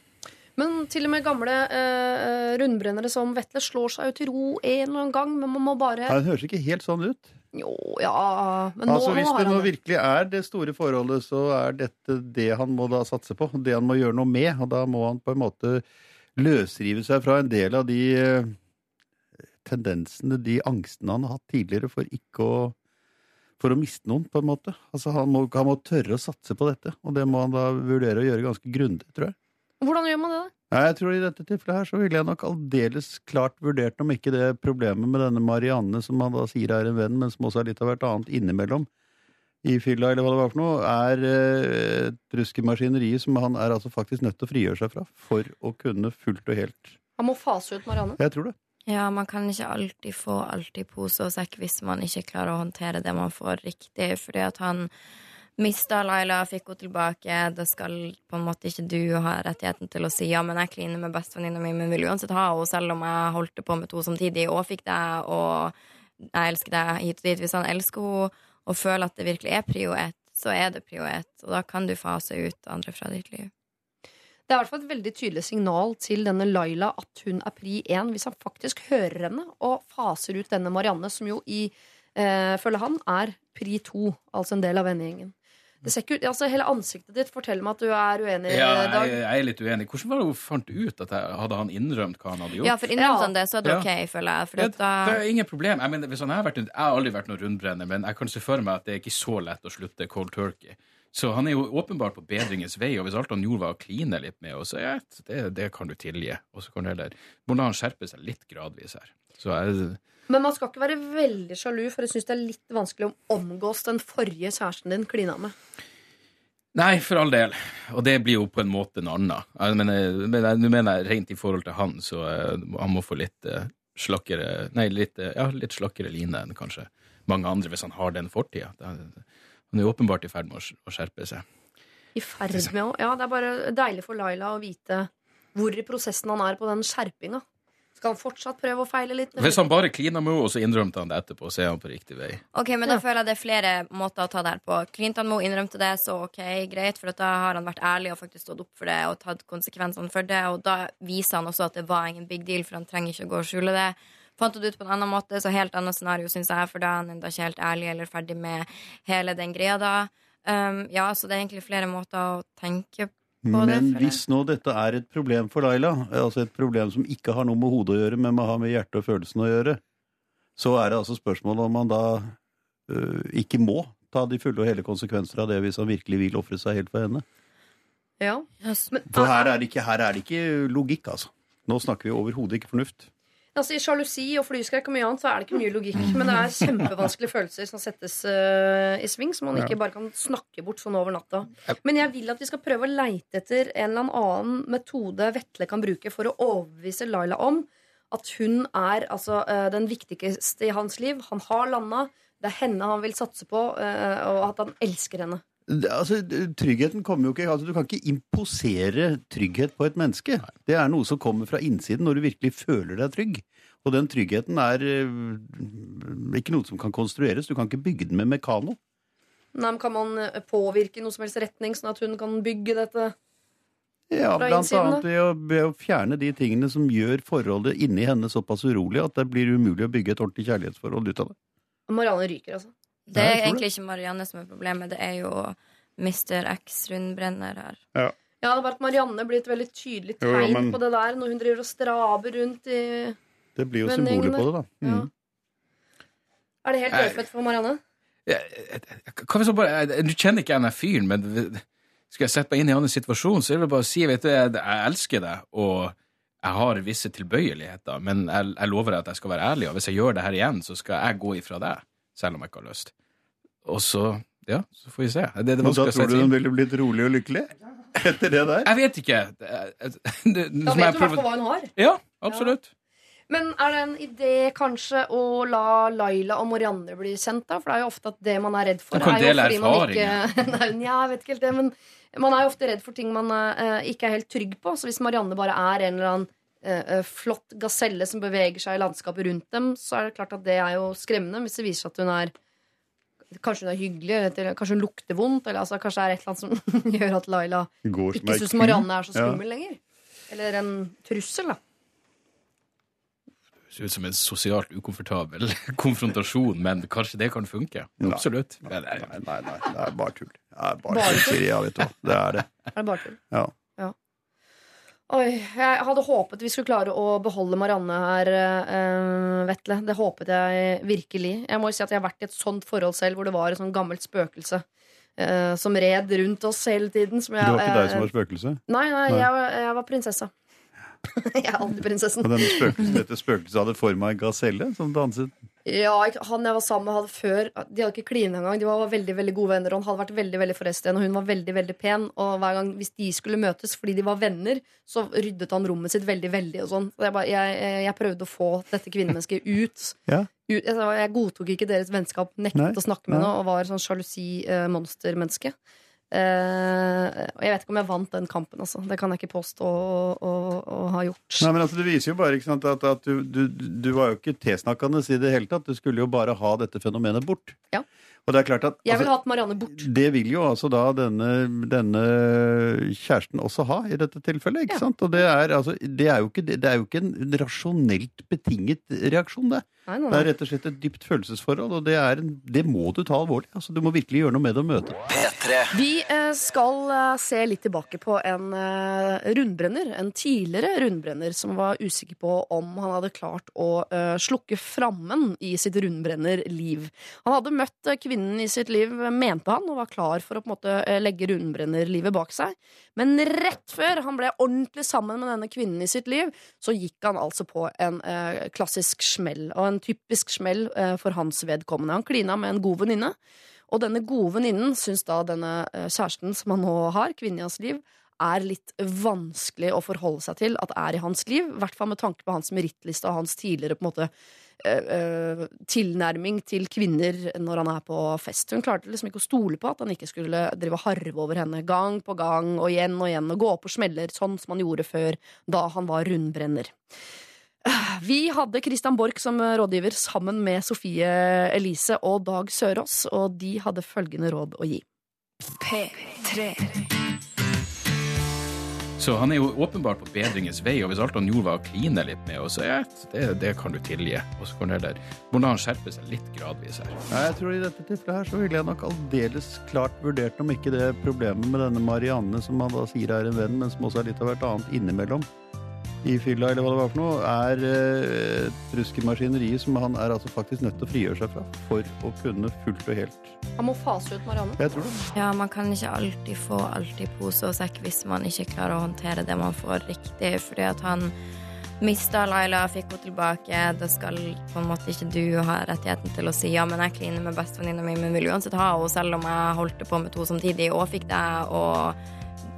Men til og med gamle uh, rundbrennere som Vetle slår seg jo til ro en eller annen gang. Men man må bare Han høres ikke helt sånn ut. Jo, ja Men nå, altså, hvis det nå virkelig er det store forholdet, så er dette det han må da satse på. Det han må gjøre noe med. Og da må han på en måte løsrive seg fra en del av de eh, tendensene, de angstene han har hatt tidligere for ikke å for å miste noen, på en måte. Altså, han må, han må tørre å satse på dette, og det må han da vurdere å gjøre ganske grundig, tror jeg. Hvordan gjør man det, da? Nei, jeg tror I dette tilfellet her så ville jeg nok aldeles klart vurdert om ikke det problemet med denne Marianne, som han da sier er en venn, men som også er litt av hvert annet innimellom, i fylla eller hva det var for noe, er eh, et rusk i som han er altså faktisk nødt til å frigjøre seg fra for å kunne fullt og helt Han må fase ut Marianne. Jeg tror det. Ja, man kan ikke alltid få alt i pose og sekk hvis man ikke klarer å håndtere det man får riktig. Fordi at han mista Laila, fikk henne tilbake. Det skal på en måte ikke du ha rettigheten til å si ja, men jeg kliner med bestevenninna mi, men vil uansett ha henne, selv om jeg holdt på med to samtidig og fikk deg, og jeg elsker deg hit og dit. Hvis han elsker henne og føler at det virkelig er prio ett, så er det prio ett, og da kan du fase ut andre fra ditt liv. Det er i hvert fall et veldig tydelig signal til denne Laila at hun er pri én, hvis han faktisk hører henne og faser ut denne Marianne, som jo i, eh, følger han, er pri to, altså en del av vennegjengen. Det ser ikke ut, altså Hele ansiktet ditt forteller meg at du er uenig. Ja, jeg, jeg er litt uenig. Hvordan var det hun fant ut at jeg, hadde han innrømt hva han hadde gjort? Ja, for innrømte han det, så er det Ja. ok, føler jeg. Ja, da det er ingen problem. Jeg, mener, hvis han har vært, jeg har aldri vært noen rundbrenner, men jeg kan se for meg at det er ikke så lett å slutte cold turkey. Så han er jo åpenbart på bedringens vei, og hvis alt han gjorde var å kline litt med oss, så ja, det, det kan du tilgi. Og så kan du heller må la han skjerpe seg litt gradvis her. Så jeg, Men man skal ikke være veldig sjalu, for jeg syns det er litt vanskelig å omgås den forrige kjæresten din klina med. Nei, for all del. Og det blir jo på en måte en annen. Jeg mener, jeg- nå mener jeg rent i forhold til han, så eh, han må få litt eh, slakkere Nei, litt, eh, ja, litt slakkere line enn kanskje mange andre, hvis han har den fortida. Han er jo åpenbart i ferd med å skjerpe seg. I ferd med å Ja, det er bare deilig for Laila å vite hvor i prosessen han er på den skjerpinga. Skal han fortsatt prøve å feile litt? Hvis han bare klina med henne, og så innrømte han det etterpå, så er han på riktig vei. Ok, men da føler jeg det er flere måter å ta det her på. Clinton Moe innrømte det, så ok, greit, for at da har han vært ærlig og faktisk stått opp for det og tatt konsekvensene for det, og da viser han også at det var ingen big deal, for han trenger ikke å gå og skjule det. Fant det ut på en annen måte, så helt annet scenario, syns jeg, for da er han enda ikke helt ærlig eller ferdig med hele den greia da. Um, ja, så det er egentlig flere måter å tenke på. Men hvis nå dette er et problem for Laila, altså et problem som ikke har noe med hodet å gjøre, men man har med hjertet og følelsen å gjøre, så er det altså spørsmålet om man da øh, ikke må ta de fulle og hele konsekvenser av det hvis han virkelig vil ofre seg helt for henne. Ja. Men, For her er det ikke, her er det ikke logikk, altså. Nå snakker vi overhodet ikke fornuft. Altså, I sjalusi og flyskrekk og mye annet så er det ikke mye logikk. Men det er kjempevanskelige følelser som settes uh, i sving, som man ikke bare kan snakke bort sånn over natta. Men jeg vil at vi skal prøve å leite etter en eller annen metode Vetle kan bruke for å overbevise Laila om at hun er altså, uh, den viktigste i hans liv. Han har landa. Det er henne han vil satse på, øh, og at han elsker henne. Altså, tryggheten kommer jo ikke altså, Du kan ikke imposere trygghet på et menneske. Det er noe som kommer fra innsiden når du virkelig føler deg trygg. Og den tryggheten er øh, ikke noe som kan konstrueres. Du kan ikke bygge den med mekano. Nei, men Kan man øh, påvirke i noe som helst retning, sånn at hun kan bygge dette? Ja, Fra blant innsiden, annet ved å, ved å fjerne de tingene som gjør forholdet inni henne såpass urolig at det blir umulig å bygge et ordentlig kjærlighetsforhold ut av det. Marianne ryker, altså. Det er egentlig ikke Marianne som er problemet, det er jo Mr. X rundbrenner her. Ja. Ja, det er bare at Marianne blir et veldig tydelig tegn jo, men- på det der når hun driver og straber rundt i Det blir jo symbolet på det, da. Mm. Er det helt dødfødt for Marianne? Hva hvis bare, du kjenner ikke jeg den fyren, men skal jeg sette meg inn i hans situasjon, så er det bare å si vet du, jeg, jeg elsker deg, og jeg har visse tilbøyeligheter, men jeg, jeg lover deg at jeg skal være ærlig, og hvis jeg gjør det her igjen, så skal jeg gå ifra deg, selv om jeg ikke har lyst. Og så, ja, så får vi se. Det er det Men da tror du hun ville blitt rolig og lykkelig? Etter det der? Jeg vet ikke. Det, det, det, Da vet du i hvert fall hva hun har. Ja, absolutt. Men er det en idé kanskje å la Laila og Marianne bli kjent, da? For det er jo ofte at det man er redd for, er jo fordi man ikke Nei, jeg vet ikke helt det, men man er jo ofte redd for ting man uh, ikke er helt trygg på. Så hvis Marianne bare er en eller annen eh, flott gaselle som beveger seg i landskapet rundt dem, så er det klart at det er jo skremmende hvis det viser seg at hun er Kanskje hun er hyggelig, eller kanskje hun lukter vondt, eller altså, kanskje det er et eller annet som gjør at Laila Går ikke syns. Marianne er så Ja. skummel lenger. Eller en trussel, da. Det Ser ut som en sosialt ukomfortabel konfrontasjon, men kanskje det kan funke. Absolutt. Nei, nei, nei, nei, det er bare tull. Det er bare, Bare tull? Ja, vet du hva. Det er det. Er det bare tull? Ja. Oi, jeg hadde håpet vi skulle klare å beholde Marianne her, uh, Vetle. Det håpet jeg virkelig. Jeg må jo si at jeg har vært i et sånt forhold selv, hvor det var et sånt gammelt spøkelse Uh, som red rundt oss hele tiden. Som Det var ikke deg som eh, var spøkelse? Nei, nei, Nei. Jeg, var- jeg var prinsessa. jeg er alltid prinsessen. Og denne spøkelsen, dette spøkelset hadde form av en gaselle som danset. Ja, Han jeg var sammen med, hadde før De hadde ikke klina engang. De var veldig veldig gode venner. Og han hadde vært veldig veldig forresten, og hun var veldig veldig pen. Og hver gang hvis de skulle møtes fordi de var venner, så ryddet han rommet sitt veldig. veldig og sånn Så jeg, bare, jeg, jeg prøvde å få dette kvinnemennesket ut. Ja. ut jeg, jeg godtok ikke deres vennskap, nektet Nei, å snakke med henne og var sånn sjalusi-monstermenneske. Eh, og jeg vet ikke om jeg vant den kampen, altså. Det kan jeg ikke påstå å, å, å ha gjort. Nei, men altså, Det viser jo bare ikke sant, at, at du, du, du var jo ikke tilsnakkende i det hele tatt. Du skulle jo bare ha dette fenomenet bort. Ja. Og det er klart at Jeg ville altså, hatt Marianne bort. Det vil jo altså da denne, denne kjæresten også ha i dette tilfellet. ikke sant? Og det er, altså, det, er jo ikke, det er jo ikke en rasjonelt betinget reaksjon, det. Nei, nei, Det er rett og slett et dypt følelsesforhold, og det, er en, det må du ta alvorlig. Altså, du må virkelig gjøre noe med det og møte. Vi eh, skal eh, se litt tilbake på en eh, rundbrenner, en tidligere rundbrenner, som var usikker på om han hadde klart å slukke frammen i sitt rundbrennerliv. Han hadde møtt eh, kvinnen i sitt liv, mente han, og var klar for å på en måte eh, legge rundbrennerlivet bak seg. Men rett før han ble ordentlig sammen med denne kvinnen i sitt liv, så gikk han altså på en eh, klassisk smell, og en typisk smell eh, for hans vedkommende. Han klina med en god venninne. Og denne gode venninnen syns da denne eh, kjæresten som han nå har, kvinnen i hans liv, er litt vanskelig å forholde seg til at er i hans liv. I hvert fall med tanke på hans merittliste og hans tidligere på en måte eh, eh, tilnærming til kvinner når han er på fest. Hun klarte liksom ikke å stole på at han ikke skulle drive og harve over henne gang på gang og igjen og igjen og gå på smeller, sånn som han gjorde før, da han var rundbrenner. Vi hadde Christian Borch som rådgiver sammen med Sofie Elise og Dag Sørås, og de hadde følgende råd å gi. P3. Så han er jo åpenbart på bedringens vei, og hvis alt han gjorde var å kline litt med oss, ja, det, det kan du tilgi. Og så kan det der, må han skjerpe seg litt gradvis her. Nei, jeg tror I dette tilfellet her så ville jeg nok aldeles klart vurdert om ikke det problemet med denne Marianne, som han da sier er en venn, men som også er litt av hvert annet innimellom i fylla, eller hva det var for noe, er eh, et ruskemaskineri som han er altså faktisk nødt til å frigjøre seg fra for å kunne fullt og helt Han må fase ut Marianne. Jeg tror det. Ja, man kan ikke alltid få alt i pose og sekk hvis man ikke klarer å håndtere det man får riktig, fordi at han mista Laila, fikk henne tilbake. Det skal på en måte ikke du ha rettigheten til å si ja, men jeg kliner med bestevenninna mi, men vil uansett ha henne, selv om jeg holdt på med to samtidig og fikk deg, og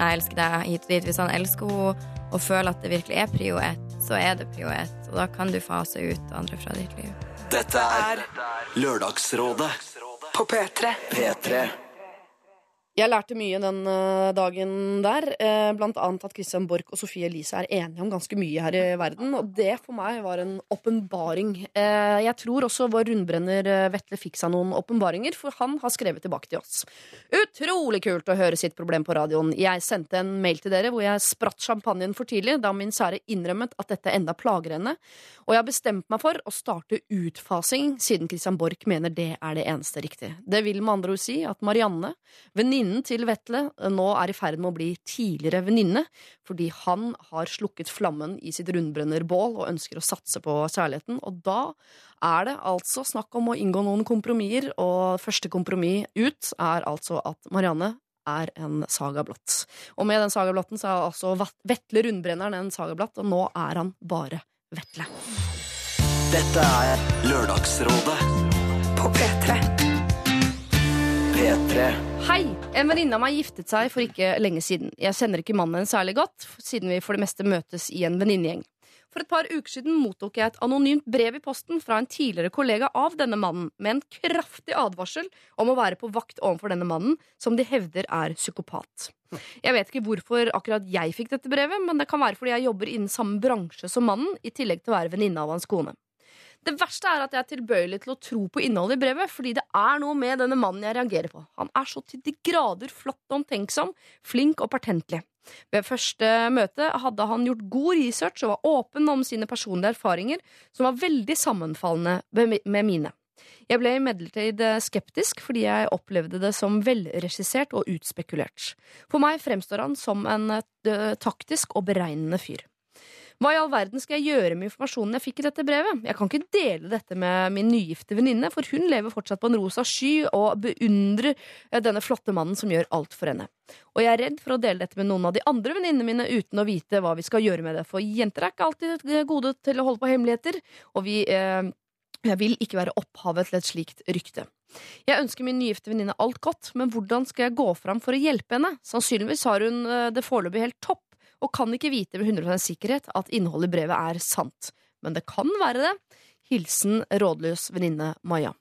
jeg elsker deg hit og dit. Hvis han elsker henne og føler at det virkelig er prio ett, så er det prio ett, og da kan du fase ut andre fra ditt liv. Dette er Lørdagsrådet på P3. P3. Jeg lærte mye den eh, dagen der, eh, blant annet at Christian Borch og Sofie Elise er enige om ganske mye her i verden, og det for meg var en åpenbaring. Eh, Jeg tror også vår rundbrenner Vetle fikk seg noen åpenbaringer, for han har skrevet tilbake til oss. Utrolig kult å høre sitt problem på radioen. Jeg sendte en mail til dere hvor jeg spratt champagnen for tidlig, da min sære innrømmet at dette enda plager henne, og jeg har bestemt meg for å starte utfasing, siden Christian Borch mener det er det eneste riktige. Det vil med andre ord si at Marianne, venninnen til Vetle, nå er i ferd med å bli tidligere venninne, fordi han har slukket flammen i sitt rundbrennerbål og ønsker å satse på kjærligheten, og da er det altså snakk om å inngå noen kompromisser, og første kompromiss ut er altså at Marianne er en saga blott. Og med den saga blotten så er altså Vetle Rundbrenneren en saga blott, og nå er han bare Vetle. Dette er Lørdagsrådet på P3. P3. Hei! En venninne av meg giftet seg for ikke lenge siden. Jeg kjenner ikke mannen hennes særlig godt, siden vi for det meste møtes i en venninnegjeng. For et par uker siden mottok jeg et anonymt brev i posten fra en tidligere kollega av denne mannen, med en kraftig advarsel om å være på vakt overfor denne mannen, som de hevder er psykopat. Jeg vet ikke hvorfor akkurat jeg fikk dette brevet, men det kan være fordi jeg jobber innen samme bransje som mannen, i tillegg til å være venninne av hans kone. Det verste er at jeg er tilbøyelig til å tro på innholdet i brevet, fordi det er noe med denne mannen jeg reagerer på. Han er så til de grader flott og omtenksom, flink og pertentlig. Ved første møte hadde han gjort god research og var åpen om sine personlige erfaringer, som var veldig sammenfallende med mine. Jeg ble imidlertid skeptisk fordi jeg opplevde det som velregissert og utspekulert. For meg fremstår han som en eh, taktisk og beregnende fyr. Hva i all verden skal jeg gjøre med informasjonen jeg fikk i dette brevet? Jeg kan ikke dele dette med min nygifte venninne, for hun lever fortsatt på en rosa sky og beundrer eh, denne flotte mannen som gjør alt for henne. Og jeg er redd for å dele dette med noen av de andre venninnene mine uten å vite hva vi skal gjøre med det, for jenter er ikke alltid gode til å holde på hemmeligheter, og vi eh, vil ikke være opphavet til et slikt rykte. Jeg ønsker min nygifte venninne alt godt, men hvordan skal jeg gå fram for å hjelpe henne? Sannsynligvis har hun eh, det foreløpig helt topp, og kan ikke vite med 100 sikkerhet at innholdet i brevet er sant. Men det kan være det. Hilsen rådløs venninne Maja.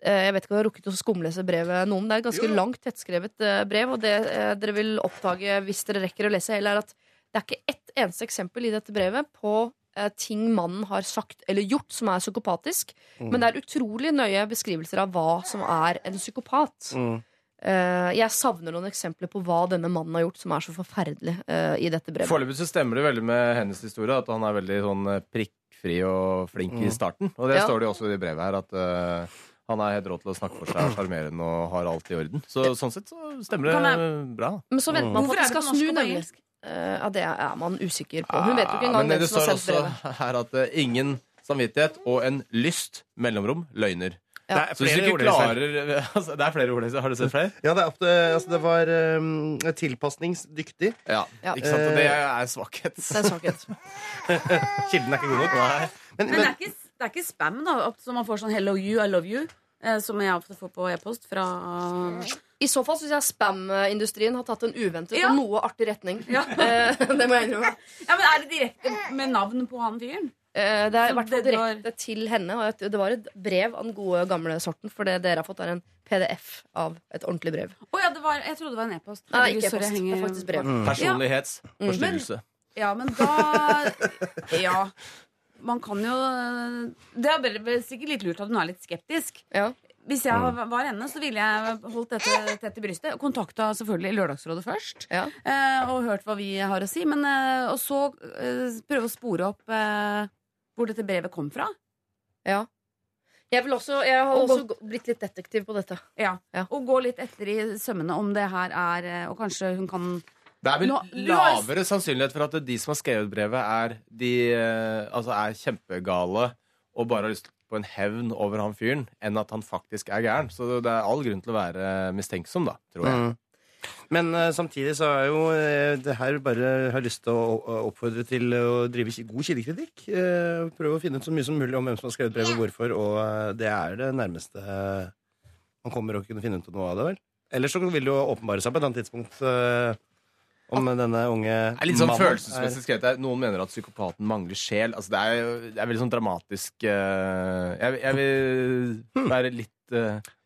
Eh, Jeg vet ikke om jeg har rukket å skumlese brevet noen. Det er et ganske langt, tettskrevet eh, brev, og det eh, dere vil oppdage hvis dere rekker å lese hele, er at det er ikke ett eneste eksempel i dette brevet på ting mannen har sagt eller gjort som er psykopatisk, Mm. men det er utrolig nøye beskrivelser av hva som er en psykopat. Mm. Eh, jeg savner noen eksempler på hva denne mannen har gjort som er så forferdelig Uh, i dette brevet. Foreløpig så stemmer det veldig med hennes historie, at han er veldig sånn eh, prikkfri og flink i Mm. starten. Og det Ja. står det jo også i det brevet her, at uh, han er helt rå til å snakke for seg, sjarmerende og har alt i orden. Så sånn sett så stemmer det jeg- bra. Men så venter man på at er det det skal snu, nemlig. Eh, ja, det er man usikker på. Hun vet jo ikke engang men hvem det som står har sendt også her at ingen samvittighet og en lyst, mellomrom, løgner. Ja. Så hvis du klarer altså, Det er flere ord. Har du sett flere? Ja, det, er opp altså, det var um, tilpasningsdyktig. Ja, Ja. ikke sant? Og det er svakhet. Det er svakhet. Kilden er ikke god nok. Men, Men, men, det, er ikke, det er ikke spam, da, så man får sånn 'hello you, I love you', eh, som jeg ofte får på e-post fra I så fall syns jeg spam-industrien har tatt en uventet Ja. og noe artig retning. Eh, det må jeg innrømme. Ja, men Er det direkte med navn på han fyren? Eh, det er i hvert fall direkte til henne. Og det var et brev av den gode, gamle sorten. For det dere har fått, er en PDF av et ordentlig brev. Oh, ja, det var, jeg trodde det var en e-post. Nei, Herregud, ikke e-post. Det er faktisk brev. Mm. Personlighetsforstyrrelse. Ja, men da Ja. Man kan jo Det er sikkert litt lurt at hun er litt skeptisk. Hvis jeg var henne, så ville jeg holdt dette tett i brystet. Kontakta selvfølgelig Lørdagsrådet først. Ja. og hørt hva vi har å si. Men, eh, og så eh, prøve å spore opp eh, hvor dette brevet kom fra. Ja. Jeg, vil også, jeg har Og også gå- blitt litt detektiv på dette. Ja. Og gå litt etter i sømmene om det her er eh, Og kanskje hun kan Det er vel Nå- lavere sannsynlighet for at de som har skrevet brevet, er, de, eh, altså er kjempegale og bare har lyst på en hevn over han fyren, enn at han faktisk er gæren. Så det er all grunn til å være mistenksom, da, tror jeg. Mm. Men uh, samtidig så er jo uh, det her bare har lyst til å oppfordre til å drive god kildekritikk. Uh, prøve å finne ut så mye som mulig om hvem som har skrevet brevet og hvorfor, og det er det nærmeste man kommer å kunne finne ut noe av det, vel. Ellers så vil det jo åpenbare seg på et annet tidspunkt om denne unge Det er litt sånn følelsesmessig skrevet. Noen mener at psykopaten mangler sjel. Altså, det, er, jo- det er veldig sånn dramatisk jeg, jeg vil være litt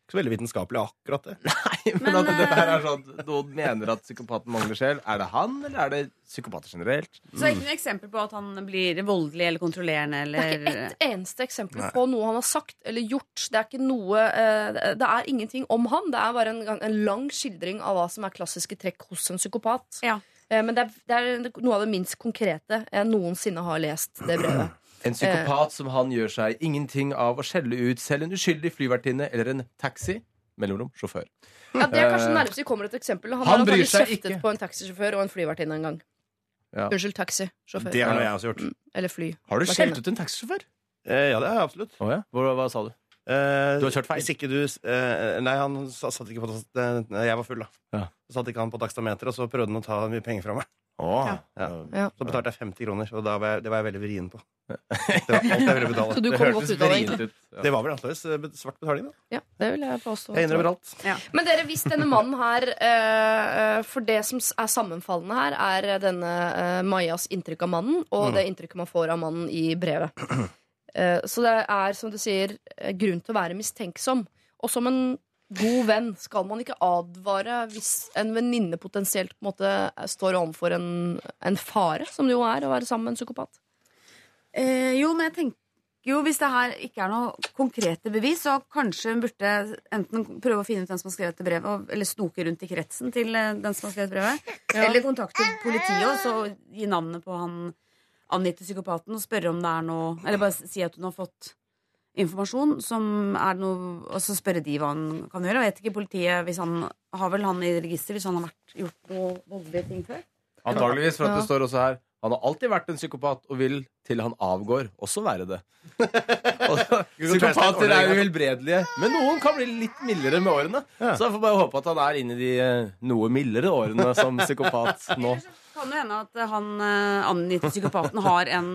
Ikke så veldig vitenskapelig, akkurat det. Nei, Men, at dette her er sånn Noen mener at psykopaten mangler sjel. Er det han, eller er det psykopater generelt? Så det er ikke noe eksempel på at han blir voldelig eller kontrollerende Det er ikke ett eneste eksempel Nei. på noe han har sagt eller gjort. Det er ikke noe eh, Det er ingenting om han. Det er bare en, en lang skildring av hva som er klassiske trekk hos en psykopat. Eh, Men det er, det er noe av det minst konkrete jeg noensinne har lest det brevet. En psykopat som han gjør seg ingenting av å skjelle ut selv en uskyldig flyvertinne eller en taxi. Mellomrom sjåfør. Ja, Det er kanskje Eh, nærmest vi kommer et eksempel. Han, han har bryr seg ikke. på en taxisjåfør og en flyvertinne en gang. Ja. Unnskyld, taxisjåfør. Det har jeg også gjort. Mm, Eller fly. Har du skjelt ut en taxisjåfør? Eh, ja, det har jeg absolutt. Oh, ja? Hva, hva sa du? du har kjørt feil? Hvis ikke du eh, Nei, han satt ikke på eh, Jeg var full, da. Ja. Så satt ikke han på takstameter, og så prøvde han å ta mye penger fra meg. Ja. Ja. Så betalte jeg 50 kroner, og da var jeg, det var jeg veldig vrien på. Det var alt jeg ville betale. Så du Det kom hørtes godt ut av det. Det var vel antakeligvis eh, svart betaling, da. Ja, det vil jeg påstå. Jeg innrømmer alt. Men dere, hvis denne mannen her eh, eh, For det som er sammenfallende her, er denne eh, Majas inntrykk av mannen og Mm. det inntrykket man får av mannen i brevet. Eh, så det er, som du sier, grunn til å være mistenksom. Og som en god venn skal man ikke advare hvis en venninne potensielt på en måte står overfor en, en fare, som det jo er å være sammen med en psykopat. Eh, jo, men jeg tenker jo, hvis det her ikke er noe konkrete bevis, så kanskje hun burde enten prøve å finne ut hvem som har skrevet det brevet, eller snoke rundt i kretsen til eh, den som har skrevet brevet. Ja. Eller kontakte politiet og så gi navnet på han angitte psykopaten og spørre om det er noe Eller bare si at hun har fått informasjon som er noe Og så spørre de hva han kan gjøre. Jeg vet ikke politiet hvis han Har vel han i register hvis han har vært, gjort noe voldelige ting før? Antageligvis, for at det Ja. står også her Han har alltid vært en psykopat og vil til han avgår også være det. Psykopater er jo helbredelige, men noen kan bli litt mildere med årene. Så jeg får bare håpe at han er inne i de eh, noe mildere årene som psykopat nå. Kan det hende at han eh, angitte psykopaten har en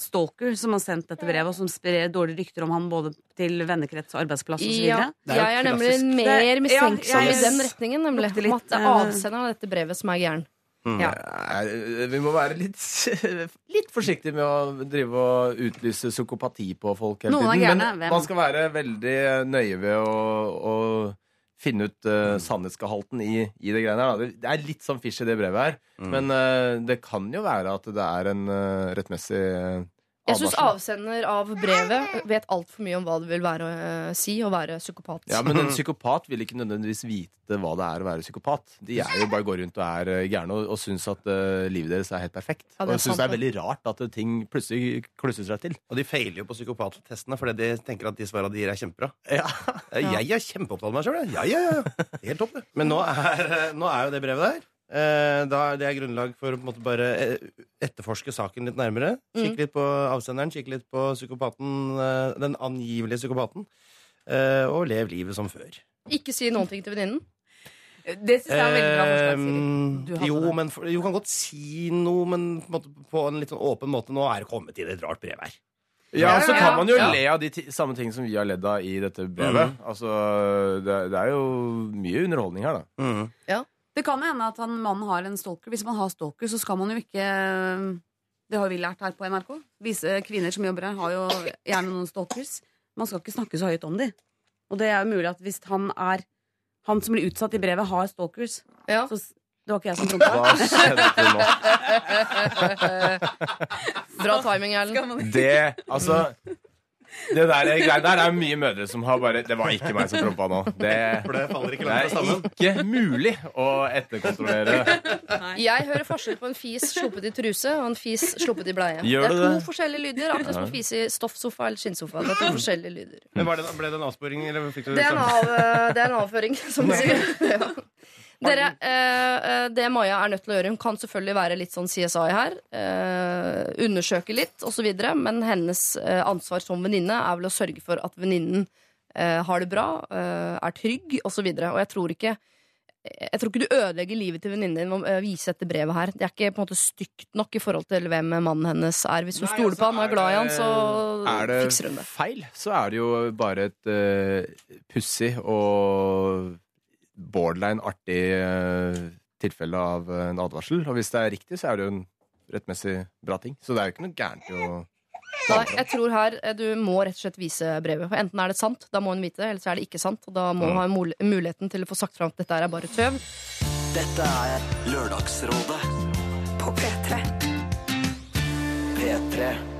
stalker som har sendt dette brevet, og som sprer dårlige rykter om ham både til vennekrets og arbeidsplass osv.? Ja, jeg er nemlig mer mistenksom i den retningen, nemlig. Litt, Om at det er eh, avsenderen av dette brevet som er gæren. Ja. Eh, Vi må være litt, litt forsiktige med å drive og utlyse psykopati på folk hele tiden. Men man skal være veldig nøye ved å, å finne ut uh, sannhetsgehalten i, i det greiene her. da. Det- er litt sånn fish i det brevet her, men uh, det kan jo være at det er en uh, rettmessig Jeg syns avsender av brevet vet altfor mye om hva det vil være å eh, si å være psykopat. Ja, Men en psykopat vil ikke nødvendigvis vite hva det er å være psykopat. De er jo bare går rundt og er eh, gærne og, og syns at uh, livet deres er helt perfekt. Ja, er og syns det er veldig rart at ting plutselig klusser seg til. Og de feiler jo på psykopattestene fordi de tenker at de svarene de gir, er kjempebra. Ja. Jeg er kjempeopptatt av meg sjøl, jeg. Ja, ja, ja. Helt topp, det. Men nå er, nå er jo det brevet der. Eh, Da er det er grunnlag for å på en måte bare eh, etterforske saken litt nærmere. Kikke Mm. litt på avsenderen, kikke litt på psykopaten, eh, den angivelige psykopaten. eh, Og lev livet som før. Ikke si noen ting til venninnen. Det syns jeg er veldig bra forslag, jo, det. men for, jo, kan godt si noe, men på en, måte, på en litt sånn åpen måte. Nå er det kommet inn et rart brev her. Ja, så kan man jo Ja. le av de samme ting som vi har ledd av i dette brevet. Mm. Altså, det, det er jo mye underholdning her, da. Mhm. Det kan hende at han, mannen har en stalker. Hvis man har stalker, så skal man jo ikke Det har vi lært her på NRK. Vise kvinner som jobber her, har jo gjerne noen stalkers. Man skal ikke snakke så høyt om dem. Og det er jo mulig at hvis han er Han som blir utsatt i brevet, har stalkers så, Det var ikke jeg som prompa. Hva skjedde Bra timing, Erlend. Det, altså Det der der er mye mødre som har bare Det var ikke meg som prompa nå. Det, For det faller ikke det er sammen. ikke mulig å etterkontrollere. Jeg hører forskjell på en fis sluppet i truse og en fis sluppet i bleie. Gjør det er du to det? forskjellige lyder, akkurat som å fise i stoffsofa eller skinnsofa. Det er to forskjellige lyder. Men var det, Ble det en avsporing, eller fikk du Det er en, av, eh, det er en avføring, som du sier. Ja. Dere, eh, eh, det Maja er nødt til å gjøre Hun kan selvfølgelig være litt sånn CSI her. Eh, undersøke litt osv. Men hennes eh, ansvar som venninne er vel å sørge for at venninnen eh, har det bra, eh, er trygg osv. Og, og jeg tror ikke jeg tror ikke du ødelegger livet til venninnen din ved å vise dette brevet her. Det er ikke på en måte stygt nok i forhold til hvem mannen hennes er. Hvis hun Nei, stoler altså, på han og er glad i han, så Er det fikser hun det. feil, så er det jo bare et uh, pussig og borderline artig eh, tilfelle av eh, en advarsel. Og hvis det er riktig, så er det jo en rettmessig bra ting. Så det er jo ikke noe gærent i å Nei, jeg tror her eh, du må rett og slett vise brevet. For Enten er det sant, da må hun vite det, eller så er det ikke sant. Og da må hun ha muligheten til å få sagt fram at dette er bare tøv. Dette er Lørdagsrådet på P3. P3.